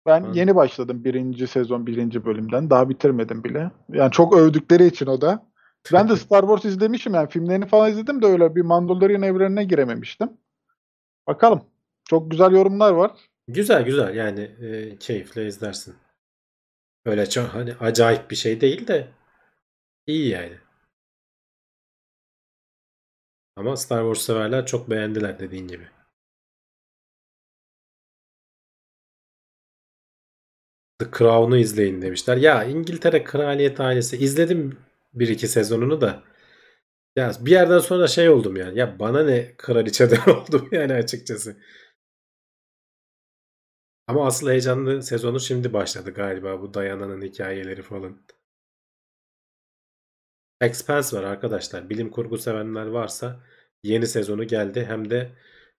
Speaker 3: Ben
Speaker 2: Hı.
Speaker 3: yeni başladım birinci sezon birinci bölümden. Daha bitirmedim bile. Yani çok övdükleri için o da. Ben de Star Wars izlemişim yani filmlerini falan izledim de öyle bir Mandalorian evrenine girememiştim. Bakalım. Çok güzel yorumlar var.
Speaker 2: Güzel güzel yani e, keyifle izlersin. Öyle çok hani acayip bir şey değil de iyi yani. Ama Star Wars severler çok beğendiler dediğin gibi. The Crown'u izleyin demişler. Ya İngiltere Kraliyet ailesi izledim bir iki sezonunu da. Ya bir yerden sonra şey oldum yani. Ya bana ne kraliçeden oldum yani açıkçası. Ama asıl heyecanlı sezonu şimdi başladı galiba bu Diana'nın hikayeleri falan. Expanse var arkadaşlar. Bilim kurgu sevenler varsa yeni sezonu geldi. Hem de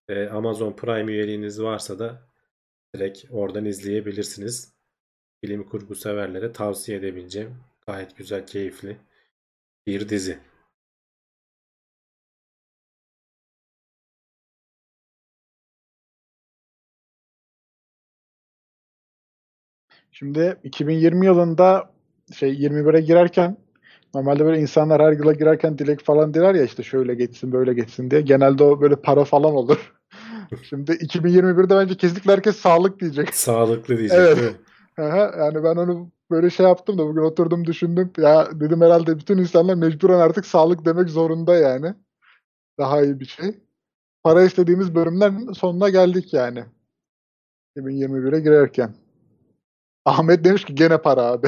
Speaker 2: e, Amazon Prime üyeliğiniz varsa da direkt oradan izleyebilirsiniz. Bilim kurgu severlere tavsiye edebileceğim. Gayet güzel, keyifli bir dizi.
Speaker 3: Şimdi 2020 yılında şey 21'e girerken normalde böyle insanlar her yıla girerken dilek falan diler ya işte şöyle geçsin böyle geçsin diye. Genelde o böyle para falan olur. Şimdi 2021'de bence kesinlikle herkes sağlık diyecek.
Speaker 2: Sağlıklı diyecek
Speaker 3: Evet.
Speaker 2: değil mi?
Speaker 3: Aha, yani ben onu böyle şey yaptım da bugün oturdum düşündüm. Ya dedim herhalde bütün insanlar mecburen artık sağlık demek zorunda yani. Daha iyi bir şey. Para istediğimiz bölümlerin sonuna geldik yani. 2021'e girerken. Ahmet demiş ki gene para abi.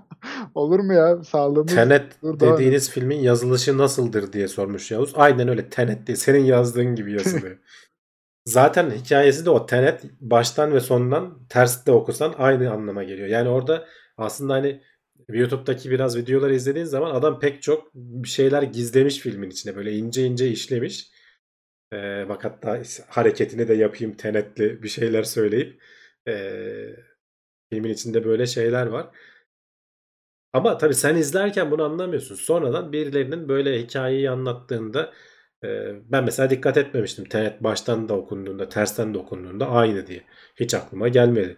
Speaker 3: Olur mu ya? Sağlığımız
Speaker 2: Tenet
Speaker 3: Dur,
Speaker 2: dediğiniz filmin yazılışı nasıldır diye sormuş Yavuz. Aynen öyle Tenet diye senin yazdığın gibi yazılıyor. Zaten hikayesi de o Tenet baştan ve sondan ters de okusan aynı anlama geliyor. Yani orada aslında hani YouTube'daki biraz videoları izlediğin zaman adam pek çok şeyler gizlemiş filmin içine. Böyle ince ince işlemiş. Ee, bak hatta hareketini de yapayım Tenet'li bir şeyler söyleyip ee, filmin içinde böyle şeyler var. Ama tabii sen izlerken bunu anlamıyorsun. Sonradan birilerinin böyle hikayeyi anlattığında ben mesela dikkat etmemiştim. Tenet baştan da okunduğunda, tersten de okunduğunda aynı diye. Hiç aklıma gelmedi.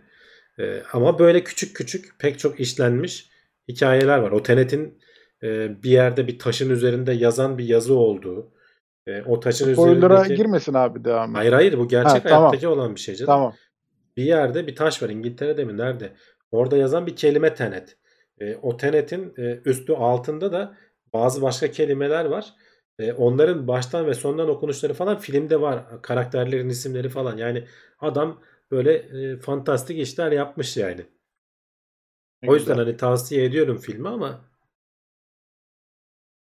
Speaker 2: Ama böyle küçük küçük pek çok işlenmiş hikayeler var. O Tenet'in bir yerde bir taşın üzerinde yazan bir yazı olduğu. o taşın
Speaker 3: spoiler'a
Speaker 2: üzerindeki...
Speaker 3: girmesin abi devam.
Speaker 2: Hayır hayır bu gerçek
Speaker 3: Ha, tamam.
Speaker 2: hayattaki olan bir şey canım.
Speaker 3: Tamam.
Speaker 2: Bir yerde bir taş var İngiltere'de mi nerede? Orada yazan bir kelime tenet. E, o tenetin e, üstü altında da bazı başka kelimeler var. E, onların baştan ve sondan okunuşları falan filmde var. Karakterlerin isimleri falan. Yani adam böyle e, fantastik işler yapmış yani.
Speaker 3: Ne
Speaker 2: O yüzden
Speaker 3: güzel.
Speaker 2: hani tavsiye ediyorum filmi ama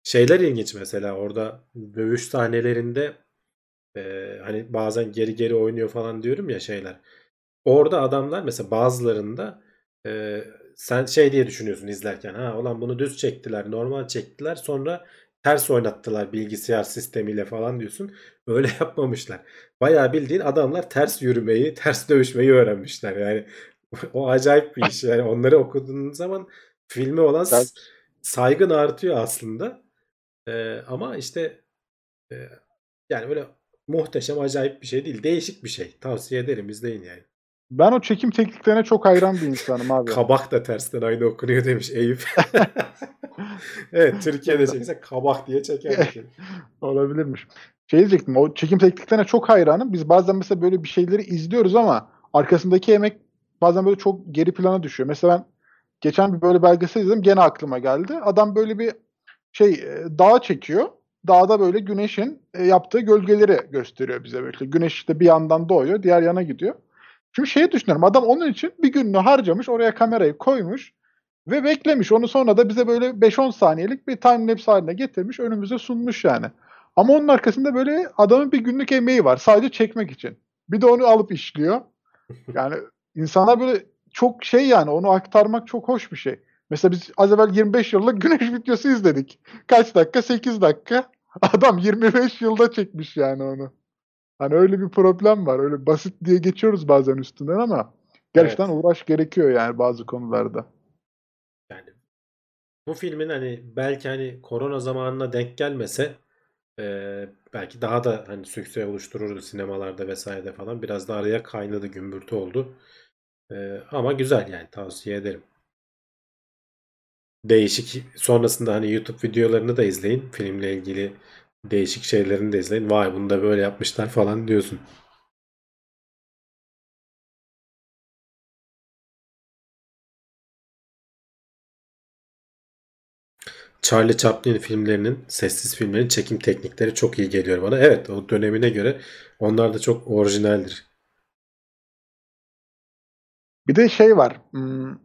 Speaker 2: şeyler ilginç mesela orada dövüş sahnelerinde e, hani bazen geri geri oynuyor falan diyorum ya şeyler. Orada adamlar mesela bazılarında e, sen şey diye düşünüyorsun izlerken ha ulan bunu düz çektiler normal çektiler sonra ters oynattılar bilgisayar sistemiyle falan diyorsun. Öyle yapmamışlar. Bayağı bildiğin adamlar ters yürümeyi, ters dövüşmeyi öğrenmişler. Yani o acayip bir iş. Yani onları okuduğun zaman filme olan
Speaker 3: Evet.
Speaker 2: saygın artıyor aslında. Ee, ama işte e, yani böyle muhteşem acayip bir şey değil. Değişik bir şey. Tavsiye ederim izleyin yani.
Speaker 3: Ben o çekim tekniklerine çok hayran bir insanım abi.
Speaker 2: Kabak da tersten aynı okunuyor demiş Eyüp. evet Türkiye'de çekse kabak diye çeker.
Speaker 3: Olabilirmiş. Şey diyecektim, o çekim tekniklerine çok hayranım. Biz bazen mesela böyle bir şeyleri izliyoruz ama arkasındaki emek bazen böyle çok geri plana düşüyor. Mesela ben geçen bir böyle belgesel izledim, gene aklıma geldi. Adam böyle bir şey e, dağ çekiyor. Dağda böyle güneşin e, yaptığı gölgeleri gösteriyor bize böyle. Güneş işte bir yandan doğuyor, diğer yana gidiyor. Şimdi şeyi düşünüyorum. Adam onun için bir gününü harcamış. Oraya kamerayı koymuş. Ve beklemiş. Onu sonra da bize böyle 5-10 saniyelik bir time lapse haline getirmiş. Önümüze sunmuş yani. Ama onun arkasında böyle adamın bir günlük emeği var. Sadece çekmek için. Bir de onu alıp işliyor. Yani insanlar böyle çok şey yani onu aktarmak çok hoş bir şey. Mesela biz az evvel 25 yıllık güneş videosu izledik. Kaç dakika? 8 dakika. Adam 25 yılda çekmiş yani onu. Hani öyle bir problem var. Öyle basit diye geçiyoruz bazen üstünden ama gerçekten
Speaker 2: Evet.
Speaker 3: uğraş gerekiyor yani bazı konularda.
Speaker 2: Yani bu filmin hani belki hani korona zamanına denk gelmese e, belki daha da hani sükse oluştururdu sinemalarda vesairede falan. Biraz da araya kaynadı, gümbürtü oldu. E, ama güzel yani tavsiye ederim. Değişik sonrasında hani YouTube videolarını da izleyin. Filmle ilgili değişik şeylerini de izleyin. Vay bunu da böyle yapmışlar falan diyorsun. Charlie Chaplin filmlerinin, sessiz filmlerin çekim teknikleri çok iyi geliyor bana. Evet, o dönemine göre onlar da çok orijinaldir.
Speaker 3: Bir de şey var. hmm,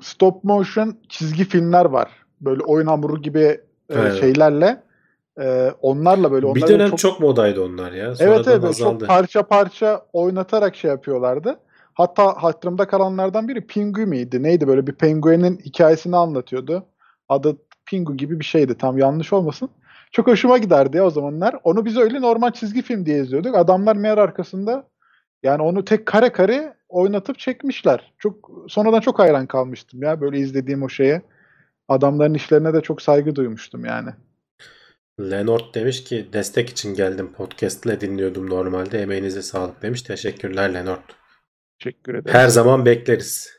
Speaker 3: Stop motion çizgi filmler var. Böyle oyun hamuru gibi e,
Speaker 2: Evet.
Speaker 3: şeylerle. E, onlarla böyle
Speaker 2: Bir
Speaker 3: onları
Speaker 2: dönem
Speaker 3: çok
Speaker 2: çok, modaydı onlar ya.
Speaker 3: Evet
Speaker 2: Sonradan
Speaker 3: evet böyle
Speaker 2: azaldı.
Speaker 3: çok parça parça oynatarak şey yapıyorlardı. Hatta hatırımda kalanlardan biri Pingu miydi? Neydi böyle bir penguenin hikayesini anlatıyordu. Adı Pingu gibi bir şeydi tam yanlış olmasın. Çok hoşuma giderdi ya o zamanlar. Onu biz öyle normal çizgi film diye izliyorduk. Adamlar meğer arkasında yani onu tek kare kare oynatıp çekmişler. Çok sonradan çok hayran kalmıştım ya böyle izlediğim o şeye. Adamların işlerine de çok saygı duymuştum yani.
Speaker 2: Lenort demiş ki destek için geldim. Podcast ile dinliyordum normalde. Emeğinize sağlık demiş. Teşekkürler Lenort.
Speaker 3: Teşekkür ederim.
Speaker 2: Her zaman bekleriz.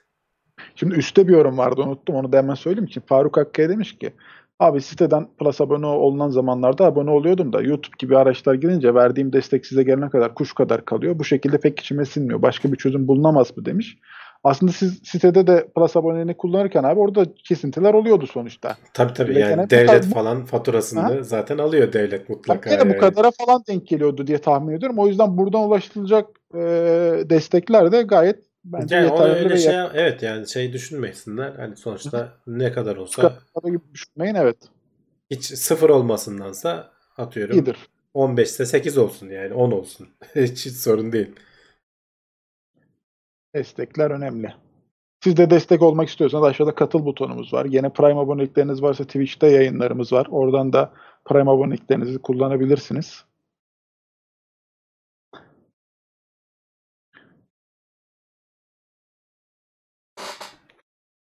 Speaker 3: Şimdi üstte bir yorum vardı unuttum onu da hemen söyleyeyim için. Faruk Hakkı'ya demiş ki abi siteden Plus abone olunan zamanlarda abone oluyordum da YouTube gibi araçlar girince verdiğim destek size gelene kadar kuş kadar kalıyor. Bu şekilde pek içime sinmiyor. Başka bir çözüm bulunamaz mı demiş. Aslında siz sitede de Plus aboneliğini kullanırken abi orada kesintiler oluyordu sonuçta.
Speaker 2: Tabii tabii
Speaker 3: Öyle
Speaker 2: yani devlet
Speaker 3: kadar-
Speaker 2: falan faturasını
Speaker 3: Ha?
Speaker 2: zaten alıyor devlet mutlaka.
Speaker 3: Tabii gene bu
Speaker 2: yani.
Speaker 3: kadara falan denk geliyordu diye tahmin ediyorum. O yüzden buradan ulaşılacak e, destekler de gayet bence
Speaker 2: Yani
Speaker 3: yeterli
Speaker 2: öyle şey evet yani şey düşünmesinler. Hani sonuçta ne kadar olsa
Speaker 3: gibi düşünmeyin evet.
Speaker 2: hiç sıfır olmasındansa atıyorum
Speaker 3: İyidir.
Speaker 2: 15 ise 8 olsun yani 10 olsun. hiç, hiç sorun değil.
Speaker 3: Destekler önemli. Siz de destek olmak istiyorsanız aşağıda katıl butonumuz var. Yine Prime abonelikleriniz varsa Twitch'te yayınlarımız var. Oradan da Prime aboneliklerinizi kullanabilirsiniz.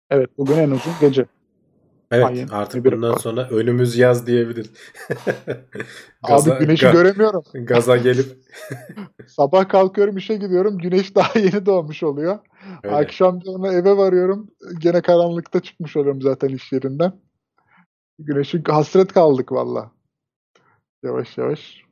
Speaker 3: Evet bugün en uzun gece.
Speaker 2: Evet
Speaker 3: Aynen.
Speaker 2: artık bundan sonra önümüz yaz diyebiliriz.
Speaker 3: Abi güneşi
Speaker 2: ga-
Speaker 3: göremiyorum.
Speaker 2: gaza gelip
Speaker 3: Sabah kalkıyorum işe gidiyorum. Güneş daha yeni doğmuş oluyor.
Speaker 2: öyle.
Speaker 3: Akşam sonra eve varıyorum. Gene karanlıkta çıkmış oluyorum zaten iş yerinden. Güneşe hasret kaldık valla. Yavaş yavaş.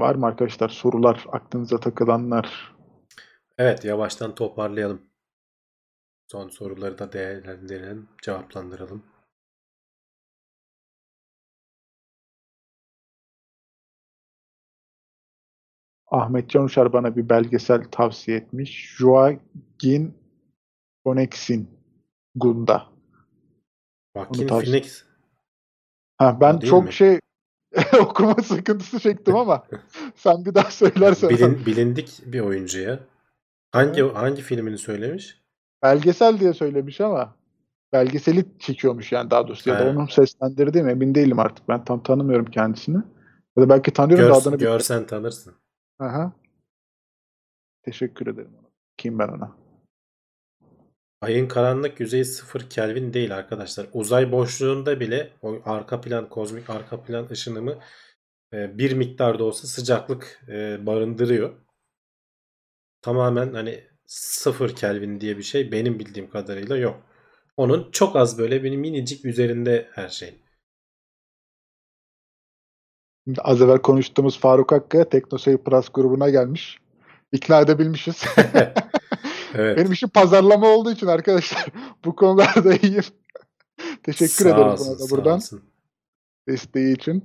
Speaker 3: Var mı arkadaşlar sorular, aklınıza takılanlar?
Speaker 2: Evet yavaştan toparlayalım. Son soruları da değerlendirelim, cevaplandıralım.
Speaker 3: Ahmet Can Uçar bana bir belgesel tavsiye etmiş. Joaquin Phoenix'in Gunda.
Speaker 2: Joaquin Phoenix.
Speaker 3: Ha, ben çok
Speaker 2: mi?
Speaker 3: şey okuma sıkıntısı çektim ama sen bir daha söylersen.
Speaker 2: Bilin, bilindik bir oyuncu ya. Hangi hangi filmini söylemiş?
Speaker 3: Belgesel diye söylemiş ama belgeseli çekiyormuş yani daha doğrusu. Ya da onun seslendirdiği mi emin değilim artık. Ben tam tanımıyorum kendisini. Ya da belki tanıyorum da
Speaker 2: Gör,
Speaker 3: adını
Speaker 2: görsen tanırsın.
Speaker 3: Aha. Teşekkür ederim. ona. Kim ben ona?
Speaker 2: Ayın karanlık yüzeyi sıfır Kelvin değil arkadaşlar. Uzay boşluğunda bile o arka plan, kozmik arka plan ışınımı e, bir miktarda olsa sıcaklık e, barındırıyor. Tamamen hani sıfır Kelvin diye bir şey benim bildiğim kadarıyla yok. Onun çok az böyle bir minicik üzerinde her şey.
Speaker 3: Şimdi az evvel konuştuğumuz Faruk Hakkı TeknoSeyir Plus grubuna gelmiş. İkna edebilmişiz.
Speaker 2: Evet.
Speaker 3: Benim işim pazarlama olduğu için arkadaşlar bu konularda iyiyim. Teşekkür
Speaker 2: Sağ
Speaker 3: ederim
Speaker 2: olsun,
Speaker 3: buna da buradan
Speaker 2: olsun.
Speaker 3: desteği için.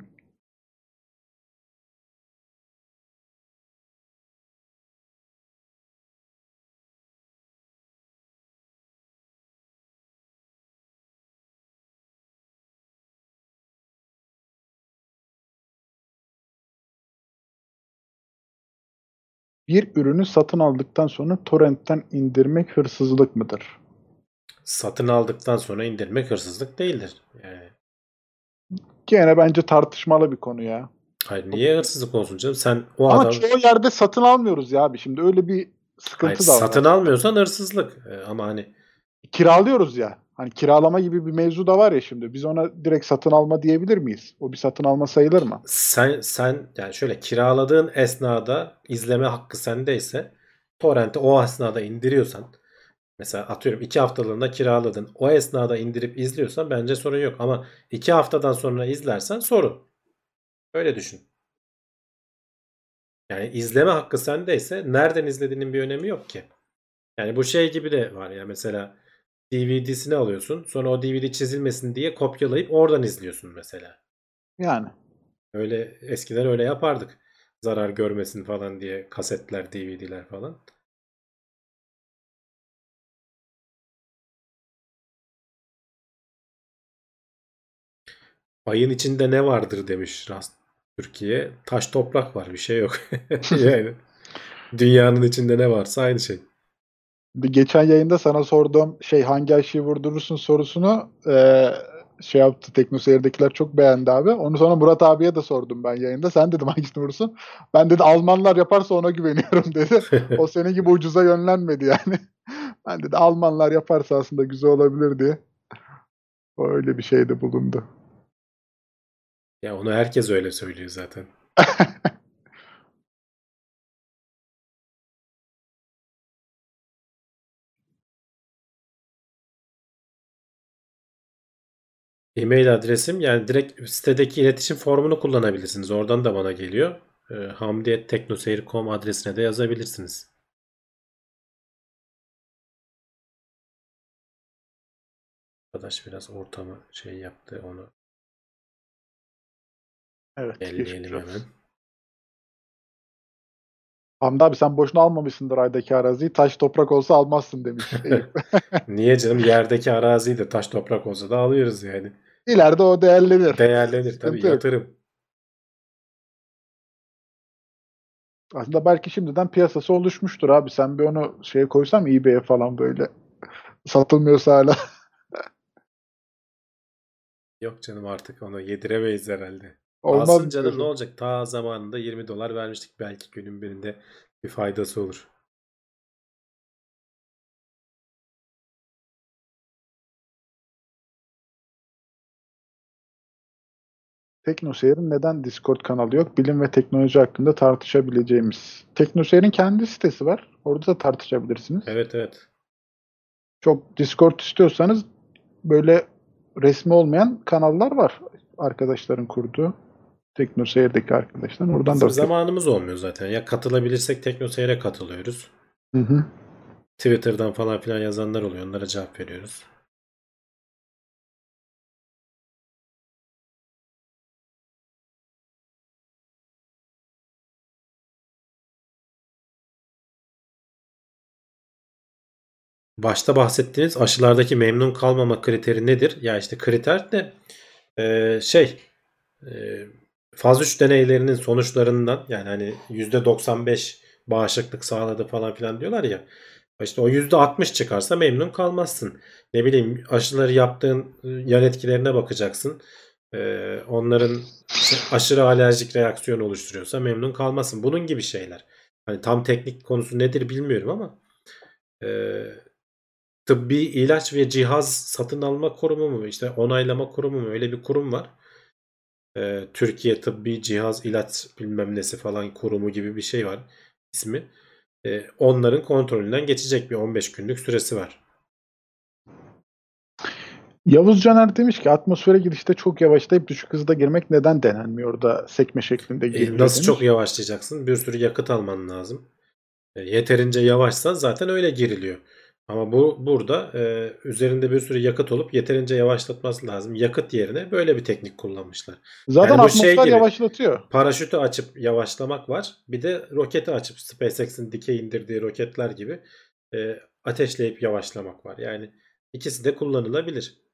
Speaker 3: Bir ürünü satın aldıktan sonra torrentten indirmek hırsızlık mıdır?
Speaker 2: Satın aldıktan sonra indirmek hırsızlık değildir. Yani
Speaker 3: Gene bence tartışmalı bir konu ya.
Speaker 2: hayır niye hırsızlık olsun canım? Sen o
Speaker 3: Ama
Speaker 2: adam
Speaker 3: çoğu yerde satın almıyoruz ya abi. Şimdi öyle bir sıkıntı
Speaker 2: Hayır,
Speaker 3: da var.
Speaker 2: satın almıyorsan hırsızlık. Ee, ama hani
Speaker 3: Kiralıyoruz ya. Hani kiralama gibi bir mevzu da var ya şimdi. Biz ona direkt satın alma diyebilir miyiz? O bir satın alma sayılır mı?
Speaker 2: sen sen yani şöyle kiraladığın esnada izleme hakkı sendeyse torrenti o esnada indiriyorsan mesela atıyorum iki haftalığında kiraladın o esnada indirip izliyorsan bence sorun yok ama iki haftadan sonra izlersen sorun. Öyle düşün. Yani izleme hakkı sendeyse nereden izlediğinin bir önemi yok ki. Yani bu şey gibi de var ya mesela DVD'sini alıyorsun sonra o DVD çizilmesin diye kopyalayıp oradan izliyorsun mesela.
Speaker 3: Yani.
Speaker 2: Öyle eskiden öyle yapardık. Zarar görmesin falan diye kasetler, DVD'ler falan. Ayın içinde ne vardır demiş Rast Türkiye. Taş toprak var bir şey yok. yani dünyanın içinde ne varsa aynı şey.
Speaker 3: Geçen yayında sana sorduğum şey hangi aşıyı vurdurursun sorusunu eee, şey yaptı. Teknoseyir'dekiler çok beğendi abi. Onu sonra Murat abiye de sordum ben yayında. Sen dedim hangisini vurursun? Ben dedi Almanlar yaparsa ona güveniyorum dedi. O senin gibi ucuza yönlenmedi yani. Ben dedi Almanlar yaparsa aslında güzel olabilir diye. O öyle bir şeyde bulundu.
Speaker 2: Ya onu herkes öyle söylüyor zaten. E-mail adresim yani direkt sitedeki iletişim formunu kullanabilirsiniz. Oradan da bana geliyor. E, hamdi.teknoseyir.com adresine de yazabilirsiniz. Arkadaş biraz ortamı şey yaptı onu
Speaker 3: Evet.
Speaker 2: elleyelim hemen.
Speaker 3: Hamdi abi sen boşuna almamışsındır aydaki araziyi. Taş toprak olsa almazsın demiş.
Speaker 2: Niye canım yerdeki araziyi de taş toprak olsa da alıyoruz yani.
Speaker 3: İleride o değerlenir.
Speaker 2: Değerlenir tabii
Speaker 3: Sıkıntı yok.
Speaker 2: yatırım.
Speaker 3: Aslında belki şimdiden piyasası oluşmuştur abi. Sen bir onu şeye koysam eBay'e falan böyle satılmıyorsa hala.
Speaker 2: Yok canım artık onu yediremeyiz herhalde.
Speaker 3: Olmaz
Speaker 2: Alsın canım
Speaker 3: diyorsun.
Speaker 2: ne olacak? Ta zamanında 20 dolar vermiştik. Belki günün birinde bir faydası olur.
Speaker 3: Teknoseyir'in neden Discord kanalı yok? Bilim ve teknoloji hakkında tartışabileceğimiz. Teknoseyir'in kendi sitesi var. Orada da tartışabilirsiniz.
Speaker 2: Evet evet.
Speaker 3: Çok Discord istiyorsanız böyle resmi olmayan kanallar var. Arkadaşların kurduğu. Teknoseyir'deki arkadaşlar. Oradan
Speaker 2: Bizim
Speaker 3: da
Speaker 2: zamanımız olmuyor zaten. Ya katılabilirsek Teknoseyir'e katılıyoruz.
Speaker 3: Hı hı.
Speaker 2: Twitter'dan falan filan yazanlar oluyor. Onlara cevap veriyoruz. Başta bahsettiğiniz aşılardaki memnun kalmama kriteri nedir? Ya işte kriter de e, şey e, faz 3 deneylerinin sonuçlarından yani hani %95 bağışıklık sağladı falan filan diyorlar ya. İşte o %60 çıkarsa memnun kalmazsın. Ne bileyim aşıları yaptığın e, yan etkilerine bakacaksın. E, onların aşırı alerjik reaksiyon oluşturuyorsa memnun kalmazsın. Bunun gibi şeyler. Hani tam teknik konusu nedir bilmiyorum ama e, tıbbi ilaç ve cihaz satın alma kurumu mu işte onaylama kurumu mu öyle bir kurum var. Ee, Türkiye Tıbbi Cihaz İlaç bilmem nesi falan kurumu gibi bir şey var ismi. Ee, onların kontrolünden geçecek bir 15 günlük süresi var.
Speaker 3: Yavuz Caner demiş ki atmosfere girişte çok yavaşlayıp düşük hızda girmek neden denenmiyor da sekme şeklinde
Speaker 2: E,
Speaker 3: giriliyor
Speaker 2: nasıl
Speaker 3: demiş.
Speaker 2: çok yavaşlayacaksın? Bir sürü yakıt alman lazım. E, yeterince yavaşsan zaten öyle giriliyor. Ama bu burada e, üzerinde bir sürü yakıt olup yeterince yavaşlatması lazım. Yakıt yerine böyle bir teknik kullanmışlar.
Speaker 3: Zaten
Speaker 2: Yani şey
Speaker 3: atmosfer
Speaker 2: gibi.
Speaker 3: yavaşlatıyor.
Speaker 2: Paraşütü açıp yavaşlamak var. Bir de roketi açıp SpaceX'in dikey indirdiği roketler gibi e, ateşleyip yavaşlamak var. Yani ikisi de kullanılabilir.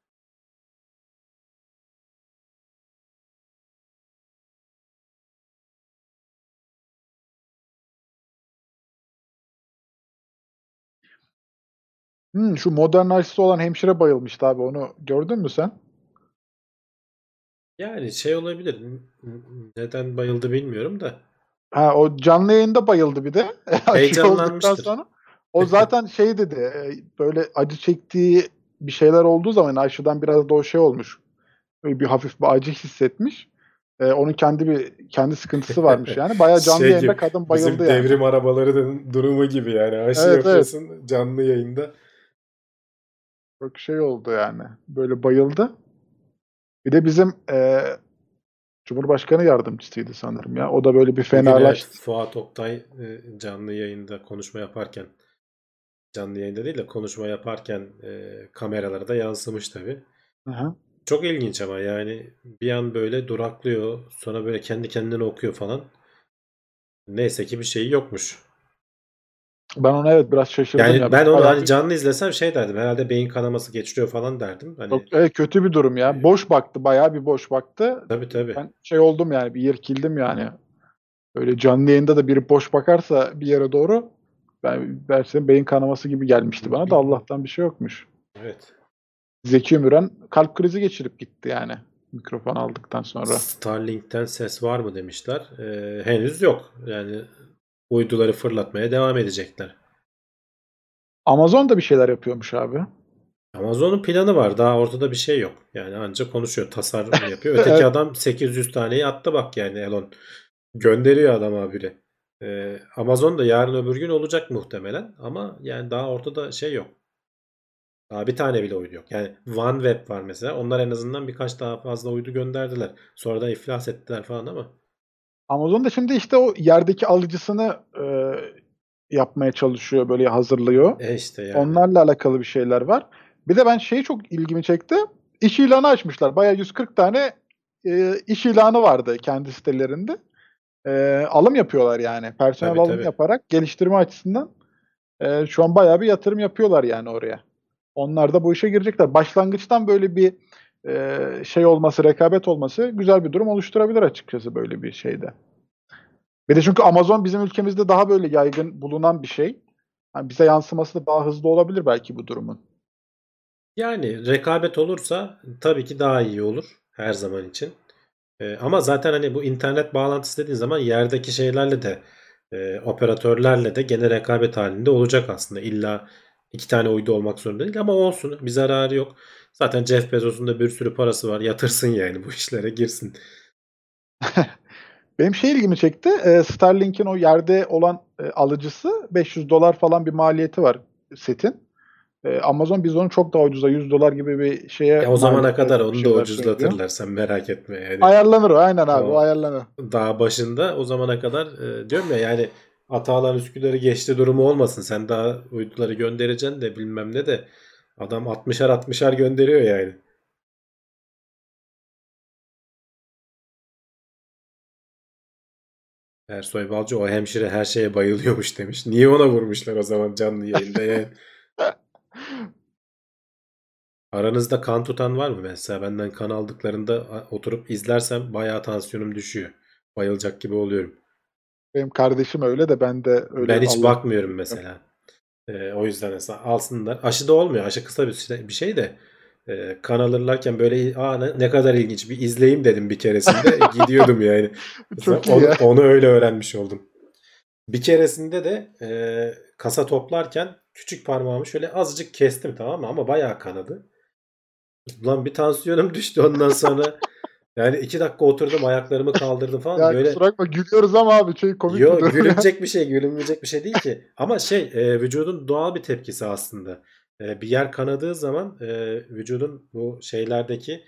Speaker 3: Hmm, şu modern aşısı olan hemşire bayılmıştı abi. Onu gördün mü sen?
Speaker 2: Yani şey olabilir. Neden bayıldı bilmiyorum da.
Speaker 3: Ha, o canlı yayında bayıldı bir de.
Speaker 2: Heyecanlanmıştır.
Speaker 3: sonra. O zaten şey dedi. e, Böyle acı çektiği bir şeyler olduğu zaman aşıdan biraz da o şey olmuş. Böyle bir hafif bir acı hissetmiş. E, onun kendi bir kendi sıkıntısı varmış yani. Bayağı canlı
Speaker 2: Şey
Speaker 3: yayında
Speaker 2: gibi,
Speaker 3: kadın
Speaker 2: Bizim
Speaker 3: bayıldı yani.
Speaker 2: devrim arabalarının durumu gibi yani. Aşı
Speaker 3: Evet, evet.
Speaker 2: yapıyorsun canlı yayında.
Speaker 3: Çok şey oldu yani. Böyle bayıldı. Bir de bizim e, Cumhurbaşkanı yardımcısıydı sanırım ya. O da böyle bir
Speaker 2: evet,
Speaker 3: fenalaştı.
Speaker 2: Fuat Oktay e, canlı yayında konuşma yaparken canlı yayında değil de konuşma yaparken e, kameralara da yansımış tabii.
Speaker 3: Hı.
Speaker 2: Çok ilginç ama yani bir an böyle duraklıyor sonra böyle kendi kendine okuyor falan. Neyse ki bir şey yokmuş.
Speaker 3: Ben ona evet biraz şaşırdım
Speaker 2: Yani
Speaker 3: ya.
Speaker 2: ben onu hani canlı izlesem şey derdim herhalde beyin kanaması geçiriyor falan derdim. Hani
Speaker 3: Çok evet, kötü bir durum ya. Boş baktı. Bayağı bir boş baktı.
Speaker 2: tabii tabii.
Speaker 3: Ben şey oldum yani bir irkildim yani. Öyle canlı yayında da biri boş bakarsa bir yere doğru ben dersin beyin kanaması gibi gelmişti bana da Allah'tan bir şey yokmuş.
Speaker 2: Evet.
Speaker 3: Zeki Müren kalp krizi geçirip gitti yani mikrofon aldıktan sonra.
Speaker 2: Starlink'ten ses var mı demişler. Ee, henüz yok. Yani uyduları fırlatmaya devam edecekler.
Speaker 3: Amazon da bir şeyler yapıyormuş abi.
Speaker 2: Amazon'un planı var. Daha ortada bir şey yok. Yani ancak konuşuyor. Tasarım yapıyor. Öteki
Speaker 3: Evet.
Speaker 2: adam 800 taneyi attı bak yani Elon. Gönderiyor adam habire. Ee, Amazon da yarın öbür gün olacak muhtemelen. Ama yani daha ortada şey yok. Daha bir tane bile uydu yok. Yani OneWeb var mesela. Onlar en azından birkaç daha fazla uydu gönderdiler. Sonra da iflas ettiler falan ama.
Speaker 3: Amazon da şimdi işte o yerdeki alıcısını e, yapmaya çalışıyor, böyle hazırlıyor.
Speaker 2: E işte yani.
Speaker 3: Onlarla alakalı bir şeyler var. Bir de ben şeyi çok ilgimi çekti. İş ilanı açmışlar. Bayağı 140 tane e, iş ilanı vardı kendi sitelerinde. E, alım yapıyorlar yani. Personel
Speaker 2: Tabii,
Speaker 3: alım
Speaker 2: tabii.
Speaker 3: yaparak geliştirme açısından e, şu an bayağı bir yatırım yapıyorlar yani oraya. Onlar da bu işe girecekler. Başlangıçtan böyle bir e, şey olması, rekabet olması güzel bir durum oluşturabilir açıkçası böyle bir şeyde. Bir de çünkü Amazon bizim ülkemizde daha böyle yaygın bulunan bir şey. Yani bize yansıması da daha hızlı olabilir belki bu durumun.
Speaker 2: Yani rekabet olursa tabii ki daha iyi olur her zaman için. Ee, ama zaten hani bu internet bağlantısı dediğin zaman yerdeki şeylerle de e, operatörlerle de gene rekabet halinde olacak aslında. İlla iki tane uydu olmak zorunda değil ama olsun bir zararı yok. Zaten Jeff Bezos'un da bir sürü parası var. Yatırsın yani bu işlere girsin.
Speaker 3: Benim şey ilgimi çekti. E, Starlink'in o yerde olan e, alıcısı 500 dolar falan bir maliyeti var setin. E, Amazon biz onu çok daha ucuza 100 dolar gibi bir şeye
Speaker 2: Ya o zamana kadar onu da ucuzlatırlar sen merak etme yani.
Speaker 3: Ayarlanır o aynen abi o,
Speaker 2: O-
Speaker 3: ayarlanır.
Speaker 2: daha başında o zamana kadar e, diyorum ya yani Atalan Üsküdar'ı geçti durumu olmasın. Sen daha uyduları göndereceksin de bilmem ne de adam 60'ar 60'ar gönderiyor yani. Ersoy Balcı o hemşire her şeye bayılıyormuş demiş. Niye ona vurmuşlar o zaman canlı yayında yani? Aranızda kan tutan var mı mesela? Benden kan aldıklarında oturup izlersem bayağı tansiyonum düşüyor. Bayılacak gibi oluyorum.
Speaker 3: Benim kardeşim öyle de ben de öyle.
Speaker 2: Ben hiç
Speaker 3: Allah-
Speaker 2: bakmıyorum mesela. Ee, o yüzden mesela alsınlar. Aşı da olmuyor. Aşı kısa bir şey, bir şey de e, kan alırlarken böyle Aa, ne, ne kadar ilginç bir izleyeyim dedim bir keresinde. Gidiyordum yani. Mesela onu,
Speaker 3: ya.
Speaker 2: onu öyle öğrenmiş oldum. Bir keresinde de e, kasa toplarken küçük parmağımı şöyle azıcık kestim tamam mı? Ama bayağı kanadı. Lan bir tansiyonum düştü ondan sonra. Yani iki dakika oturdum ayaklarımı kaldırdım falan.
Speaker 3: Ya
Speaker 2: böyle
Speaker 3: kusura bakma gülüyoruz ama abi şey komik bir
Speaker 2: Yo
Speaker 3: durum ya.
Speaker 2: gülünecek bir şey, gülünmeyecek bir şey değil ki. Ama şey, e, vücudun doğal bir tepkisi aslında. E, bir yer kanadığı zaman e, vücudun bu şeylerdeki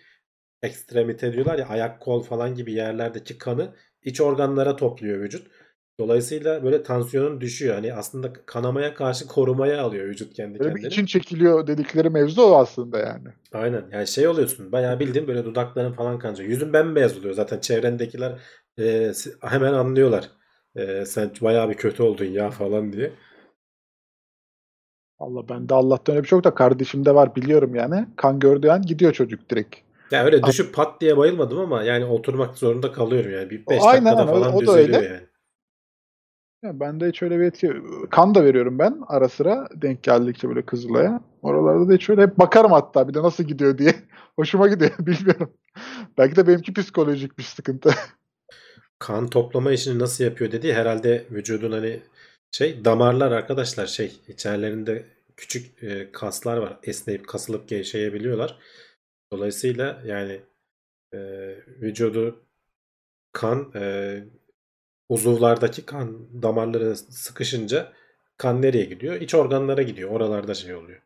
Speaker 2: ekstremite diyorlar ya ayak kol falan gibi yerlerdeki kanı iç organlara topluyor vücut. Dolayısıyla böyle tansiyonun düşüyor. Hani aslında kanamaya karşı korumaya alıyor vücut kendi
Speaker 3: Böyle
Speaker 2: kendini.
Speaker 3: için çekiliyor dedikleri mevzu o aslında yani.
Speaker 2: Aynen. Yani şey oluyorsun. Bayağı bildiğin böyle dudakların falan kanca. Yüzün bembeyaz oluyor. Zaten çevrendekiler e, hemen anlıyorlar. E, sen bayağı bir kötü oldun ya falan diye.
Speaker 3: Allah bende Allah'tan öyle bir şey yok da kardeşimde var biliyorum yani. Kan gördüğü an gidiyor çocuk direkt.
Speaker 2: Ya öyle düşüp pat diye bayılmadım ama yani oturmak zorunda kalıyorum yani. Bir 5
Speaker 3: Aynen,
Speaker 2: dakikada
Speaker 3: o-
Speaker 2: falan
Speaker 3: o da
Speaker 2: düzeliyor
Speaker 3: öyle.
Speaker 2: yani.
Speaker 3: Ya bende hiç öyle bir etki kan da veriyorum ben ara sıra denk geldikçe böyle Kızılay'a. Oralarda da hiç öyle hep bakarım hatta bir de nasıl gidiyor diye. Hoşuma gidiyor bilmiyorum. Belki de benimki psikolojik bir sıkıntı.
Speaker 2: kan toplama işini nasıl yapıyor dedi. Herhalde vücudun hani şey damarlar arkadaşlar şey içerilerinde küçük e, kaslar var. Esneyip kasılıp gevşeyebiliyorlar. Dolayısıyla yani e, vücudu kan e, uzuvlardaki kan damarları sıkışınca kan nereye gidiyor? İç organlara gidiyor. Oralarda şey oluyor.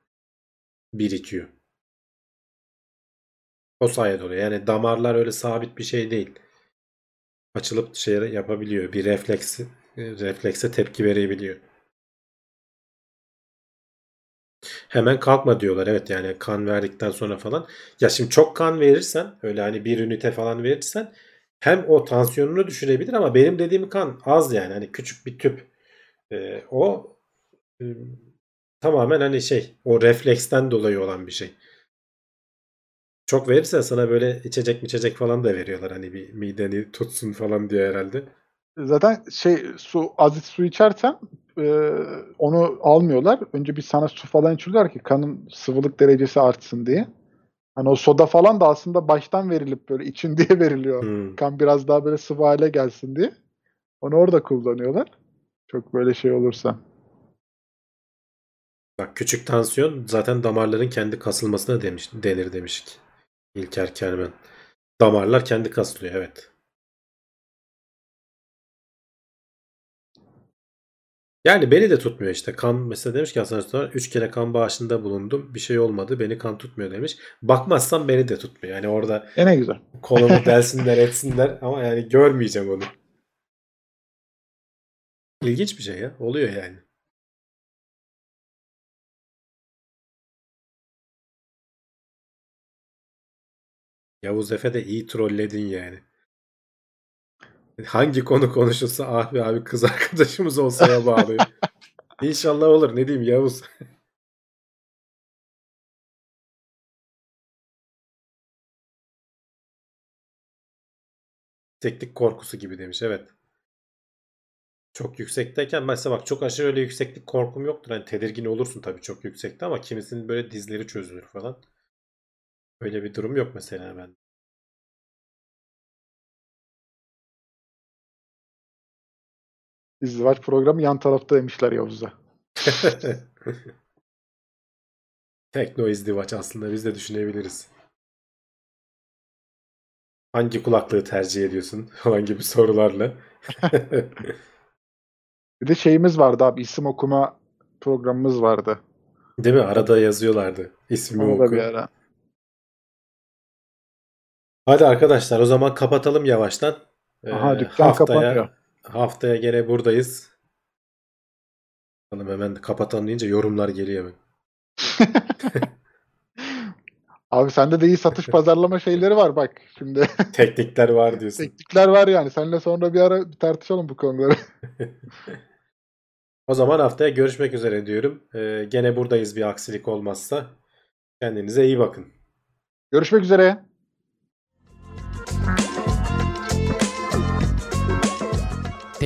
Speaker 2: Birikiyor. O sayede oluyor. Yani damarlar öyle sabit bir şey değil açılıp şey yapabiliyor. Bir refleksi reflekse tepki verebiliyor. Hemen kalkma diyorlar. Evet yani kan verdikten sonra falan. Ya şimdi çok kan verirsen öyle hani bir ünite falan verirsen hem o tansiyonunu düşürebilir ama benim dediğim kan az yani. Hani küçük bir tüp. Ee, o e, tamamen hani şey o refleksten dolayı olan bir şey. Çok verirsen sana böyle içecek içecek falan da veriyorlar. Hani bir mideni tutsun falan diye herhalde.
Speaker 3: Zaten şey su aziz su içersen e, onu almıyorlar. Önce bir sana su falan içiyorlar ki kanın sıvılık derecesi artsın diye. Hani o soda falan da aslında baştan verilip böyle için diye veriliyor.
Speaker 2: Hmm.
Speaker 3: Kan biraz daha böyle sıvı hale gelsin diye. Onu orada kullanıyorlar. Çok böyle şey olursa.
Speaker 2: Bak küçük tansiyon zaten damarların kendi kasılmasına demiş, denir demiştik. İlker Kermen. Damarlar kendi kasılıyor evet. Yani beni de tutmuyor işte. Kan mesela demiş ki Hasan Usta 3 kere kan bağışında bulundum. Bir şey olmadı. Beni kan tutmuyor demiş. Bakmazsam beni de tutmuyor. Yani orada
Speaker 3: E ne güzel.
Speaker 2: kolumu delsinler etsinler ama yani görmeyeceğim onu. İlginç bir şey ya. Oluyor yani. Yavuz Efe de iyi trolledin yani. Hangi konu konuşulsa ah be abi kız arkadaşımız olsaya bağlıyor. İnşallah olur. Ne diyeyim Yavuz. Yükseklik korkusu gibi demiş. Evet. Çok yüksekteyken mesela bak çok aşırı öyle yükseklik korkum yoktur. Hani tedirgin olursun tabii çok yüksekte ama kimisinin böyle dizleri çözülür falan. Öyle bir durum yok mesela ben.
Speaker 3: İzdivaç programı yan tarafta demişler Yavuz'a.
Speaker 2: Tekno izdivaç aslında biz de düşünebiliriz. Hangi kulaklığı tercih ediyorsun falan gibi sorularla.
Speaker 3: Bir de şeyimiz vardı abi isim okuma programımız vardı.
Speaker 2: Değil mi? Arada yazıyorlardı. İsmi
Speaker 3: Onu da
Speaker 2: oku.
Speaker 3: bir ara.
Speaker 2: Hadi arkadaşlar o zaman kapatalım yavaştan. Ee,
Speaker 3: Aha dükkan kapanıyor.
Speaker 2: Haftaya gene buradayız. Bakalım hemen kapatalım deyince yorumlar geliyor hemen.
Speaker 3: Abi sende de iyi satış pazarlama şeyleri var bak şimdi.
Speaker 2: Teknikler var diyorsun.
Speaker 3: Teknikler var yani. Seninle sonra bir ara bir tartışalım bu konuları.
Speaker 2: O zaman haftaya görüşmek üzere diyorum. Ee, gene buradayız bir aksilik olmazsa. Kendinize iyi bakın.
Speaker 3: Görüşmek üzere.